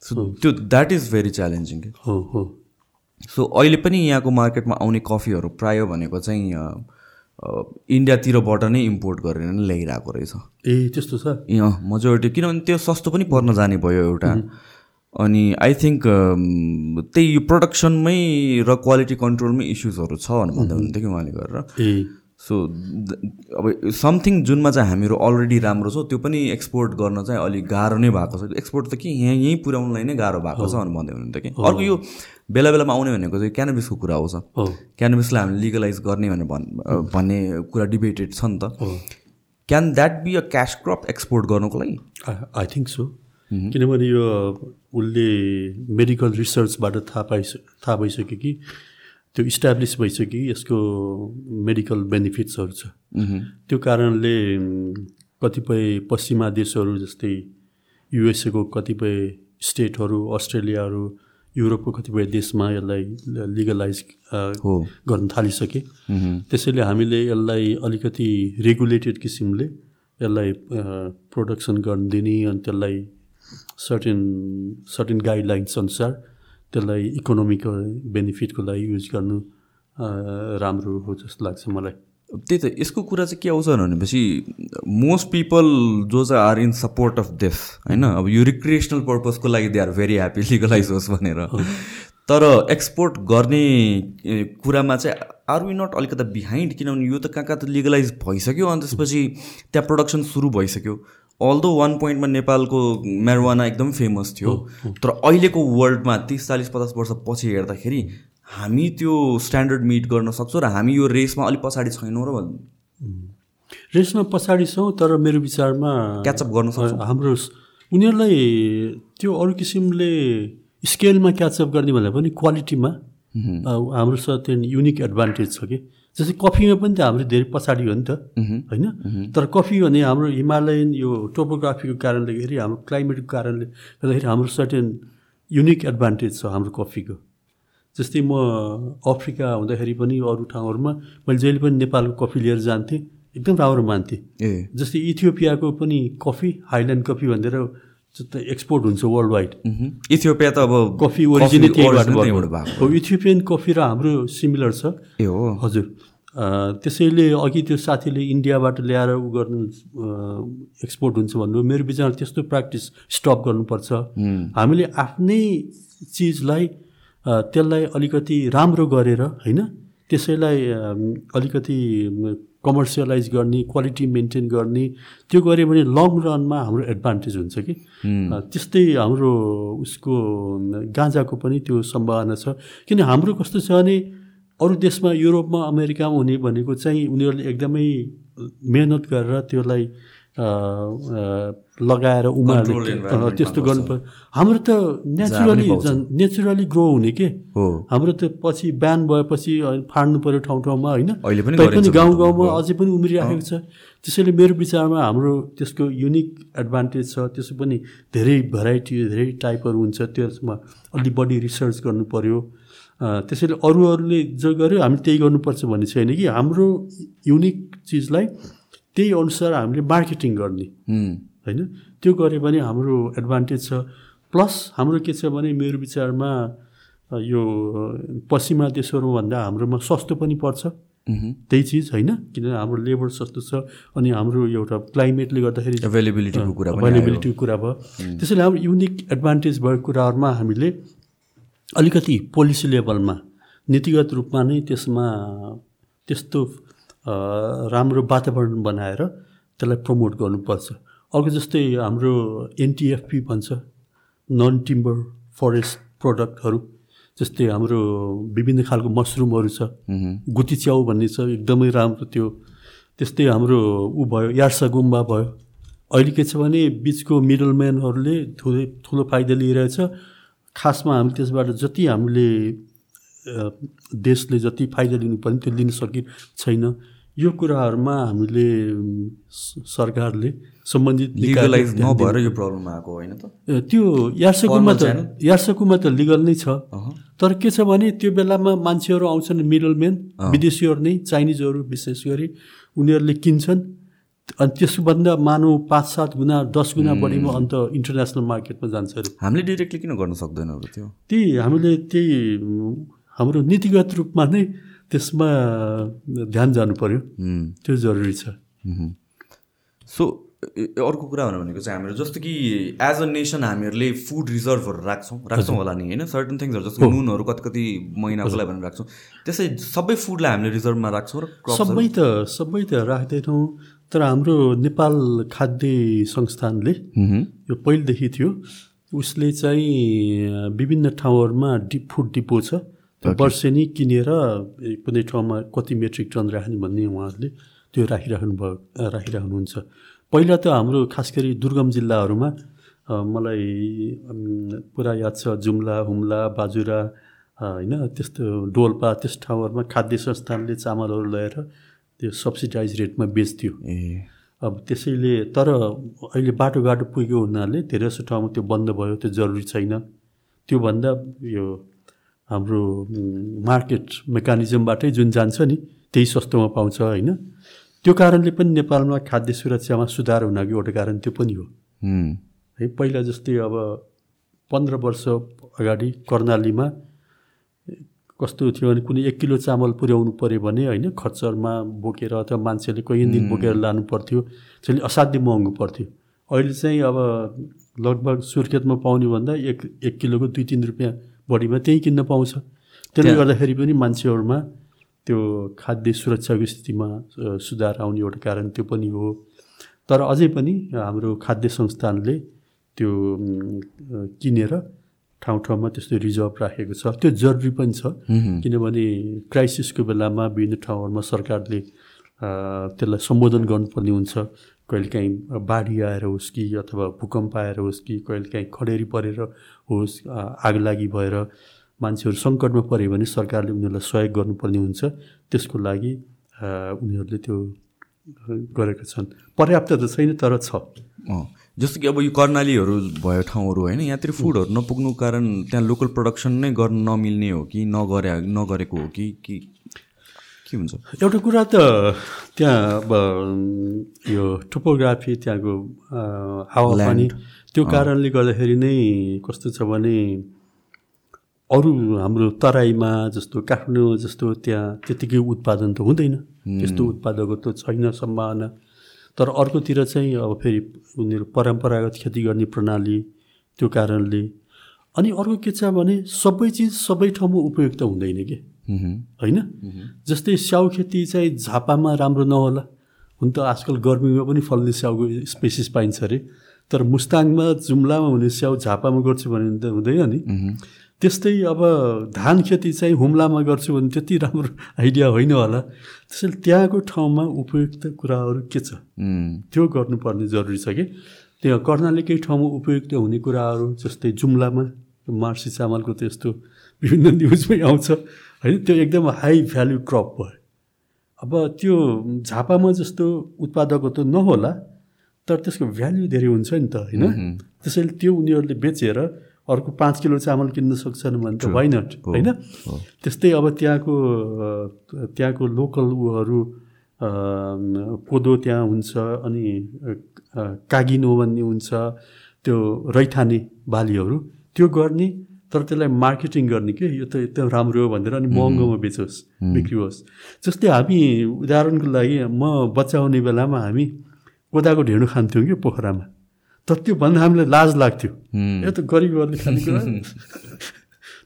सो त्यो द्याट इज भेरी च्यालेन्जिङ हो हो। सो अहिले पनि यहाँको मार्केटमा आउने कफीहरू प्राय भनेको चाहिँ इन्डियातिरबाट नै इम्पोर्ट गरेर नै ल्याइरहेको रहेछ। ए त्यस्तो छ? मेजोरिटी किनभने त्यो सस्तो पनि पर्न जाने भयो एउटा। अनि आई थिङ्क त्यही यो प्रडक्सनमै र क्वालिटी कन्ट्रोलमै इस्युजहरू छ भनेर भन्दै हुनुहुन्थ्यो कि उहाँले गरेर। सो अब समथिङ जुनमा चाहिँ हामीहरू अलरेडी राम्रो छ त्यो पनि एक्सपोर्ट गर्न चाहिँ अलिक गाह्रो नै भएको छ। एक्सपोर्ट त कि यहाँ यहीँ पुर्याउनलाई नै गाह्रो भएको छ भनेर भन्दै हुनुहुन्थ्यो कि। अर्को यो बेला बेलामा आउने भनेको चाहिँ क्यानबिसको कुरा आउँछ क्यानबिसलाई हामीले लिगलाइज गर्ने भनेर भन् भन्ने कुरा डिबेटेड छ नि त। Can that be a cash crop export गर्नुको लागि? आई थिङ्क सो किनभने यो उसले मेडिकल रिसर्चबाट थाहा पाइस थाहा भइसक्यो कि त्यो इस्टाब्लिस भइसक्यो यसको मेडिकल बेनिफिट्सहरू छ। त्यो कारणले कतिपय पश्चिमा देशहरू जस्तै युएसएको कतिपय स्टेटहरू अस्ट्रेलियाहरू युरोपको कतिपय देशमा यसलाई लिगलाइज गर्न थालिसके। त्यसैले हामीले यसलाई अलिकति रेगुलेटेड किसिमले यसलाई प्रोडक्सन गर्न दिने अनि त्यसलाई सर्टेन सर्टेन गाइडलाइन्स अनुसार त्यसलाई इकोनोमिक बेनिफिटको लागि युज गर्नु राम्रो हो जस्तो लाग्छ मलाई। त्यही त यसको कुरा चाहिँ के आउँछ भनेपछि मोस्ट पिपल जो चाहिँ are in support of this होइन? अब यो रिक्रिएसनल पर्पजको लागि they are very happy legalize होस् भनेर। तर एक्सपोर्ट गर्ने कुरामा चाहिँ आर वी नट अलिकता बिहाइन्ड किनभने यो त कहाँ कहाँ त लिगलाइज भइसक्यो अनि त्यसपछि त्यहाँ प्रडक्सन सुरु भइसक्यो। अल्दो वान पोइन्टमा नेपालको म्यारोवाना एकदम फेमस थियो तर अहिलेको वर्ल्डमा तिस चालिस पचास वर्ष पछि हेर्दाखेरि हामी त्यो स्ट्यान्डर्ड मिट गर्न सक्छौँ र हामी यो रेसमा अलिक पछाडि छैनौँ र रेसमा पछाडि छौँ तर मेरो विचारमा क्याचअप गर्न सक्छौँ। हाम्रो उनीहरूलाई त्यो अरू किसिमले स्केलमा क्याचअप गर्ने भन्दा पनि क्वालिटीमा हाम्रो छ त्यो युनिक एडभान्टेज छ कि। जस्तै कफीमा पनि त हाम्रो धेरै पछाडि हो नि त होइन? तर कफी भने हाम्रो हिमालयन यो टोपोग्राफीको कारणले गर्दाखेरि हाम्रो क्लाइमेटको कारणले गर्दाखेरि हाम्रो सर्टेन युनिक एडभान्टेज छ हाम्रो कफीको। जस्तै म अफ्रिका हुँदाखेरि पनि अरू ठाउँहरूमा मैले जहिले पनि नेपालको कफी लिएर जान्थेँ एकदम राम्रो मान्थेँ। जस्तै इथियोपियाको पनि कफी हाइल्यान्ड कफी भनेर एक्सपोर्ट हुन्छ वर्ल्ड वाइड इथियोपिया त अब कफी ओरिजिनै त्यहीबाट भएको। इथियोपियन कफी र हाम्रो सिमिलर छ। ए हो। हजुर। त्यसैले अघि त्यो साथीले इन्डियाबाट ल्याएर उ गर्नु एक्सपोर्ट हुन्छ भन्नु मेरो विचारमा त्यस्तो प्र्याक्टिस स्टप गर्नुपर्छ। हामीले आफ्नै चिजलाई त्यसलाई अलिकति राम्रो गरेर होइन? त्यसैलाई अलिकति कमर्सियलाइज गर्ने क्वालिटी मेन्टेन गर्ने त्यो गऱ्यो भने लङ रनमा हाम्रो एडभान्टेज हुन्छ कि। त्यस्तै हाम्रो उसको गाँजाको पनि त्यो सम्भावना छ। किन हाम्रो कस्तो छ भने अरू देशमा युरोपमा अमेरिकामा हुने भनेको चाहिँ उनीहरूले एकदमै मेहनत गरेर त्यसलाई लगाएर उमार्ने त्यस्तो गर्नु हाम्रो त नेचुरली। नेचुरली ग्रो हुने के? हो। हाम्रो त पछि बिहान भएपछि फाड्नु पऱ्यो ठाउँ ठाउँमा होइन पनि गाउँ। गाउँमा हो। अझै पनि उम्रिराखेको छ। त्यसैले मेरो विचारमा हाम्रो त्यसको युनिक एडभान्टेज छ। त्यसो पनि धेरै भेराइटी धेरै टाइपहरू हुन्छ। त्यसमा अलि बढी रिसर्च गर्नु पऱ्यो त्यसैले अरू अरूले जो गर्यो हामी त्यही गर्नुपर्छ भन्ने छैन कि? हाम्रो युनिक चिजलाई त्यही अनुसार हामीले मार्केटिङ गर्ने। होइन? त्यो गऱ्यो भने हाम्रो एडभान्टेज छ। प्लस हाम्रो के छ भने मेरो विचारमा यो पश्चिमा देशहरूभन्दा हाम्रोमा सस्तो पनि पर्छ। त्यही चिज होइन? किनभने हाम्रो लेबर सस्तो छ अनि हाम्रो एउटा क्लाइमेटले गर्दाखेरि अभाइलेबिलिटीको कुरा। अभाइलेबिलिटीको कुरा भयो। त्यसैले हाम्रो युनिक एडभान्टेज भएको कुराहरूमा हामीले अलिकति पोलिसी लेभलमा नीतिगत रूपमा नै त्यसमा त्यस्तो राम्रो वातावरण बनाएर त्यसलाई प्रमोट गर्नुपर्छ। अर्को जस्तै हाम्रो एनटिएफपी भन्छ नन टिम्बर फरेस्ट प्रडक्टहरू जस्तै हाम्रो विभिन्न खालको मसरुमहरू छ। गुती च्याउ भन्ने छ एकदमै राम्रो त्यो। त्यस्तै हाम्रो ऊ भयो यार्सा गुम्बा भयो। अहिले के छ भने बिचको मिडल म्यानहरूले ठुलो ठुलो फाइदा लिइरहेछ। खासमा हामी त्यसबाट जति हामीले देशले जति फाइदा लिनुपर्ने त्यो लिन सकि छैन। यो कुराहरूमा हामीले सरकारले सम्बन्धित नभएर यो प्रब्लम आएको होइन त? त्यो यार्सकुमा त यार्सकुमा त लिगल नै छ। तर के छ भने त्यो बेलामा मान्छेहरू आउँछन् मिडल म्यान विदेशीहरू नै चाइनिजहरू विशेष गरी उनीहरूले किन्छन्। अनि त्यसभन्दा मानव पाँच सात गुणा दस गुणा बढीमा अन्त इन्टरनेसनल मार्केटमा जान्छ अरे। हामीले डिरेक्टली किन गर्न सक्दैनौँ त्यो? त्यही हामीले त्यही हाम्रो नीतिगत रूपमा नै त्यसमा ध्यान जानु पर्यो। त्यो जरुरी छ। सो अर्को कुरा भनेको चाहिँ हाम्रो जस्तो कि एज अ नेसन हामीहरूले फुड रिजर्भहरू राख्छौँ। राख्छौँ होला नि होइन? सर्टन थिङ्सहरू जस्तो नुनहरू कति कति महिनाको लागि भनेर राख्छौँ। त्यसै सबै फुडलाई हामीले रिजर्भमा राख्छौँ र सबै त सबै त राख्दैनौँ तर हाम्रो नेपाल खाद्य संस्थानले। यो पहिलेदेखि थियो उसले चाहिँ विभिन्न ठाउँहरूमा डिप फुड डिपो छ। वर्षेनी किनेर कुनै ठाउँमा कति मेट्रिक टन राख्ने भन्ने उहाँहरूले त्यो राखिराख्नु भयो राखिराख्नुहुन्छ पहिला त हाम्रो खास गरी दुर्गम जिल्लाहरूमा मलाई पुरा याद छ जुम्ला हुम्ला बाजुरा होइन त्यस्तो डोल्पा त्यस ठाउँहरूमा खाद्य संस्थानले चामलहरू ल्याएर त्यो सब्सिडाइज रेटमा बेच्थ्यो अब त्यसैले तर अहिले बाटोघाटो पुगेको हुनाले धेरै जस्तो ठाउँमा त्यो बन्द भयो त्यो जरुरी छैन त्योभन्दा यो हाम्रो मार्केट मेकानिजमबाटै जुन जान्छ नि त्यही सस्तोमा पाउँछ होइन। त्यो कारणले पनि नेपालमा खाद्य सुरक्षामा सुधार हुनको एउटा कारण त्यो पनि हो। है। पहिला जस्तै अब पन्ध्र वर्ष अगाडि कर्णालीमा कस्तो थियो भने कुनै एक किलो चामल पुर्याउनु पऱ्यो भने होइन खच्चरमा बोकेर अथवा मान्छेले कहीँ दिन बोकेर लानु पर्थ्यो त्यसले असाध्यै महँगो पर्थ्यो। अहिले चाहिँ अब लगभग सुर्खेतमा पाउने भन्दा एक एक किलोको दुई तिन रुपियाँ बढीमा त्यहीँ किन्न पाउँछ। त्यसले गर्दाखेरि पनि मान्छेहरूमा त्यो खाद्य सुरक्षाको स्थितिमा सुधार आउने एउटा कारण त्यो पनि हो। तर अझै पनि हाम्रो खाद्य संस्थानले त्यो किनेर ठाउँ ठाउँमा त्यस्तो रिजर्भ राखेको छ। त्यो जरुरी पनि छ। किनभने क्राइसिसको बेलामा विभिन्न ठाउँहरूमा सरकारले त्यसलाई सम्बोधन गर्नुपर्ने हुन्छ। कहिलेकाहीँ बाढी आएर होस् कि अथवा भूकम्प आएर होस् कि कहिलेकाहीँ खडेरी परेर होस् आगलागी भएर मान्छेहरू सङ्कटमा पऱ्यो भने सरकारले उनीहरूलाई सहयोग गर्नुपर्ने हुन्छ। त्यसको लागि उनीहरूले त्यो गरेका छन्। पर्याप्त त छैन तर छ। जस्तो कि अब यो कर्णालीहरू भयो ठाउँहरू होइन यहाँतिर फुडहरू नपुग्नुको कारण त्यहाँ लोकल प्रडक्सन नै गर्न नमिल्ने हो कि नगरे नगरेको हो कि कि हुन्छ। एउटा कुरा त त्यहाँ अब यो टोपोग्राफी त्यहाँको हावापानी त्यो कारणले गर्दाखेरि नै कस्तो छ भने अरू हाम्रो तराईमा जस्तो काठमाडौँ जस्तो त्यहाँ त्यतिकै उत्पादन त हुँदैन। त्यस्तो उत्पादकको त छैन सम्भावना। तर अर्कोतिर चाहिँ अब फेरि उनीहरू परम्परागत खेती गर्ने प्रणाली त्यो कारणले। अनि अर्को के छ भने सबै चिज सबै ठाउँमा उपयुक्त हुँदैन कि? होइन? जस्तै स्याउ खेती चाहिँ झापामा राम्रो नहोला। हुन त आजकल गर्मीमा पनि फल्ने स्याउको स्पेसिस पाइन्छ अरे। तर मुस्ताङमा जुम्लामा हुने स्याउ झापामा गर्छु भने त हुँदैन नि। त्यस्तै अब धान खेती चाहिँ हुम्लामा गर्छु भने त्यति राम्रो आइडिया होइन होला। त्यसैले त्यहाँको ठाउँमा उपयुक्त कुराहरू के छ? त्यो गर्नुपर्ने जरुरी छ कि? त्यहाँ कर्णालीकै ठाउँमा उपयुक्त हुने कुराहरू जस्तै जुम्लामा मार्सी चामलको त्यस्तो विभिन्न न्युजमै आउँछ। होइन? त्यो एकदम हाई भ्याल्यु क्रप भयो। अब त्यो झापामा जस्तो उत्पादकको त नहोला तर त्यसको भ्याल्यु धेरै हुन्छ नि त होइन? त्यसैले त्यो उनीहरूले बेचेर अर्को पाँच किलो चामल किन्न सक्छन् भने त नट होइन? त्यस्तै अब त्यहाँको त्यहाँको लोकल उहरू कोदो त्यहाँ हुन्छ अनि कागिनो भन्ने हुन्छ त्यो रैथाने बालीहरू। त्यो गर्ने तर त्यसलाई मार्केटिङ गर्ने के? यो त एकदम राम्रो हो भनेर अनि महँगोमा बेचोस् बिक्री होस् जस्तै हामी उदाहरणको लागि म बच्चा हुने बेलामा हामी कोदाको ढेँडो खान्थ्यौँ कि पोखरामा? तर त्यो भन्दा हामीलाई लाज लाग्थ्यो। यो त गरिबहरूले खानेकुरा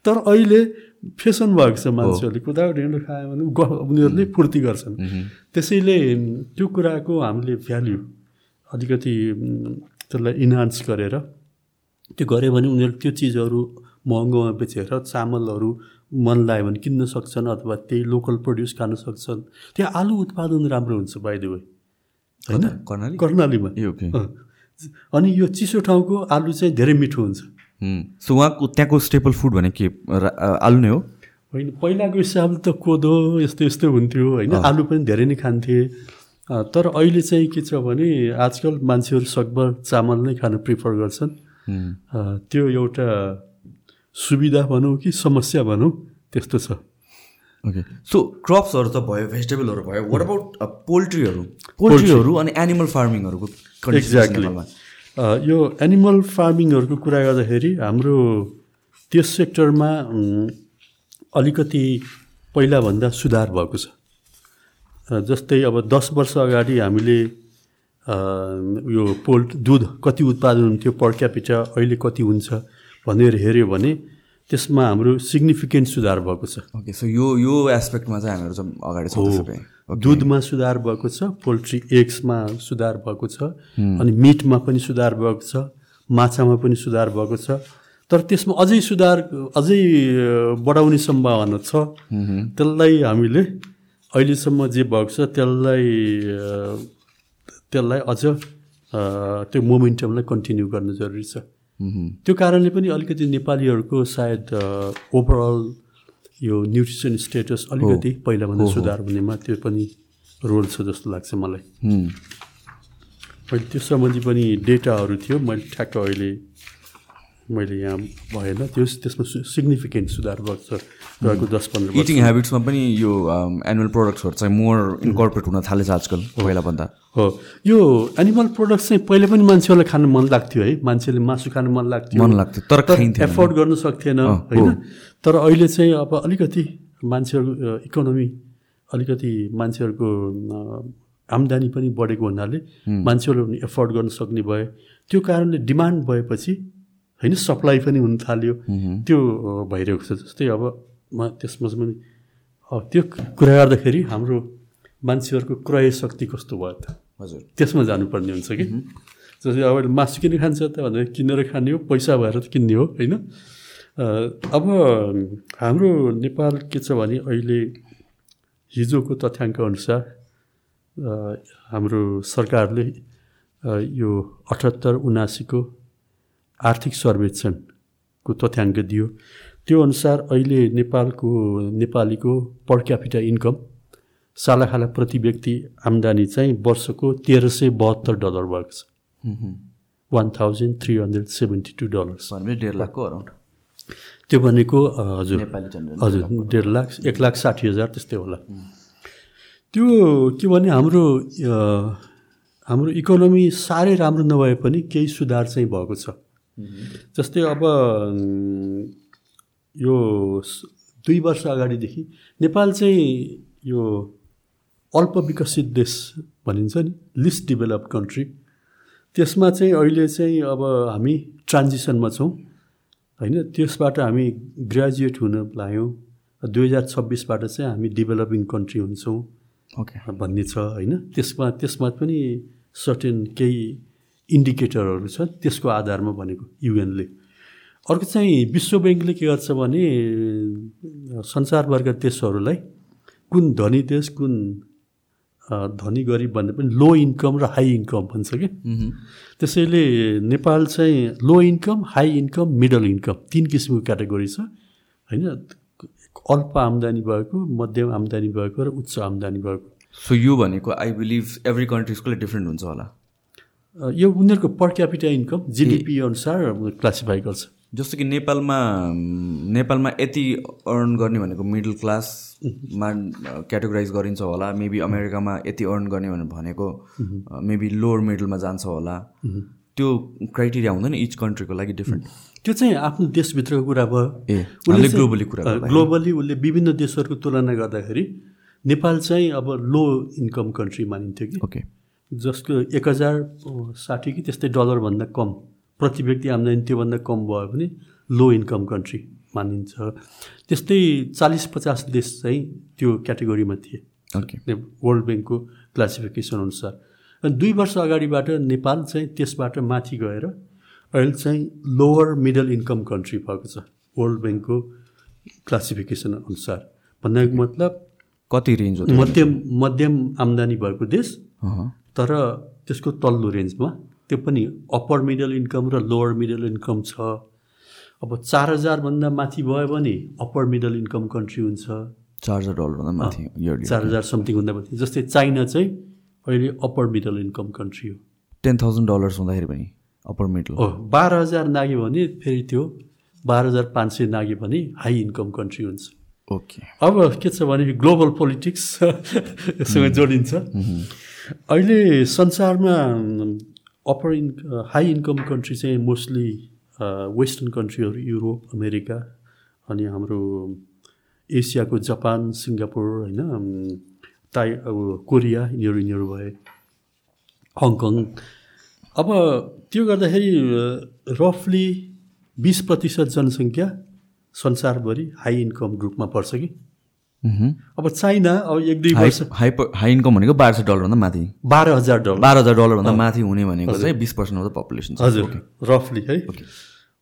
तर अहिले फेसन भएको छ मान्छेहरूले कुदाको ढेँडो खायो भने उनीहरूले फुर्ती गर्छन्। त्यसैले त्यो कुराको हामीले भ्याल्यु अलिकति त्यसलाई इन्हान्स गरेर त्यो गऱ्यो भने उनीहरू त्यो चिजहरू महँगोमा बेचेर चामलहरू मन लाग्यो भने किन्न सक्छन् अथवा त्यही लोकल प्रड्युस खान सक्छन्। त्यहाँ आलु उत्पादन राम्रो हुन्छ बाहिर होइन? कर्णालीमा। अनि यो चिसो ठाउँको आलु चाहिँ धेरै मिठो हुन्छ। सो उहाँको त्यहाँको स्टेपल फुड भने के? आलु नै हो? होइन पहिलाको हिसाबले त कोदो यस्तो यस्तो हुन्थ्यो। होइन आलु पनि धेरै नै खान्थे। तर अहिले चाहिँ के छ भने आजकल मान्छेहरू सकभर चामल नै खान प्रिफर गर्छन्। त्यो एउटा सुविधा भनौँ कि समस्या भनौँ त्यस्तो छ। ओके सो क्रप्सहरू त भयो भेजिटेबलहरू भयो वाट अबाउट पोल्ट्रीहरू पोल्ट्रीहरू अनि एनिमल फार्मिङहरूको एक्ज्याक्टली यो एनिमल फार्मिङहरूको कुरा गर्दाखेरि हाम्रो त्यस सेक्टरमा अलिकति पहिलाभन्दा सुधार भएको छ। जस्तै अब दस वर्ष अगाडि हामीले यो पोल्ट दुध कति उत्पादन हुन्थ्यो पर क्यापिटा अहिले कति हुन्छ? भनेर हेऱ्यो भने त्यसमा हाम्रो सिग्निफिकेन्ट सुधार भएको छ। ओके सो यो यो एस्पेक्टमा चाहिँ हामीहरू अगाडि छ दुधमा सुधार भएको छ पोल्ट्री एग्समा सुधार भएको छ अनि मिटमा पनि सुधार भएको छ माछामा पनि सुधार भएको छ। तर त्यसमा अझै सुधार अझै बढाउने सम्भावना छ। त्यसलाई हामीले अहिलेसम्म जे भएको छ त्यसलाई त्यसलाई अझ त्यो मोमेन्टमलाई कन्टिन्यू गर्न जरुरी छ। त्यो कारणले पनि अलिकति नेपालीहरूको सायद ओभरअल यो न्युट्रिसन स्टेटस अलिकति पहिलाभन्दा सुधार हुनेमा त्यो पनि रोल छ जस्तो लाग्छ मलाई। अहिले त्यो सम्बन्धी पनि डेटाहरू थियो मैले ठ्याक्क अहिले मैले यहाँ भएन। त्यो त्यसमा सिग्निफिकेन्ट सुधार भएको छ। गएको दस पन्ध्र इटिङ हेबिट्समा पनि यो एनिमल प्रडक्ट्सहरू चाहिँ मोर इन्कर्पोरेट हुन थालेछ आजकल पहिलाभन्दा। हो। यो एनिमल प्रडक्ट्स चाहिँ पहिले पनि मान्छेहरूलाई खानु मन लाग्थ्यो है। मान्छेले मासु खानु मन लाग्थ्यो। मन लाग्थ्यो तर एफोर्ड गर्न सक्थेन होइन? तर अहिले चाहिँ अब अलिकति मान्छेहरू इकोनोमी अलिकति मान्छेहरूको आम्दानी पनि बढेको हुनाले मान्छेहरूले पनि एफोर्ड गर्न सक्ने भयो त्यो कारणले डिमान्ड भएपछि होइन सप्लाई पनि हुन थाल्यो। त्यो भइरहेको छ जस्तै अब म त्यसमा पनि त्यो कुरा गर्दाखेरि हाम्रो मान्छेहरूको क्रय शक्ति कस्तो भयो त? हजुर। त्यसमा जानुपर्ने हुन्छ कि? जस्तै अब मासु किन खान्छ त भनेर किनेर खाने हो पैसा भएर त किन्ने हो होइन? अब हाम्रो नेपाल के छ भने अहिले हिजोको तथ्याङ्क अनुसार हाम्रो सरकारले यो अठहत्तर उनासीको आर्थिक सर्वेक्षणको तथ्याङ्क दियो। त्यो अनुसार अहिले नेपालको नेपालीको पर क्यापिटा इन्कम सालाखाला प्रति व्यक्ति आम्दानी चाहिँ वर्षको तेह्र सय बहत्तर डलर भएको छ। One thousand three hundred seventy two dollars. डेढ लाखको अराउन्ड। त्यो भनेको हजुर हजुर डेढ लाख एक लाख साठी हजार त्यस्तै होला। त्यो के भने हाम्रो हाम्रो इकोनोमी साह्रै राम्रो नभए पनि केही सुधार चाहिँ भएको छ। जस्तै अब यो दुई वर्ष अगाडिदेखि नेपाल चाहिँ यो अल्प विकसित देश भनिन्छ नि लिस्ट डेभलप कन्ट्री त्यसमा चाहिँ अहिले चाहिँ अब हामी ट्रान्जिसनमा छौँ होइन? त्यसबाट हामी ग्रेजुएट हुन लाग्यौँ दुई हजार छब्बिसबाट चाहिँ हामी डेभलपिङ कन्ट्री हुन्छौँ ओके भन्ने छ होइन? त्यसमा त्यसमा पनि सर्टेन केही इन्डिकेटरहरू छ त्यसको आधारमा भनेको युएनले। अर्को चाहिँ विश्व ब्याङ्कले के गर्छ भने संसारभरका देशहरूलाई कुन धनी देश कुन धनी गरिब भन्ने पनि लो इन्कम र हाई इन्कम भन्छ कि? त्यसैले नेपाल चाहिँ low income high income middle income तिन किसिमको क्याटेगोरी छ। होइन अल्प आम्दानी भएको मध्यम आम्दानी भएको र उच्च आम्दानी भएको। सो यो भनेको आई बिलिभ एभ्री कन्ट्रिजको डिफ्रेन्ट हुन्छ होला। यो उनीहरूको पर क्यापिटा इन्कम जिडिपी अनुसार क्लासिफाई गर्छ। जस्तो कि नेपालमा नेपालमा यति अर्न गर्ने भनेको मिडल क्लासमा क्याटेगोराइज गरिन्छ होला। मेबी अमेरिकामा यति अर्न गर्ने भनेको मेबी लोवर मिडलमा जान्छ होला। त्यो क्राइटेरिया हुँदैन इच कन्ट्रीको लागि डिफ्रेन्ट त्यो चाहिँ आफ्नो देशभित्रको कुरा भयो। ए उसले ग्लोबली कुरा ग्लोबली उसले विभिन्न देशहरूको तुलना गर्दाखेरि नेपाल चाहिँ अब लो इन्कम कन्ट्री मानिन्थ्यो कि। ओके जसको एक हजार साठी कि त्यस्तै डलरभन्दा कम। प्रति व्यक्ति आम्दानी त्योभन्दा कम भयो भने लो इन्कम कन्ट्री मानिन्छ। त्यस्तै चालिस पचास देश चाहिँ त्यो क्याटेगोरीमा थिए। ओके वर्ल्ड ब्याङ्कको क्लासिफिकेसन अनुसार। दुई वर्ष अगाडिबाट नेपाल चाहिँ त्यसबाट माथि गएर अहिले चाहिँ लोवर मिडल इन्कम कन्ट्री भएको छ। वर्ल्ड ब्याङ्कको क्लासिफिकेसन अनुसार। भन्नाको मतलब कति रेन्ज मध्यम मध्यम आम्दानी भएको देश। तर त्यसको तल्लो रेन्जमा त्यो पनि अप्पर मिडल इन्कम र लोवर मिडल इन्कम छ. अब चार हजारभन्दा माथि भयो भने अप्पर मिडल इन्कम कन्ट्री हुन्छ। चार हजार डलरभन्दा माथि चार हजार समथिङ भन्दा माथि। जस्तै चाइना चाहिँ अहिले अप्पर मिडल इन्कम कन्ट्री हो। टेन थाउजन्ड डलर्स हुँदाखेरि पनि अप्पर मिडल हो बाह्र हजार नाग्यो भने फेरि त्यो बाह्र हजार पाँच सय नाग्यो भने हाई इन्कम कन्ट्री हुन्छ। ओके अब के छ भने ग्लोबल पोलिटिक्स सँग जोडिन्छ। अहिले संसारमा upper in high income country चाहिँ मोस्टली वेस्टर्न कन्ट्रीहरू युरोप अमेरिका अनि हाम्रो एसियाको जापान सिङ्गापुर होइन ताइ अब कोरिया यिनीहरू यिनीहरू भए हङकङ अब त्यो गर्दाखेरि रफली बिस प्रतिशत जनसङ्ख्या संसारभरि हाई इन्कम ग्रुपमा पर्छ कि? अब चाइना अब एक दुई वर्ष। हाई हाई इन्कम भनेको बाह्र सय डलरभन्दा माथि। बाह्र हजार डलर। बाह्र हजार डलरभन्दा माथि हुने भनेको चाहिँ बिस पर्सेन्ट अफ द पपुलेसन हजुर रफली है।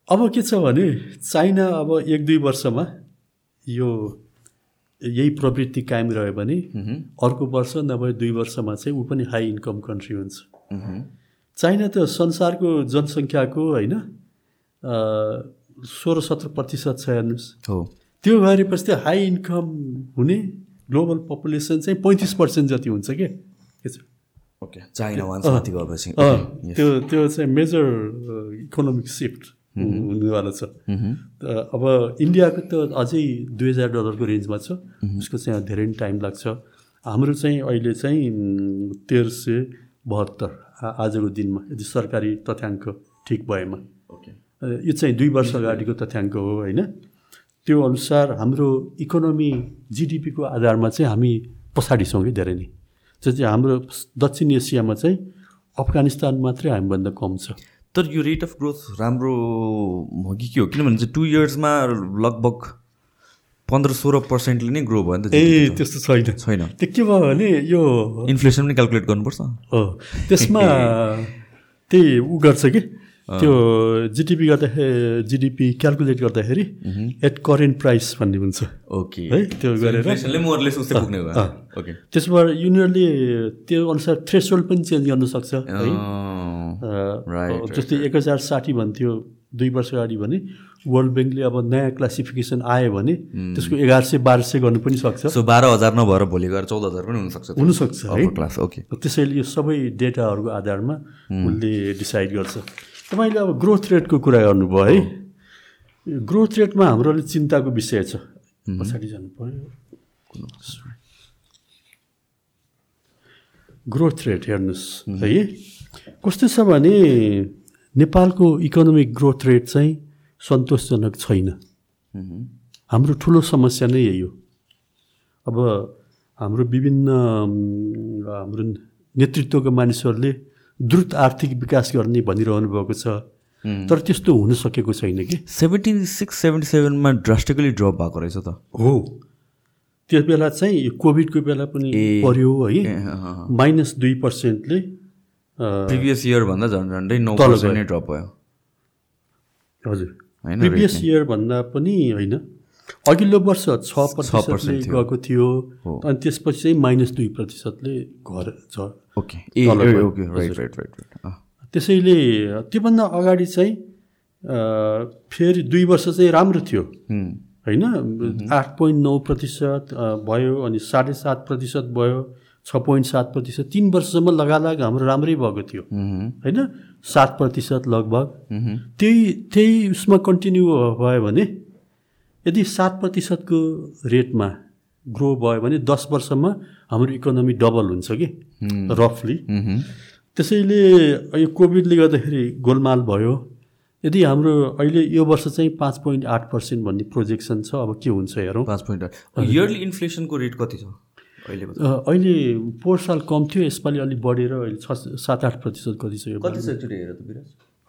अब के छ भने चाइना अब एक दुई वर्षमा यो यही प्रवृत्ति कायम रह्यो भने अर्को वर्ष नभए दुई वर्षमा चाहिँ ऊ पनि हाई इन्कम कन्ट्री हुन्छ। चाइना त संसारको जनसङ्ख्याको होइन सोह्र सत्र प्रतिशत छ हेर्नुहोस्। हो। त्यो गरेपछि त्यो हाई इन्कम हुने ग्लोबल पपुलेसन चाहिँ पैँतिस पर्सेन्ट जति हुन्छ क्या के ओके चाइना गएपछि? त्यो त्यो चाहिँ मेजर इकोनोमिक सिफ्ट हुनेवाला छ। अब इन्डियाको त अझै दुई हजार डलरको रेन्जमा छ। उसको चाहिँ धेरै नै टाइम लाग्छ। हाम्रो चाहिँ अहिले चाहिँ तेह्र सय बहत्तर आजको दिनमा यदि सरकारी तथ्याङ्क ठिक भएमा। यो चाहिँ दुई वर्ष अगाडिको तथ्याङ्क हो होइन? त्यो अनुसार हाम्रो इकोनोमी जिडिपीको आधारमा चाहिँ हामी पछाडि छौँ कि धेरै नै। चाहिँ हाम्रो दक्षिण एसियामा चाहिँ अफगानिस्तान मात्रै हामीभन्दा कम छ। तर यो रेट अफ ग्रोथ राम्रो हो कि के हो? किनभने चाहिँ टु इयर्समा लगभग पन्ध्र सोह्र पर्सेन्टले नै ग्रो भयो नि त ए त्यस्तो छैन। छैन। त्यो के भयो भने यो इन्फ्लेसन पनि क्यालकुलेट गर्नुपर्छ। हो त्यसमा त्यही उ गर्छ कि? त्यो जिडिपी गर्दाखेरि जिडिपी क्यालकुलेट गर्दाखेरि एट करेन्ट प्राइस भन्ने हुन्छ। ओके। है त्यो गरेर। त्यसबाट युनियनले त्यो अनुसार थ्रेसोल्ड पनि चेन्ज गर्न सक्छ है। जस्तै एक हजार साठी भन्थ्यो दुई वर्ष अगाडि भने वर्ल्ड ब्याङ्कले अब नयाँ क्लासिफिकेसन आयो भने त्यसको एघार सय बाह्र सय गर्नु पनि सक्छ। सो बाह्र हजार नभएर भोलि गएर चौध हजार पनि हुनसक्छ। हुनसक्छ है। Class okay. त्यसैले यो सबै डेटाहरूको आधारमा उसले डिसाइड गर्छ। तपाईँले अब ग्रोथ रेटको कुरा गर्नुभयो है। ग्रोथ रेटमा हाम्रो अलिक चिन्ताको विषय छ। पछाडि जानु पऱ्यो ग्रोथ रेट हेर्नुहोस् है। कस्तो छ भने नेपालको इकोनोमिक ग्रोथ रेट चाहिँ सन्तोषजनक छैन। हाम्रो ठुलो समस्या नै यही हो। अब हाम्रो विभिन्न हाम्रो नेतृत्वका मानिसहरूले द्रुत आर्थिक विकास गर्ने भनिरहनु भएको छ। तर त्यस्तो हुन सकेको छैन कि। सेभेन्टी सिक्स सेभेन्टी सेभेनमा ड्रास्टिकली ड्रप भएको रहेछ त। हो। त्यो बेला चाहिँ कोभिडको बेला पनि पर्यो है। माइनस दुई पर्सेन्टले प्रिभियस इयरभन्दा झन् झन्डै नौ पर्सेन्ट। नै ड्रप भयो। हजुर। प्रिभियस इयर भन्दा पनि होइन। अघिल्लो वर्ष छ प्रतिशतले थियो। गएको थियो। अनि त्यसपछि चाहिँ माइनस दुई प्रतिशतले घर छ ओके। ए तल ए, गयो। Okay right right right right त्यसैले त्योभन्दा अगाडि चाहिँ अ, फेरि दुई वर्ष चाहिँ राम्रो थियो। होइन? आठ पोइन्ट नौ प्रतिशत भयो अनि साढे सात प्रतिशत भयो छ पोइन्ट सात प्रतिशत। तिन वर्षसम्म लगालग हाम्रो राम्रै भएको थियो। होइन? सात प्रतिशत लगभग। त्यही त्यही उसमा कन्टिन्यू भयो भने यदि सात प्रतिशतको रेटमा ग्रो भयो भने दस वर्षमा हाम्रो इकोनोमी डबल हुन्छ कि? रफली त्यसैले यो कोभिडले गर्दाखेरि गोलमाल भयो। यदि हाम्रो अहिले यो वर्ष चाहिँ पाँच पोइन्ट आठ पर्सेन्ट भन्ने प्रोजेक्सन छ अब के हुन्छ हेरौँ। पाँच पोइन्ट इयरली इन्फ्लेसनको रेट कति छ अहिलेको अ, अहिले पोहोर साल कम थियो यसपालि अलिक बढेर अहिले छ सात आठ प्रतिशत कति छ कति छ एकचोटि हेर त विराज।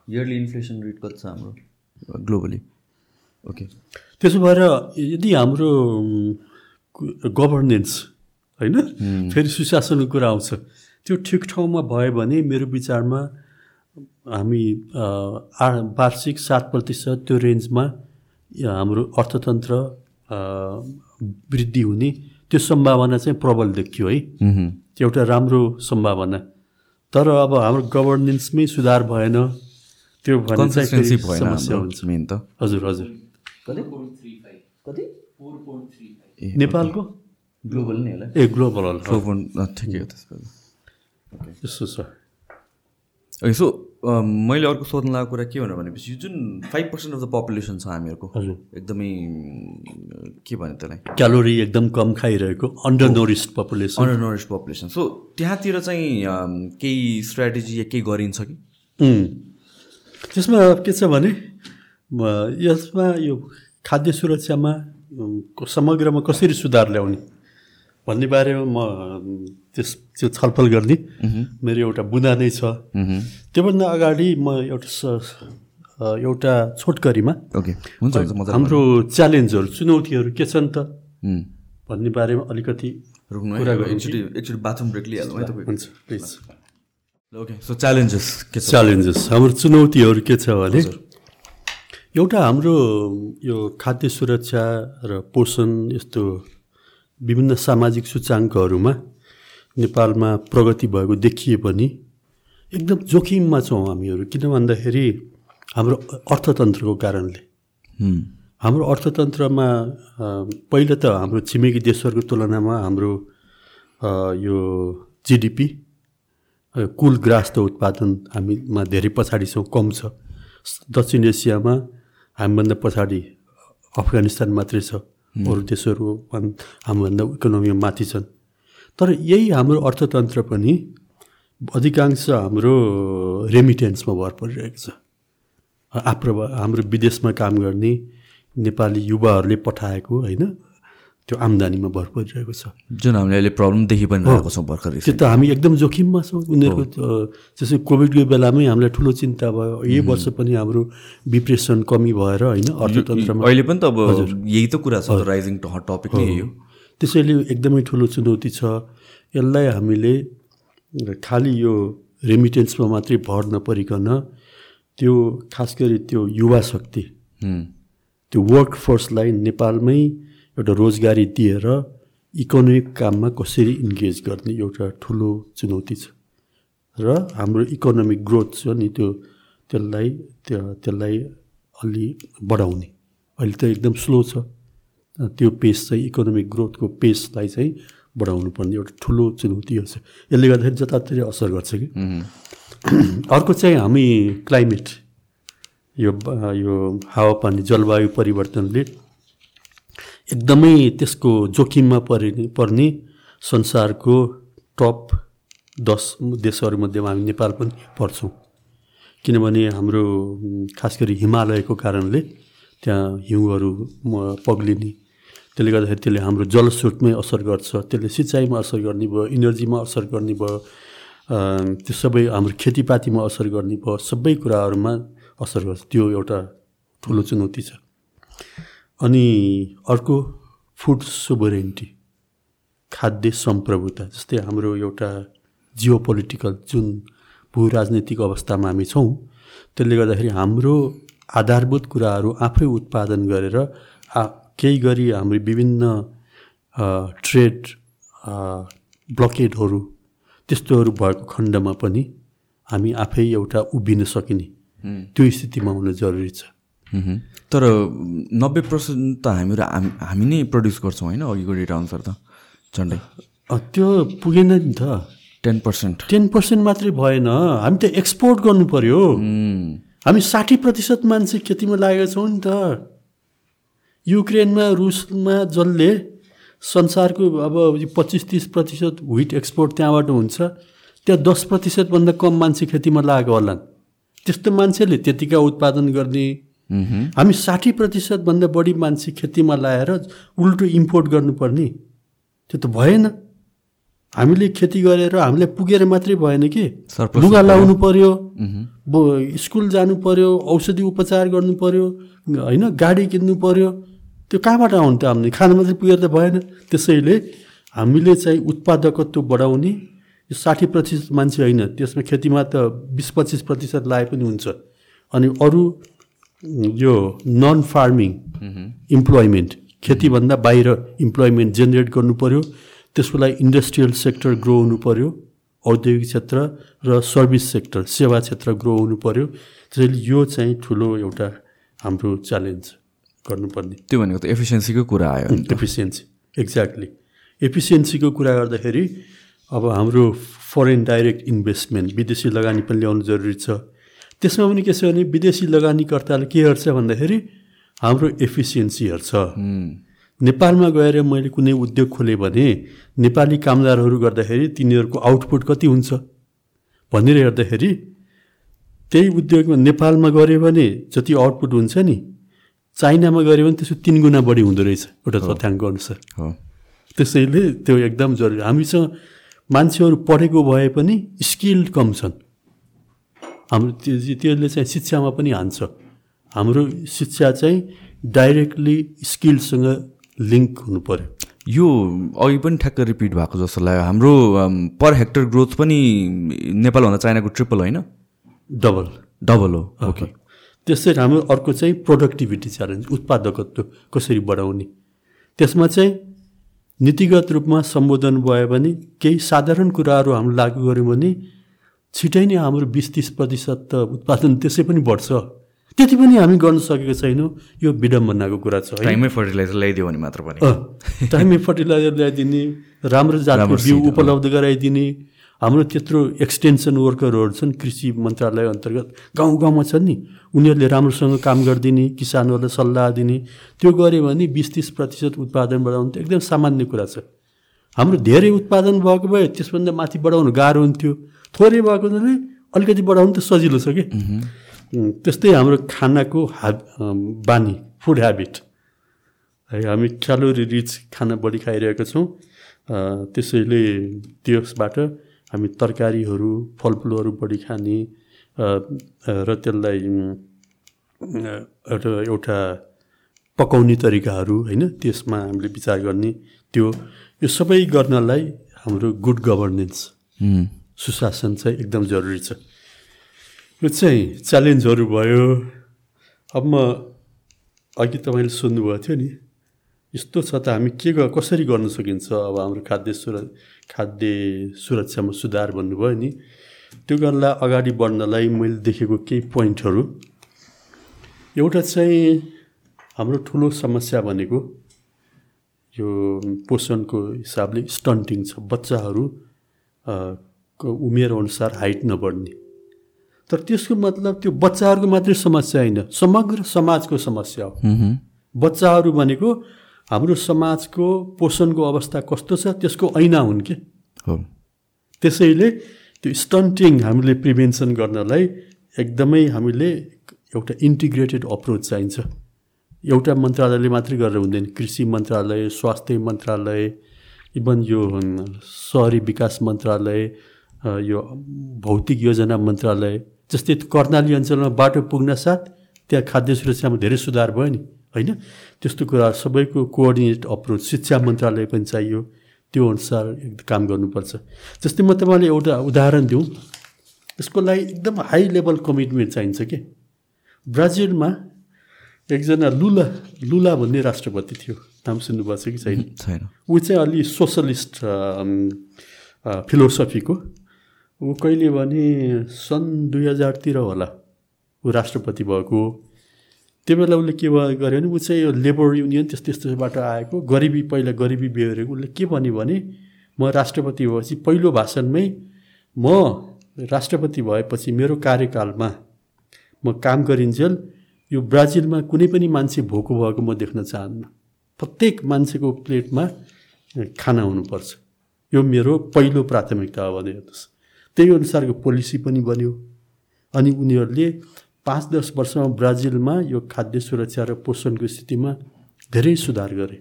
इयरली इन्फ्लेसन रेट कति छ हाम्रो? ग्लोबली ओके त्यसो भएर यदि हाम्रो गभर्नेन्स होइन? फेरि सुशासनको कुरा आउँछ। त्यो ठिक ठाउँमा भयो भने मेरो विचारमा हामी वार्षिक सात प्रतिशत त्यो रेन्जमा या हाम्रो अर्थतन्त्र वृद्धि हुने त्यो सम्भावना चाहिँ प्रबल देखियो है। त्यो एउटा राम्रो सम्भावना। तर अब हाम्रो गभर्नेन्समै सुधार भएन। त्यो भने समस्या हुन्छ। मेन त। हजुर हजुर। कति? नेपालको? ग्लोबल नै? होला ए ग्लोबल हल पोइन्ट ठिकै हो त्यस्तो छ ओके सो मैले अर्को सोध्न लागेको कुरा के भनेर भनेपछि यो जुन five percent of the population छ हामीहरूको हजुर। एकदमै के भने त्यसलाई? क्यालोरी एकदम कम खाइरहेको undernourished population undernourish population so त्यहाँतिर चाहिँ केही स्ट्राटेजी या केही गरिन्छ कि? त्यसमा के छ भने यसमा यो खाद्य सुरक्षामा समग्रमा कसरी सुधार ल्याउने? भन्ने बारेमा म त्यस त्यो छलफल गर्ने। मेरो एउटा बुँदा नै छ। त्योभन्दा अगाडि म एउटा एउटा छोटकरीमा हाम्रो च्यालेन्जहरू चुनौतीहरू के छन् त? भन्ने बारेमा अलिकति रुक्नु है। कुरा अब गरिन्छ। एकचोटि एकचोटि बाथरुम ब्रेक लिइहालौँ है तपाईँ। हुन्छ प्लिज। ओके। सो च्यालेन्जेस के छ? च्यालेन्जेस हाम्रो चुनौतीहरू के छ भने एउटा हाम्रो यो खाद्य सुरक्षा र पोषण यस्तो विभिन्न सामाजिक सूचाङ्कहरूमा नेपालमा प्रगति भएको देखिए पनि एकदम जोखिममा छौँ हामीहरू। किन भन्दाखेरि हाम्रो अर्थतन्त्रको कारणले। हाम्रो अर्थतन्त्रमा पहिला त हाम्रो छिमेकी देशहरूको तुलनामा हाम्रो यो जिडिपी कुल ग्रास उत्पादन हामीमा धेरै पछाडि छौँ कम छ। दक्षिण एसियामा हामीभन्दा पछाडि अफगानिस्तान मात्रै छ। अरू देशहरू भन्- हामीभन्दा इकोनोमीमा माथि छन्। तर यही हाम्रो अर्थतन्त्र पनि अधिकांश हाम्रो रेमिटेन्समा भर परिरहेको छ। आप्रव हाम्रो विदेशमा काम गर्ने नेपाली युवाहरूले पठाएको होइन? त्यो आम्दानीमा भर परिरहेको छ। जुन हामीले अहिले प्रब्लम देखि पनि रहेको छौँ भर्खरै त्यो त हामी एकदम जोखिममा छौँ। उनीहरूको जस्तै कोभिडको बेलामै हामीलाई ठुलो चिन्ता भयो। यही वर्ष पनि हाम्रो डिप्रेसन कमी भएर होइन अर्थतन्त्रमा अहिले पनि त अब यही त कुरा छ राइजिङ टपिक नै हो त्यसैले एकदमै ठुलो चुनौती छ। यसलाई हामीले खालि यो रेमिटेन्समा मात्रै भर नपरिकन त्यो खास गरी त्यो युवा शक्ति त्यो वर्क फोर्सलाई नेपालमै एउटा रोजगारी दिएर इकोनोमिक काममा कसरी इन्गेज गर्ने एउटा ठुलो चुनौती छ। र हाम्रो इकोनोमिक ग्रोथ छ नि त्यो त्यसलाई त्यो त्यसलाई अलि बढाउने। अहिले त एकदम स्लो छ। त्यो पेस चाहिँ इकोनोमिक ग्रोथको पेसलाई चाहिँ बढाउनु पर्ने एउटा ठुलो चुनौती छ यसले गर्दाखेरि जताततै असर गर्छ कि। अर्को चाहिँ हामी क्लाइमेट यो यो हावापानी जलवायु परिवर्तनले एकदमै त्यसको जोखिममा पर्ने पर्ने संसारको टप दस देशहरूमध्येमा हामी नेपाल पनि पर्छौँ। किनभने हाम्रो खास गरी हिमालयको कारणले त्यहाँ हिउँहरू पग्लिने त्यसले गर्दाखेरि त्यसले हाम्रो जलस्रोतमै असर गर्छ त्यसले सिँचाइमा असर गर्ने भयो इनर्जीमा असर गर्ने भयो त्यो सबै हाम्रो खेतीपातीमा असर गर्ने भयो सबै कुराहरूमा असर गर्छ। त्यो एउटा ठुलो चुनौती छ। अनि अर्को फुड सोभरेन्टी खाद्य सम्प्रभुता जस्तै हाम्रो एउटा जियो पोलिटिकल जुन भू राजनैतिक अवस्थामा हामी छौँ त्यसले गर्दाखेरि हाम्रो आधारभूत कुराहरू आफै उत्पादन गरेर आ केही गरी हाम्रो विभिन्न ट्रेड ब्लकेटहरू त्यस्तोहरू भएको खण्डमा पनि हामी आफै एउटा उभिन सकिने त्यो स्थितिमा हुनु जरुरी छ। तर नब्बे पर्सेन्ट त हामीहरू हामी नै प्रड्युस गर्छौँ होइन अघिको डेटा अनुसार त झन्डै। त्यो पुगेन नि त। टेन पर्सेन्ट टेन पर्सेन्ट मात्रै भएन। हामी त एक्सपोर्ट गर्नु पर्यो। हामी साठी प्रतिशत मान्छे खेतीमा लागेका छौँ नि त। युक्रेनमा रुसमा जसले संसारको अब पच्चिस तिस प्रतिशत विट एक्सपोर्ट त्यहाँबाट हुन्छ त्यहाँ दस प्रतिशतभन्दा कम मान्छे खेतीमा लागेको होला त्यस्तो मान्छेले त्यतिका उत्पादन गर्ने हामी साठी प्रतिशतभन्दा बढी मान्छे खेतीमा लगाएर उल्टो इम्पोर्ट गर्नुपर्ने। त्यो त भएन। हामीले खेती गरेर हामीले पुगेर मात्रै भएन कि? लुगा लाउनु पर्यो स्कुल जानु पर्यो औषधि उपचार गर्नु पर्यो होइन गाडी किन्नु पर्यो त्यो कहाँबाट आउनु त हामीले? खाना मात्रै पुगेर त भएन। त्यसैले हामीले चाहिँ उत्पादकत्व बढाउने यो साठी प्रतिशत मान्छे होइन त्यसमा खेतीमा त बिस पच्चिस प्रतिशत लाए पनि हुन्छ। अनि अरू यो नन फार्मिङ इम्प्लोइमेन्ट खेतीभन्दा बाहिर इम्प्लोइमेन्ट जेनेरेट गर्नु पऱ्यो त्यसको लागि इन्डस्ट्रियल सेक्टर ग्रो हुनु पऱ्यो औद्योगिक क्षेत्र र सर्भिस सेक्टर सेवा क्षेत्र ग्रो हुनु पऱ्यो त्यसैले यो चाहिँ ठुलो एउटा हाम्रो च्यालेन्ज गर्नुपर्ने। त्यो भनेको त एफिसियन्सीको कुरा आयो। एफिसियन्सी एक्ज्याक्टली एफिसियन्सीको कुरा गर्दाखेरि अब हाम्रो फरेन डाइरेक्ट इन्भेस्टमेन्ट विदेशी लगानी पनि ल्याउनु जरुरी छ। त्यसमा पनि के छ भने विदेशी लगानीकर्ताले के हेर्छ भन्दाखेरि हाम्रो एफिसियन्सी हेर्छ। नेपालमा गएर मैले कुनै उद्योग खोलेँ भने नेपाली कामदारहरू गर्दाखेरि तिनीहरूको आउटपुट कति हुन्छ? भनेर हेर्दाखेरि त्यही उद्योगमा नेपालमा गऱ्यो भने जति आउटपुट हुन्छ नि चाइनामा गऱ्यो भने त्यसको तिन गुणा बढी हुँदो रहेछ एउटा तथ्याङ्क अनुसार। त्यसैले त्यो एकदम जरुरी। हामीसँग मान्छेहरू पढेको भए पनि स्किल्ड कम छन्। हाम्रो त्यो त्यसले चाहिँ शिक्षामा पनि हान्छ। हाम्रो शिक्षा चाहिँ डाइरेक्टली स्किलसँग लिङ्क हुनु पऱ्यो यो अघि पनि ठ्याक्क रिपिट भएको जस्तो लाग्यो। हाम्रो पर हेक्टर ग्रोथ पनि नेपालभन्दा चाइनाको ट्रिपल होइन? डबल डबल हो ओके त्यसरी हाम्रो अर्को चाहिँ प्रोडक्टिभिटी च्यालेन्ज उत्पादकत्व कसरी बढाउने। त्यसमा चाहिँ नीतिगत रूपमा सम्बोधन भयो भने केही साधारण कुराहरू हामीले लागू गऱ्यौँ भने छिटै नै हाम्रो बिस तिस प्रतिशत त उत्पादन त्यसै पनि बढ्छ। त्यति पनि हामी गर्न सकेको छैनौँ। यो विडम्बनाको कुरा छ टाइममै फर्टिलाइजर ल्याइदियो भने मात्र पनि। टाइममै फर्टिलाइजर ल्याइदिने राम्रो जातको बिउ उपलब्ध गराइदिने। हाम्रो त्यत्रो एक्सटेन्सन वर्करहरू छन् कृषि मन्त्रालय अन्तर्गत गाउँ गाउँमा छन् नि। उनीहरूले राम्रोसँग काम गरिदिने किसानहरूलाई सल्लाह दिने। त्यो गऱ्यो भने बिस तिस प्रतिशत उत्पादन बढाउनु त एकदम सामान्य कुरा छ। हाम्रो धेरै उत्पादन भएको भए त्यसभन्दा माथि बढाउनु गाह्रो हुन्थ्यो। थोरै भएको हुनाले अलिकति बढाउनु त सजिलो छ कि? त्यस्तै हाम्रो खानाको हा बानी फुड ह्याबिट है हामी क्यालोरी रिच खाना बढी खाइरहेका छौँ। त्यसैले त्यसबाट हामी तरकारीहरू फलफुलहरू बढी खाने र त्यसलाई एउटा एउटा पकाउने तरिकाहरू होइन त्यसमा हामीले विचार गर्ने। त्यो यो सबै गर्नलाई हाम्रो गुड गभर्नेन्स सुशासन चाहिँ एकदम जरुरी छ। यो चाहिँ च्यालेन्जहरू भयो। अब म अघि तपाईँले सोध्नुभएको थियो नि यस्तो छ त हामी के कसरी गर्न सकिन्छ अब हाम्रो खाद्य सुर खाद्य सुरक्षामा सुधार भन्नुभयो नि त्यो गर्नलाई अगाडि बढ्नलाई मैले देखेको केही पोइन्टहरू। एउटा चाहिँ हाम्रो ठुलो समस्या भनेको यो पोषणको हिसाबले स्टन्टिङ छ। बच्चाहरू को उमेरअनुसार हाइट नबढ्ने। तर त्यसको मतलब त्यो बच्चाहरूको मात्रै समस्या होइन समग्र समाजको समस्या हो। बच्चाहरू भनेको हाम्रो समाजको पोषणको अवस्था कस्तो छ त्यसको ऐना हुन् कि? त्यसैले त्यो स्टन्टिङ हामीले प्रिभेन्सन गर्नलाई एकदमै हामीले एउटा इन्टिग्रेटेड अप्रोच चाहिन्छ। एउटा मन्त्रालयले मात्रै गरेर हुँदैन। कृषि मन्त्रालय स्वास्थ्य मन्त्रालय इभन यो सहरी विकास मन्त्रालय यो भौतिक योजना मन्त्रालय जस्तै कर्णाली अञ्चलमा बाटो पुग्न साथ त्यहाँ खाद्य सुरक्षामा धेरै सुधार भयो नि होइन? त्यस्तो कुराहरू सबैको कोअर्डिनेट अप्रोच शिक्षा मन्त्रालय पनि चाहियो त्यो अनुसार काम गर्नुपर्छ। जस्तै म तपाईँलाई एउटा उदाहरण दिउँ। यसको लागि एकदम हाई लेभल कमिटमेन्ट चाहिन्छ कि? ब्राजिलमा एकजना लुला लुला भन्ने राष्ट्रपति थियो। नाम सुन्नुभएको छ कि छैन? छैन। ऊ चाहिँ अलि सोसलिस्ट फिलोसफीको। ऊ कहिले भने सन् दुई हजारतिर होला ऊ राष्ट्रपति भएको। त्यो बेला उसले के गर्यो भने ऊ चाहिँ यो लेबर युनियन त्यस्तो त्यस्तोबाट आएको गरिबी पहिला गरिबी बिहोरेको। उसले के भन्यो भने म राष्ट्रपति भएपछि पहिलो भाषणमै म राष्ट्रपति भएपछि मेरो कार्यकालमा म काम गरिन्जेल यो ब्राजिलमा कुनै पनि मान्छे भोको भएको म देख्न चाहन्न। प्रत्येक मान्छेको प्लेटमा खाना हुनुपर्छ। यो मेरो पहिलो प्राथमिकता हो भने हेर्नुहोस्। त्यही अनुसारको पोलिसी पनि बन्यो। अनि उनीहरूले पाँच दस वर्षमा ब्राजिलमा यो खाद्य सुरक्षा र पोषणको स्थितिमा धेरै सुधार गरे।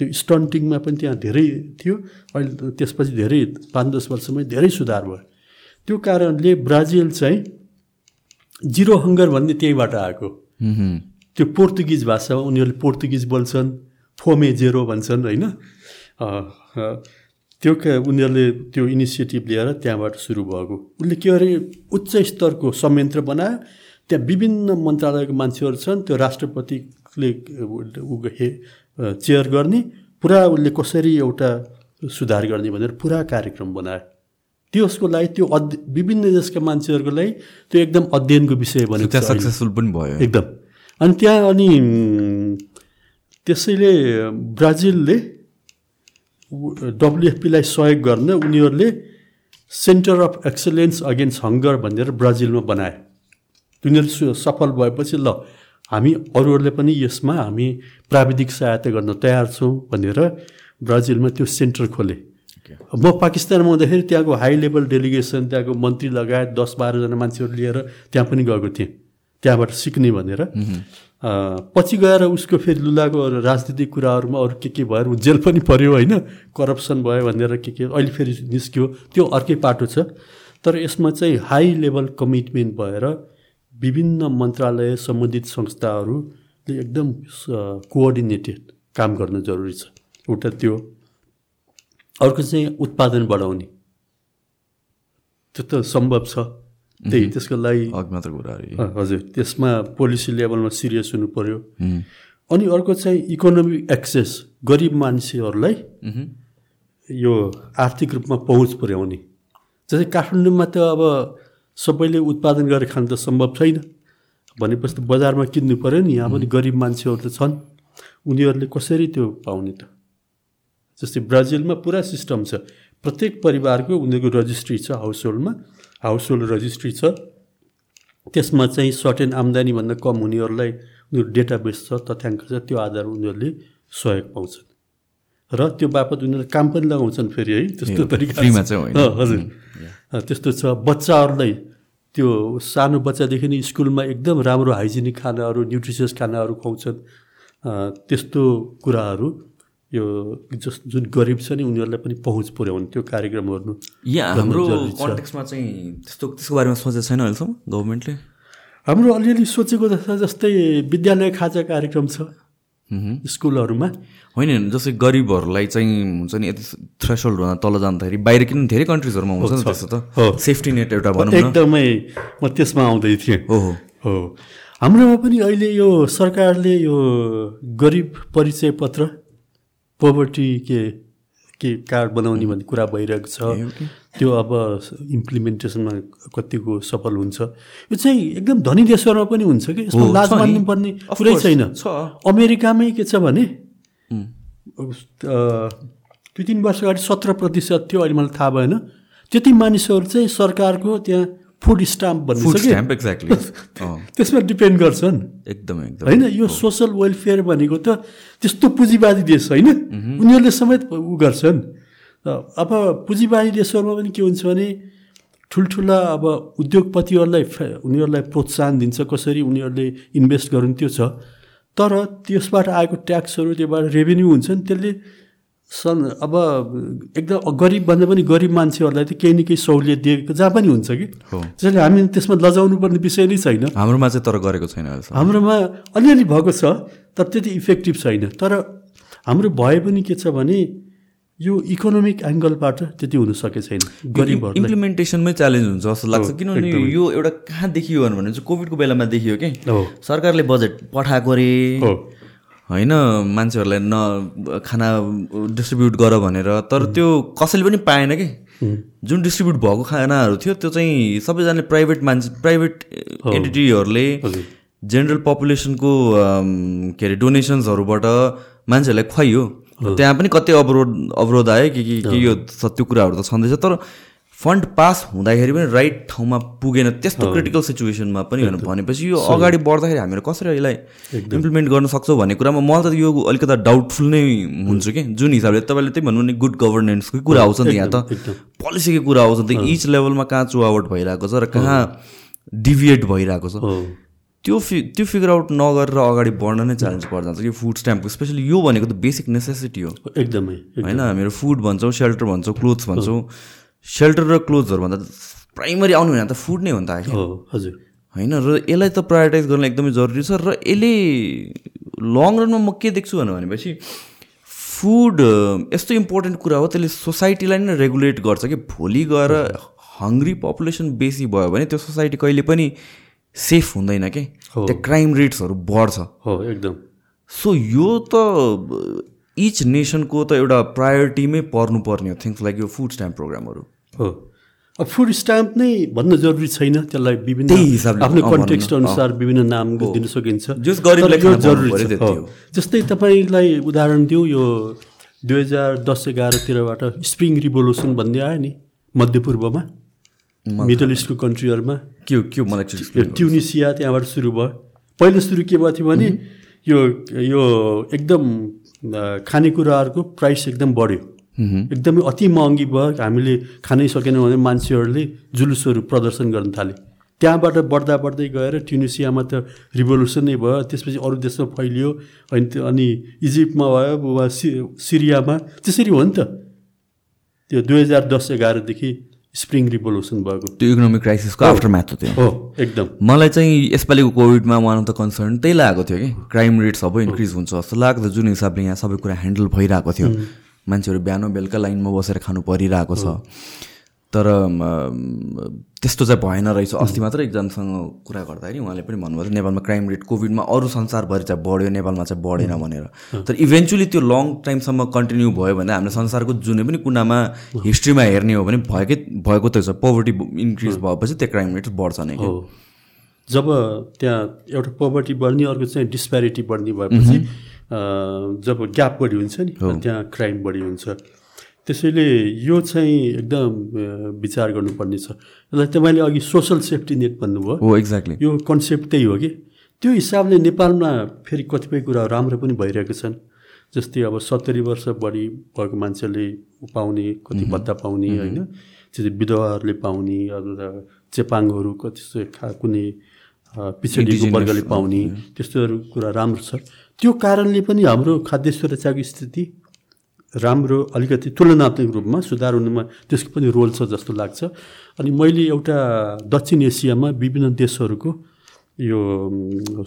त्यो स्टन्टिङमा पनि त्यहाँ धेरै थियो। अहिले त्यसपछि धेरै पाँच दस वर्षमै धेरै सुधार भयो। त्यो कारणले ब्राजिल चाहिँ जिरो हङ्गर भन्ने त्यहीँबाट आएको। त्यो पोर्तुगिज भाषामा उनीहरूले पोर्तुगिज बोल्छन् फोमे जेरो भन्छन् होइन? त्यो उनीहरूले त्यो इनिसिएटिभ लिएर त्यहाँबाट सुरु भएको। उसले के अरे उच्च स्तरको संयन्त्र बनायो त्यहाँ विभिन्न मन्त्रालयको मान्छेहरू छन् त्यो राष्ट्रपतिले हे चेयर गर्ने पुरा उसले कसरी एउटा सुधार गर्ने भनेर पुरा कार्यक्रम बनायो त्यसको लागि त्यो अध्य विभिन्न देशका मान्छेहरूको लागि त्यो एकदम अध्ययनको विषय भनेको सक्सेसफुल पनि भयो। एकदम। अनि त्यहाँ अनि त्यसैले ब्राजिलले डब्लुएफपीलाई सहयोग गर्न उनीहरूले center of excellence against hunger भनेर ब्राजिलमा बनाए। उनीहरू सफल भएपछि ल हामी अरूहरूले पनि यसमा हामी प्राविधिक सहायता गर्न तयार छौँ भनेर ब्राजिलमा त्यो सेन्टर खोले। म पाकिस्तानमा हुँदाखेरि त्यहाँको हाई लेभल डेलिगेसन त्यहाँको मन्त्री लगायत दस बाह्रजना मान्छेहरू लिएर त्यहाँ पनि गएको थिएँ। त्यहाँबाट सिक्ने भनेर। पछि गएर उसको फेरि लुलाको राजनीतिक कुराहरूमा अरू के के भएर जेल पनि पऱ्यो होइन करप्सन भयो भनेर के के अहिले फेरि निस्क्यो त्यो अर्कै पाटो छ। तर यसमा चाहिँ हाई लेभल कमिटमेन्ट भएर विभिन्न मन्त्रालय सम्बन्धित संस्थाहरूले एकदम कोअर्डिनेटेड काम गर्न जरुरी छ। एउटा त्यो अर्को चाहिँ उत्पादन बढाउने। त्यो त सम्भव छ। त्यही त्यसको लागि हजुर। त्यसमा पोलिसी लेभलमा सिरियस हुनु पऱ्यो अनि अर्को चाहिँ इकोनोमिक एक्सेस गरिब मान्छेहरूलाई यो आर्थिक रूपमा पहुँच पुर्याउने। जस्तै काठमाडौँमा त अब सबैले उत्पादन गरेर खानु त सम्भव छैन। भनेपछि त बजारमा किन्नु पऱ्यो नि। यहाँ पनि गरिब मान्छेहरू त छन्। उनीहरूले कसरी त्यो पाउने त? जस्तै ब्राजिलमा पुरा सिस्टम छ। प्रत्येक परिवारको उनीहरूको रजिस्ट्री छ हाउस होल्डमा हाउस होल्ड रजिस्ट्री छ। त्यसमा चाहिँ सर्टेन आम्दानीभन्दा कम हुनेहरूलाई उनीहरू डेटाबेस छ तथ्याङ्क छ त्यो आधारमा उनीहरूले सहयोग पाउँछन्। र त्यो बापत उनीहरूले काम पनि लगाउँछन् फेरि है त्यस्तो तरिका हजुर। त्यस्तो छ। बच्चाहरूलाई त्यो सानो बच्चादेखि नै स्कुलमा एकदम राम्रो हाइजेनिक खानाहरू न्युट्रिसियस खानाहरू खुवाउँछन्। त्यस्तो कुराहरू यो जस जुन गरिब छ नि उनीहरूलाई पनि पहुँच पुर्याउने त्यो कार्यक्रमहरू यहाँ हाम्रो कन्टेक्समा चाहिँ त्यस्तो त्यसको बारेमा सोचेको छैन अहिलेसम्म गभर्मेन्टले? हाम्रो अलिअलि सोचेको जस्तै विद्यालय खाजा कार्यक्रम छ। स्कुलहरूमा। होइन होइन जस्तै गरिबहरूलाई चाहिँ हुन्छ नि यति थ्रेसोल्डभन्दा तल जाँदाखेरि बाहिर किन धेरै कन्ट्रिजहरूमा हुन्छ नि त्यस्तो त? सेफ्टी नेट एउटा भनौँ एकदमै म त्यसमा आउँदै थिएँ। हो हो। हाम्रोमा पनि अहिले यो सरकारले यो गरिब परिचय पत्र पोभर्टी के के कार्ड बनाउने भन्ने कुरा भइरहेको छ। त्यो अब इम्प्लिमेन्टेसनमा कतिको सफल हुन्छ। यो चाहिँ एकदम धनी देशहरूमा पनि हुन्छ कि? यसमा लाज। मान्नुपर्ने कुरै छैन। अमेरिकामै के छ भने दुई तिन वर्ष अगाडि सत्र प्रतिशत थियो अहिले मलाई थाहा भएन। त्यति मानिसहरू चाहिँ सरकारको त्यहाँ फुड स्टाम्प भन्ने एक्ज्याक्टली त्यसमा डिपेन्ड गर्छन् एकदमै एकदम। होइन यो सोसल वेलफेयर भनेको त त्यस्तो पुँजीवादी देश होइन। उनीहरूले समेत उ गर्छन् अब पुँजीवादी देशहरूमा पनि के हुन्छ भने ठुल्ठुला अब उद्योगपतिहरूलाई उनीहरूलाई प्रोत्साहन दिन्छ कसरी उनीहरूले इन्भेस्ट गरून् त्यो छ। तर त्यसबाट आएको ट्याक्सहरू त्योबाट रेभेन्यू हुन्छ नि त्यसले सन् अब एकदम गरिब भन्दा पनि गरिब मान्छेहरूलाई त केही न केही सहुलियत दिएको जहाँ पनि हुन्छ कि? त्यसैले हामी त्यसमा लजाउनु पर्ने विषय नै छैन। हाम्रोमा चाहिँ तर गरेको छैन हाम्रोमा अलिअलि भएको छ तर त्यति इफेक्टिभ छैन। तर हाम्रो भए पनि के छ भने यो इकोनोमिक एङ्गलबाट त्यति हुन सकेको छैन गरिबहरूलाई। इम्प्लिमेन्टेसनमै च्यालेन्ज हुन्छ जस्तो लाग्छ। किनभने। यो एउटा कहाँ देखियो भने चाहिँ कोभिडको बेलामा देखियो कि? सरकारले बजेट पठाएको रे हो। होइन मान्छेहरूलाई न खाना डिस्ट्रिब्युट गर भनेर तर त्यो कसैले पनि पाएन कि? जुन डिस्ट्रिब्युट भएको खानाहरू थियो त्यो चाहिँ सबैजनाले प्राइभेट मान्छे प्राइभेट एन्टिटीहरूले जेनरल पपुलेसनको के अरे डोनेसन्सहरूबाट मान्छेहरूलाई खुवाइयो। त्यहाँ पनि कति अवरोध अवरोध आयो कि कि यो त्यो कुराहरू त छँदैछ। तर फन्ड पास हुँदाखेरि पनि राइट ठाउँमा पुगेन त्यस्तो क्रिटिकल सिचुएसनमा पनि भनेपछि यो अगाडि बढ्दाखेरि हामीहरू कसरी यसलाई इम्प्लिमेन्ट गर्न सक्छौँ भन्ने कुरामा मलाई त यो अलिकति डाउटफुल नै हुन्छु कि। जुन हिसाबले तपाईँले त्यही भन्नु नि गुड गभर्नेन्सकै कुरा आउँछ नि त? यहाँ त पोलिसीकै कुरा आउँछ नि? त इच लेभलमा कहाँ चुवावट भइरहेको छ र कहाँ डिभिएट भइरहेको छ? त्यो फि त्यो फिगर आउट नगरेर अगाडि बढ्न नै च्यालेन्ज पर्छ जान्छ यो फुड स्ट्याम्पको स्पेसली यो भनेको त बेसिक नेसेसिटी हो। एकदमै होइन हामीहरू फुड भन्छौँ सेल्टर भन्छौँ क्लोथ्स भन्छौँ। सेल्टर र क्लोथ्सहरू भन्दा प्राइमरी आउनु भने त फुड नै हो नि त हो हजुर। होइन र यसलाई त प्रायोरिटाइज गर्न एकदमै जरुरी छ र यसले लङ रनमा म के देख्छु भने भनेपछि फुड यस्तो इम्पोर्टेन्ट कुरा हो त्यसले सोसाइटीलाई नै रेगुलेट गर्छ कि भोलि गएर हङ्ग्री पपुलेसन बेसी भयो भने त्यो सोसाइटी कहिले पनि सेफ हुँदैन कि। हो। त्यहाँ क्राइम रेट्सहरू बढ्छ। हो एकदम। सो यो त इच नेसनको त एउटा प्रायोरिटीमै पर्नुपर्ने हो थिङ्स लाइक यो फुड स्ट्याम्प प्रोग्रामहरू हो। अब फुड स्ट्याम्प नै भन्न जरुरी छैन त्यसलाई विभिन्न आफ्नो कन्टेक्स्ट अनुसार विभिन्न नाम दिन सकिन्छ। जरुरी छ। जस्तै तपाईँलाई उदाहरण दिउँ यो दुई हजार दस एघारतिरबाट स्प्रिङ रिभोल्युसन भन्ने आयो नि मध्यपूर्वमा मिडल इस्टको कन्ट्रीहरूमा के हो के मलाई ट्युनिसिया त्यहाँबाट सुरु भयो। पहिलो सुरु के भएको थियो भने यो यो एकदम खानेकुराहरूको प्राइस एकदम बढ्यो। एकदमै अति महँगी भयो हामीले खानै सकेनौँ भने मान्छेहरूले जुलुसहरू प्रदर्शन गर्न थाले। त्यहाँबाट बढ्दा बढ्दै गएर ट्युनिसियामा त रिभोल्युसन नै भयो। त्यसपछि अरू देशमा फैलियो। अनि त्यो अनि इजिप्टमा भयो वा सि सिरियामा। त्यसरी हो नि त। त्यो दुई हजार दस एघारदेखि स्प्रिङ रिभोल्युसन भएको। त्यो इकोनोमिक क्राइसिसको आफ्टर म्याथ हो त्यो। हो एकदम। मलाई चाहिँ यसपालिको कोभिडमा वान अफ द कन्सर्न त्यही लागेको थियो कि। क्राइम रेट सबै इन्क्रिज हुन्छ। जस्तो लाग्दो जुन हिसाबले यहाँ सबै कुरा ह्यान्डल भइरहेको थियो। मान्छेहरू बिहान बेलुका लाइनमा बसेर खानु परिरहेको छ। तर त्यस्तो चाहिँ भएन रहेछ। अस्ति मात्रै एकजनासँग कुरा गर्दाखेरि उहाँले पनि भन्नुभएको थियो नेपालमा क्राइम रेट कोभिडमा अरू संसारभरि चाहिँ बढ्यो नेपालमा चाहिँ बढेन भनेर। तर इभेन्चुली त्यो लङ टाइमसम्म कन्टिन्यू भयो भने हामीले संसारको जुनै पनि कुनामा हिस्ट्रीमा हेर्ने हो भने भएकै भएको त छ। पोभर्टी इन्क्रिज भएपछि त्यो क्राइम रेट बढ्छ नै जब त्यहाँ एउटा पोभर्टी बढ्ने अर्को चाहिँ डिस्प्यारिटी बढ्ने भएपछि जब ग्याप बढी हुन्छ नि त्यहाँ क्राइम बढी हुन्छ। त्यसैले यो चाहिँ एकदम विचार गर्नुपर्ने छ। यसलाई तपाईँले अघि सोसल सेफ्टी नेट भन्नुभयो। हो एक्ज्याक्टली यो कन्सेप्ट त्यही हो कि? त्यो हिसाबले नेपालमा फेरि कतिपय कुराहरू राम्रो पनि भइरहेको छन्। जस्तै अब सत्तरी वर्ष बढी भएको मान्छेले पाउने कति भत्ता पाउने होइन? त्यसै विधवाहरूले पाउने अथवा चेपाङहरू कति खा कुनै पिछडिएको वर्गले पाउने त्यस्तोहरू कुरा राम्रो छ। त्यो कारणले पनि हाम्रो खाद्य सुरक्षाको स्थिति राम्रो अलिकति तुलनात्मक रूपमा सुधार हुनुमा त्यसको पनि रोल छ जस्तो लाग्छ। अनि मैले एउटा दक्षिण एसियामा विभिन्न देशहरूको यो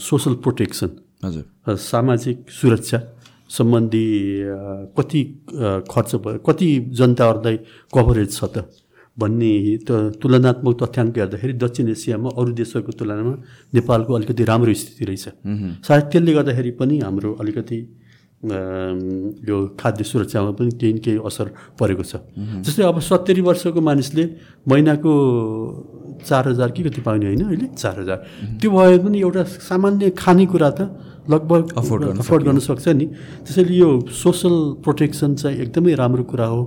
सोसल प्रोटेक्सन हजुर। सामाजिक सुरक्षा सम्बन्धी कति खर्च भयो कति जनताहरूलाई कभरेज छ त? भन्ने त तुलनात्मक तथ्याङ्क हेर्दाखेरि दक्षिण एसियामा अरू देशहरूको तुलनामा नेपालको अलिकति राम्रो स्थिति रहेछ। सायद त्यसले गर्दाखेरि पनि हाम्रो अलिकति यो खाद्य सुरक्षामा पनि केही न केही असर परेको छ। जस्तै अब सत्तरी वर्षको मानिसले महिनाको चार हजार कि कति पाउने होइन अहिले? चार हजार। त्यो भए पनि एउटा सामान्य खानेकुरा त लगभग अफोर्ड अफोर्ड गर्न सक्छ नि। त्यसैले यो सोसल प्रोटेक्सन चाहिँ एकदमै राम्रो कुरा हो।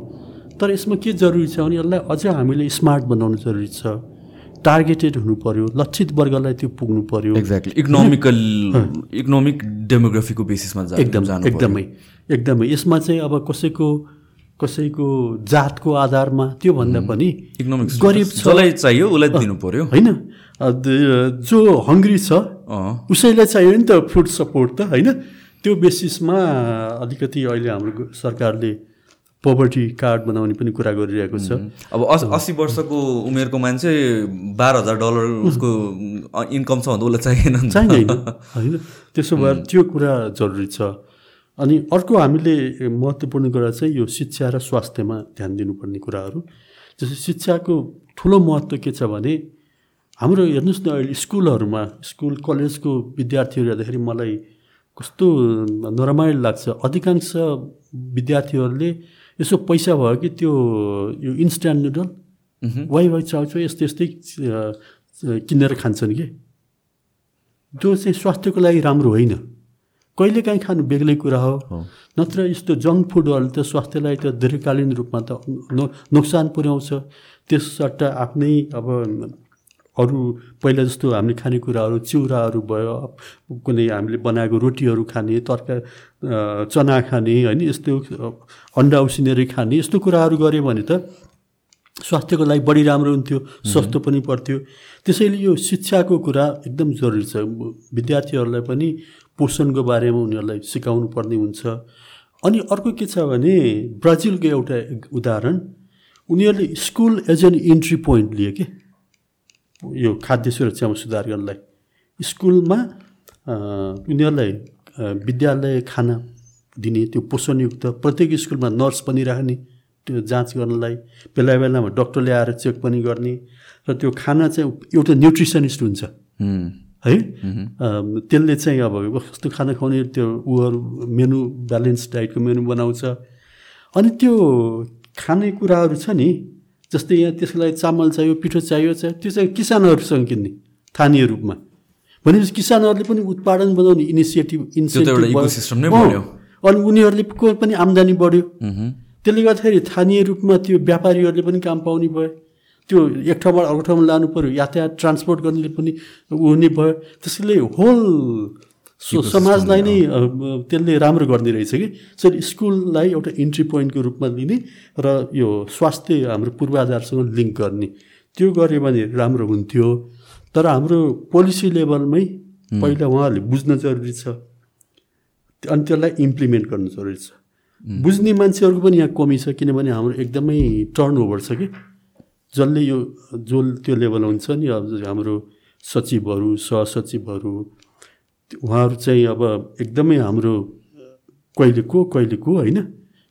तर यसमा के जरुरी छ भने यसलाई अझ हामीले स्मार्ट बनाउनु जरुरी छ। टार्गेटेड हुनु पऱ्यो लक्षित वर्गलाई त्यो पुग्नु पऱ्यो एक्ज्याक्टली इकोनोमिकल इकोनोमिक डेमोग्राफीको बेसिसमा एकदम एकदमै एकदमै। यसमा चाहिँ अब कसैको कसैको जातको आधारमा त्योभन्दा पनि इकोनोमिक्स गरिब छ। जसलाई चाहियो उसलाई दिनु पर्यो। होइन। जो हङ्ग्री छ उसैलाई चाहियो नि त फुड सपोर्ट त होइन? त्यो बेसिसमा अलिकति अहिले हाम्रो सरकारले पोभर्टी कार्ड बनाउने पनि कुरा गरिरहेको छ। अब अस अस्सी वर्षको उमेरको मान्छे बाह्र हजार डलर उसको इन्कम छ भन्दा उसलाई चाहिएन चाहिँदैन होइन। त्यसो भएर त्यो कुरा जरुरी छ। अनि अर्को हामीले महत्त्वपूर्ण कुरा चाहिँ यो शिक्षा र स्वास्थ्यमा ध्यान दिनुपर्ने कुराहरू। जस्तै शिक्षाको ठुलो महत्त्व के छ भने हाम्रो हेर्नुहोस् न अहिले स्कुलहरूमा स्कुल कलेजको विद्यार्थीहरू हेर्दाखेरि मलाई कस्तो नरमाइलो लाग्छ। अधिकांश विद्यार्थीहरूले यसो पैसा भयो कि त्यो यो इन्स्ट्यान्ट नुडल वाइ वाइ चाउचाउ यस्तै यस्तै किनेर खान्छन् कि? त्यो चाहिँ स्वास्थ्यको लागि राम्रो होइन। कहिलेकाहीँ खानु बेग्लै कुरा हो। नत्र यस्तो जङ्क फुडहरू त स्वास्थ्यलाई त दीर्घकालीन रूपमा त नोक्सान पुर्याउँछ। त्यस सट्टा आफ्नै अब अरू पहिला जस्तो हामीले खानेकुराहरू चिउराहरू भयो कुनै हामीले बनाएको रोटीहरू खाने तरकारी चना खाने होइन यस्तो अन्डा उसिनेर खाने यस्तो कुराहरू गऱ्यो भने त स्वास्थ्यको लागि बढी राम्रो हुन्थ्यो सस्तो पनि पर्थ्यो त्यसैले यो शिक्षाको कुरा एकदम जरुरी छ। विद्यार्थीहरूलाई पनि पोषणको बारेमा उनीहरूलाई सिकाउनु पर्ने हुन्छ। अनि अर्को के छ भने ब्राजिलको एउटा उदाहरण उनीहरूले school as an entry point लिए कि? यो खाद्य सुरक्षामा सुधार गर्नलाई। स्कुलमा उनीहरूलाई विद्यालय खाना दिने त्यो पोषणयुक्त प्रत्येक स्कुलमा नर्स पनि राख्ने त्यो जाँच गर्नलाई बेला बेलामा डक्टरले आएर चेक पनि गर्ने र त्यो खाना चाहिँ एउटा न्युट्रिसनिस्ट हुन्छ। है? त्यसले चाहिँ अब कस्तो खाना खुवाउने त्यो उहरू मेनु ब्यालेन्स डाइटको मेनु बनाउँछ। अनि त्यो खानेकुराहरू छ नि जस्तै यहाँ त्यसको लागि चामल चाहियो पिठो चाहियो चाहिँ त्यो चाहिँ किसानहरूसँग किन्ने स्थानीय रूपमा। भनेपछि किसानहरूले पनि उत्पादन बनाउने इनिसिएटिभ इनिसिएटिभ अनि उनीहरूले को पनि आम्दानी बढ्यो। त्यसले गर्दाखेरि स्थानीय रूपमा त्यो व्यापारीहरूले पनि काम पाउने भयो। त्यो एक ठाउँबाट अर्को ठाउँमा लानु पऱ्यो यातायात ट्रान्सपोर्ट गर्नेले पनि हुने भयो। त्यसले होल समाजलाई नै त्यसले राम्रो गर्ने रहेछ कि? सो स्कुललाई एउटा इन्ट्री पोइन्टको रूपमा लिने र यो स्वास्थ्य हाम्रो पूर्वाधारसँग लिङ्क गर्ने। त्यो गऱ्यो भने राम्रो हुन्थ्यो। तर हाम्रो पोलिसी लेभलमै पहिला उहाँहरूले बुझ्न जरुरी छ। अनि त्यसलाई इम्प्लिमेन्ट गर्नु जरुरी छ। बुझ्ने मान्छेहरूको पनि यहाँ कमी छ किनभने हाम्रो एकदमै टर्न ओभर छ कि? जसले यो जो त्यो लेभल हुन्छ नि अब हाम्रो सचिवहरू सहसचिवहरू उहाँहरू चाहिँ अब एकदमै हाम्रो कहिले को कहिले को होइन?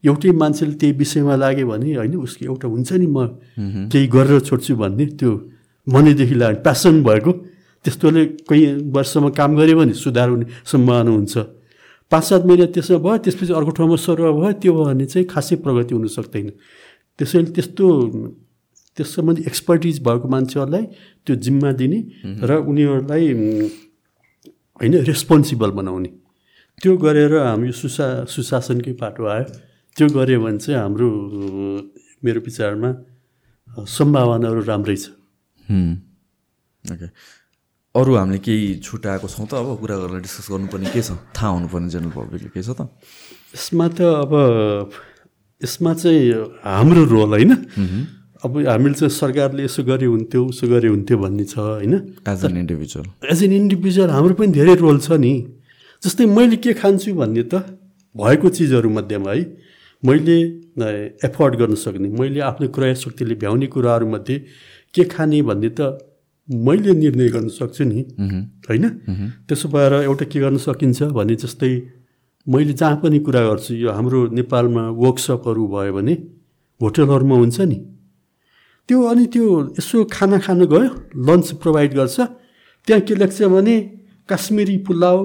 एउटै मान्छेले त्यही विषयमा लाग्यो भने होइन उसको एउटा हुन्छ नि म केही गरेर छोड्छु भन्ने त्यो मनैदेखि लाग्यो प्यासन भएको। त्यस्तोले कोही वर्षमा काम गऱ्यो भने सुधार हुने सम्भावना हुन्छ। पाँच सात महिना त्यसमा भयो त्यसपछि अर्को ठाउँमा सरुवा भयो त्यो भयो भने चाहिँ खासै प्रगति हुन सक्दैन। त्यसैले त्यस्तो त्यस सम्बन्धी एक्सपर्टिज भएको मान्छेहरूलाई त्यो जिम्मा दिने र उनीहरूलाई होइन रेस्पोन्सिबल बनाउने। त्यो गरेर हाम्रो सुसा सुशासनकै पाटो आयो। त्यो गऱ्यो भने चाहिँ हाम्रो मेरो विचारमा सम्भावनाहरू राम्रै छ। ओके। अरू हामीले केही छुट्याएको छौँ त अब कुरा गरेर डिस्कस गर्नुपर्ने के छ? थाहा हुनुपर्ने जेनरल पब्लिकले के छ त? यसमा त अब यसमा चाहिँ हाम्रो रोल होइन। अब हामीले चाहिँ सरकारले यसो गरे हुन्थ्यो उसो गरे हुन्थ्यो भन्ने छ होइन? As an individual as an individual हाम्रो पनि धेरै रोल छ नि। जस्तै मैले के खान्छु भन्ने त भएको चिजहरूमध्येमा है। मैले एफोर्ड गर्न सक्ने मैले आफ्नो क्रय शक्तिले भ्याउने कुराहरूमध्ये के खाने भन्ने त मैले निर्णय गर्न सक्छु नि। होइन? त्यसो भएर एउटा के गर्न सकिन्छ भने जस्तै मैले जहाँ पनि कुरा गर्छु यो हाम्रो नेपालमा वर्कसपहरू भयो भने होटलहरूमा हुन्छ नि। त्यो अनि त्यो यसो खाना खान गयो लन्च प्रोभाइड गर्छ। त्यहाँ के लेख्छ भने काश्मिरी पुलाउ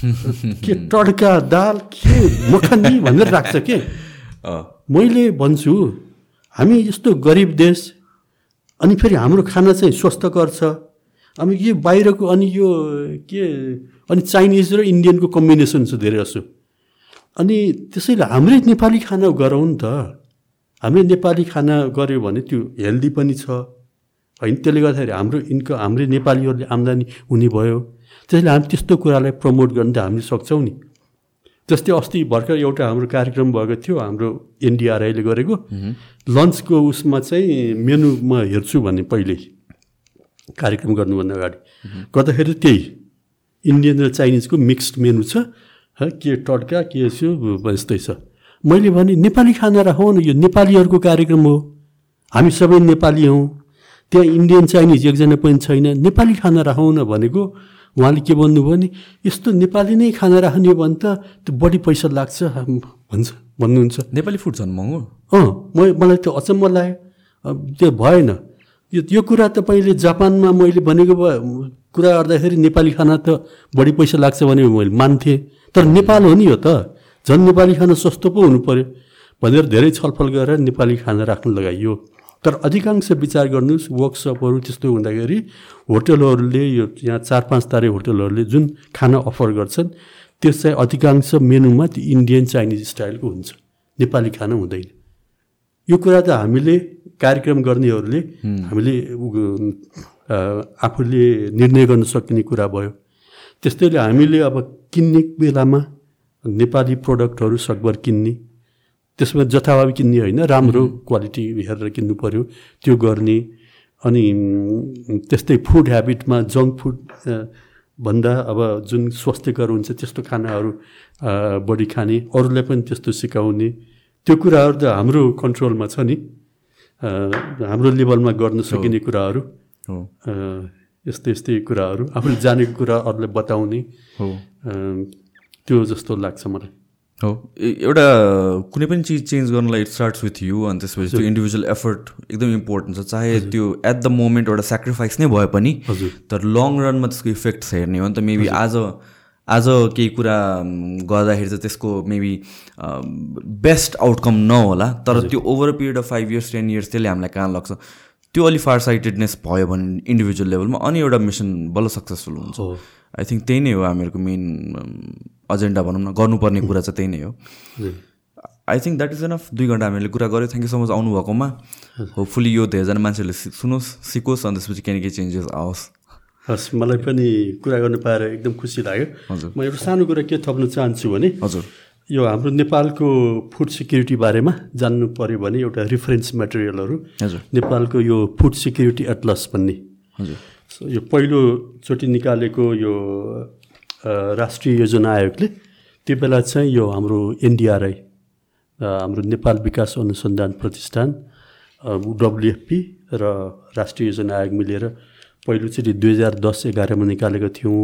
के टड्का दाल के मखनी भनेर राख्छ के। मैले भन्छु हामी यस्तो गरिब देश अनि फेरि हाम्रो खाना चाहिँ स्वस्थकर छ। अनि यो बाहिरको अनि यो के अनि चाइनिज र इन्डियनको कम्बिनेसन छ धेरै जसो अनि त्यसैले हाम्रै नेपाली खाना गरौँ नि त। हामीले नेपाली खाना गऱ्यो भने त्यो हेल्दी पनि छ। होइन त्यसले गर्दाखेरि हाम्रो इन्कम हाम्रै नेपालीहरूले आम्दानी हुने भयो। त्यसैले हामी त्यस्तो कुरालाई प्रमोट गर्न त हामीले सक्छौँ नि। जस्तै अस्ति भर्खर एउटा हाम्रो कार्यक्रम भएको थियो हाम्रो एनडिआरआईले गरेको। लन्चको उसमा चाहिँ मेनु म हेर्छु भने पहिल्यै कार्यक्रम गर्नुभन्दा अगाडि। गर्दाखेरि त्यही। इन्डियन र चाइनिजको मिक्स्ड मेनु छ। के टड्का के यसो यस्तै छ। मैले भने नेपाली खाना राखौँ न यो नेपालीहरूको कार्यक्रम हो। हामी सबै नेपाली हौँ। त्यहाँ इन्डियन चाइनिज एकजना पनि छैन। नेपाली खाना राखौँ न भनेको उहाँले के भन्नुभयो भने यस्तो नेपाली नै खाना राख्ने हो भने त त्यो बढी पैसा लाग्छ भन्छ भन्नुहुन्छ। नेपाली फुड झन् महँगो। अँ म मलाई त्यो अचम्म लाग्यो। त्यो भएन। यो यो कुरा तपाईँले जापानमा मैले भनेको कुरा गर्दाखेरि नेपाली खाना त बढी पैसा लाग्छ भने मैले मान्थेँ। तर नेपाल हो नि यो त। झन् नेपाली खाना सस्तो पो हुनु पऱ्यो भनेर धेरै छलफल गरेर नेपाली खाना राख्न लगाइयो। तर अधिकांश विचार गर्नुहोस् वर्कसपहरू त्यस्तो हुँदाखेरि होटलहरूले यो यहाँ चार पाँच तारे होटलहरूले जुन खाना अफर गर्छन् त्यो चाहिँ अधिकांश मेनुमा त्यो इन्डियन चाइनिज स्टाइलको हुन्छ। नेपाली खाना हुँदैन। यो कुरा त हामीले कार्यक्रम गर्नेहरूले हामीले आफूले निर्णय गर्न सकिने कुरा भयो। त्यस्तैले हामीले अब किन्ने बेलामा नेपाली प्रडक्टहरू सकभर किन्ने। त्यसमा जथाभावी किन्ने होइन राम्रो क्वालिटी हेरेर किन्नु पऱ्यो त्यो गर्ने। अनि त्यस्तै फुड ह्याबिटमा जङ्क फुड भन्दा अब जुन स्वास्थ्यकर हुन्छ त्यस्तो खानाहरू बढी खाने अरूलाई पनि त्यस्तो सिकाउने। त्यो कुराहरू त हाम्रो कन्ट्रोलमा छ नि। हाम्रो लेभलमा गर्न सकिने कुराहरू। यस्तै यस्तै कुराहरू। आफूले जानेको कुरा अरूलाई बताउने। त्यो जस्तो लाग्छ मलाई। हो। एउटा कुनै पनि चिज चेन्ज गर्नलाई इट स्टार्ट्स विथ यु अनि त्यसपछि त्यो इन्डिभिजुअल एफर्ट एकदम इम्पोर्टेन्ट छ। चाहे त्यो एट द मोमेन्ट एउटा सेक्रिफाइस नै भए पनि तर लङ रनमा त्यसको इफेक्ट्स हेर्ने हो। नि त मेबी आज आज केही कुरा गर्दाखेरि चाहिँ त्यसको मेबी बेस्ट आउटकम नहोला तर त्यो over period of five years ten years त्यसले हामीलाई कहाँ लाग्छ? त्यो अलिक फार साइटेडनेस भयो भने इन्डिभिजुअल लेभलमा अनि एउटा मिसन बल्ल सक्सेसफुल हुन्छ। आई थिङ्क त्यही नै हो हामीहरूको मेन एजेन्डा भनौँ न गर्नुपर्ने कुरा चाहिँ त्यही नै हो। I think that is enough दुई घन्टा हामीले कुरा गऱ्यो। थ्याङ्क यू सो मच आउनुभएकोमा। होपफुली यो धेरैजना मान्छेहरूले सुनोस् सिकोस् अनि त्यसपछि केही न केही चेन्जेस आओस्। हस् मलाई पनि कुरा गर्नु पाएर एकदम खुसी लाग्यो। हजुर। म एउटा सानो कुरा के थप्न चाहन्छु भने हजुर। यो हाम्रो नेपालको फुड सिक्युरिटी बारेमा जान्नु पऱ्यो भने एउटा रिफरेन्स मेटेरियलहरू हजुर। नेपालको यो फुड सिक्युरिटी एटलस भन्ने। हजुर। यो पहिलोचोटि निकालेको यो राष्ट्रिय योजना आयोगले त्यो बेला चाहिँ यो हाम्रो एनडिआरआई हाम्रो नेपाल विकास अनुसन्धान प्रतिष्ठान डब्लुएफपी र राष्ट्रिय योजना आयोग मिलेर पहिलोचोटि दुई हजार दस एघारमा निकालेको थियौँ।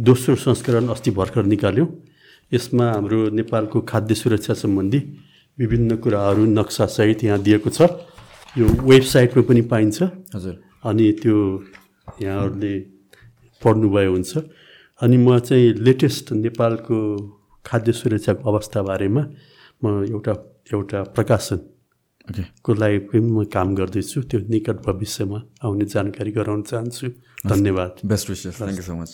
दोस्रो संस्करण अस्ति भर्खर निकाल्यौँ। यसमा हाम्रो नेपालको खाद्य सुरक्षा सम्बन्धी विभिन्न कुराहरू नक्सासहित यहाँ दिएको छ। यो वेबसाइटमा पनि पाइन्छ। हजुर। अनि त्यो यहाँहरूले पढ्नुभयो हुन्छ। अनि म चाहिँ लेटेस्ट नेपालको खाद्य सुरक्षाको अवस्था बारेमा म एउटा एउटा प्रकाशन को लागि पनि म काम गर्दैछु। त्यो निकट भविष्यमा आउने जानकारी गराउन चाहन्छु। धन्यवाद। Best wishes thank you so much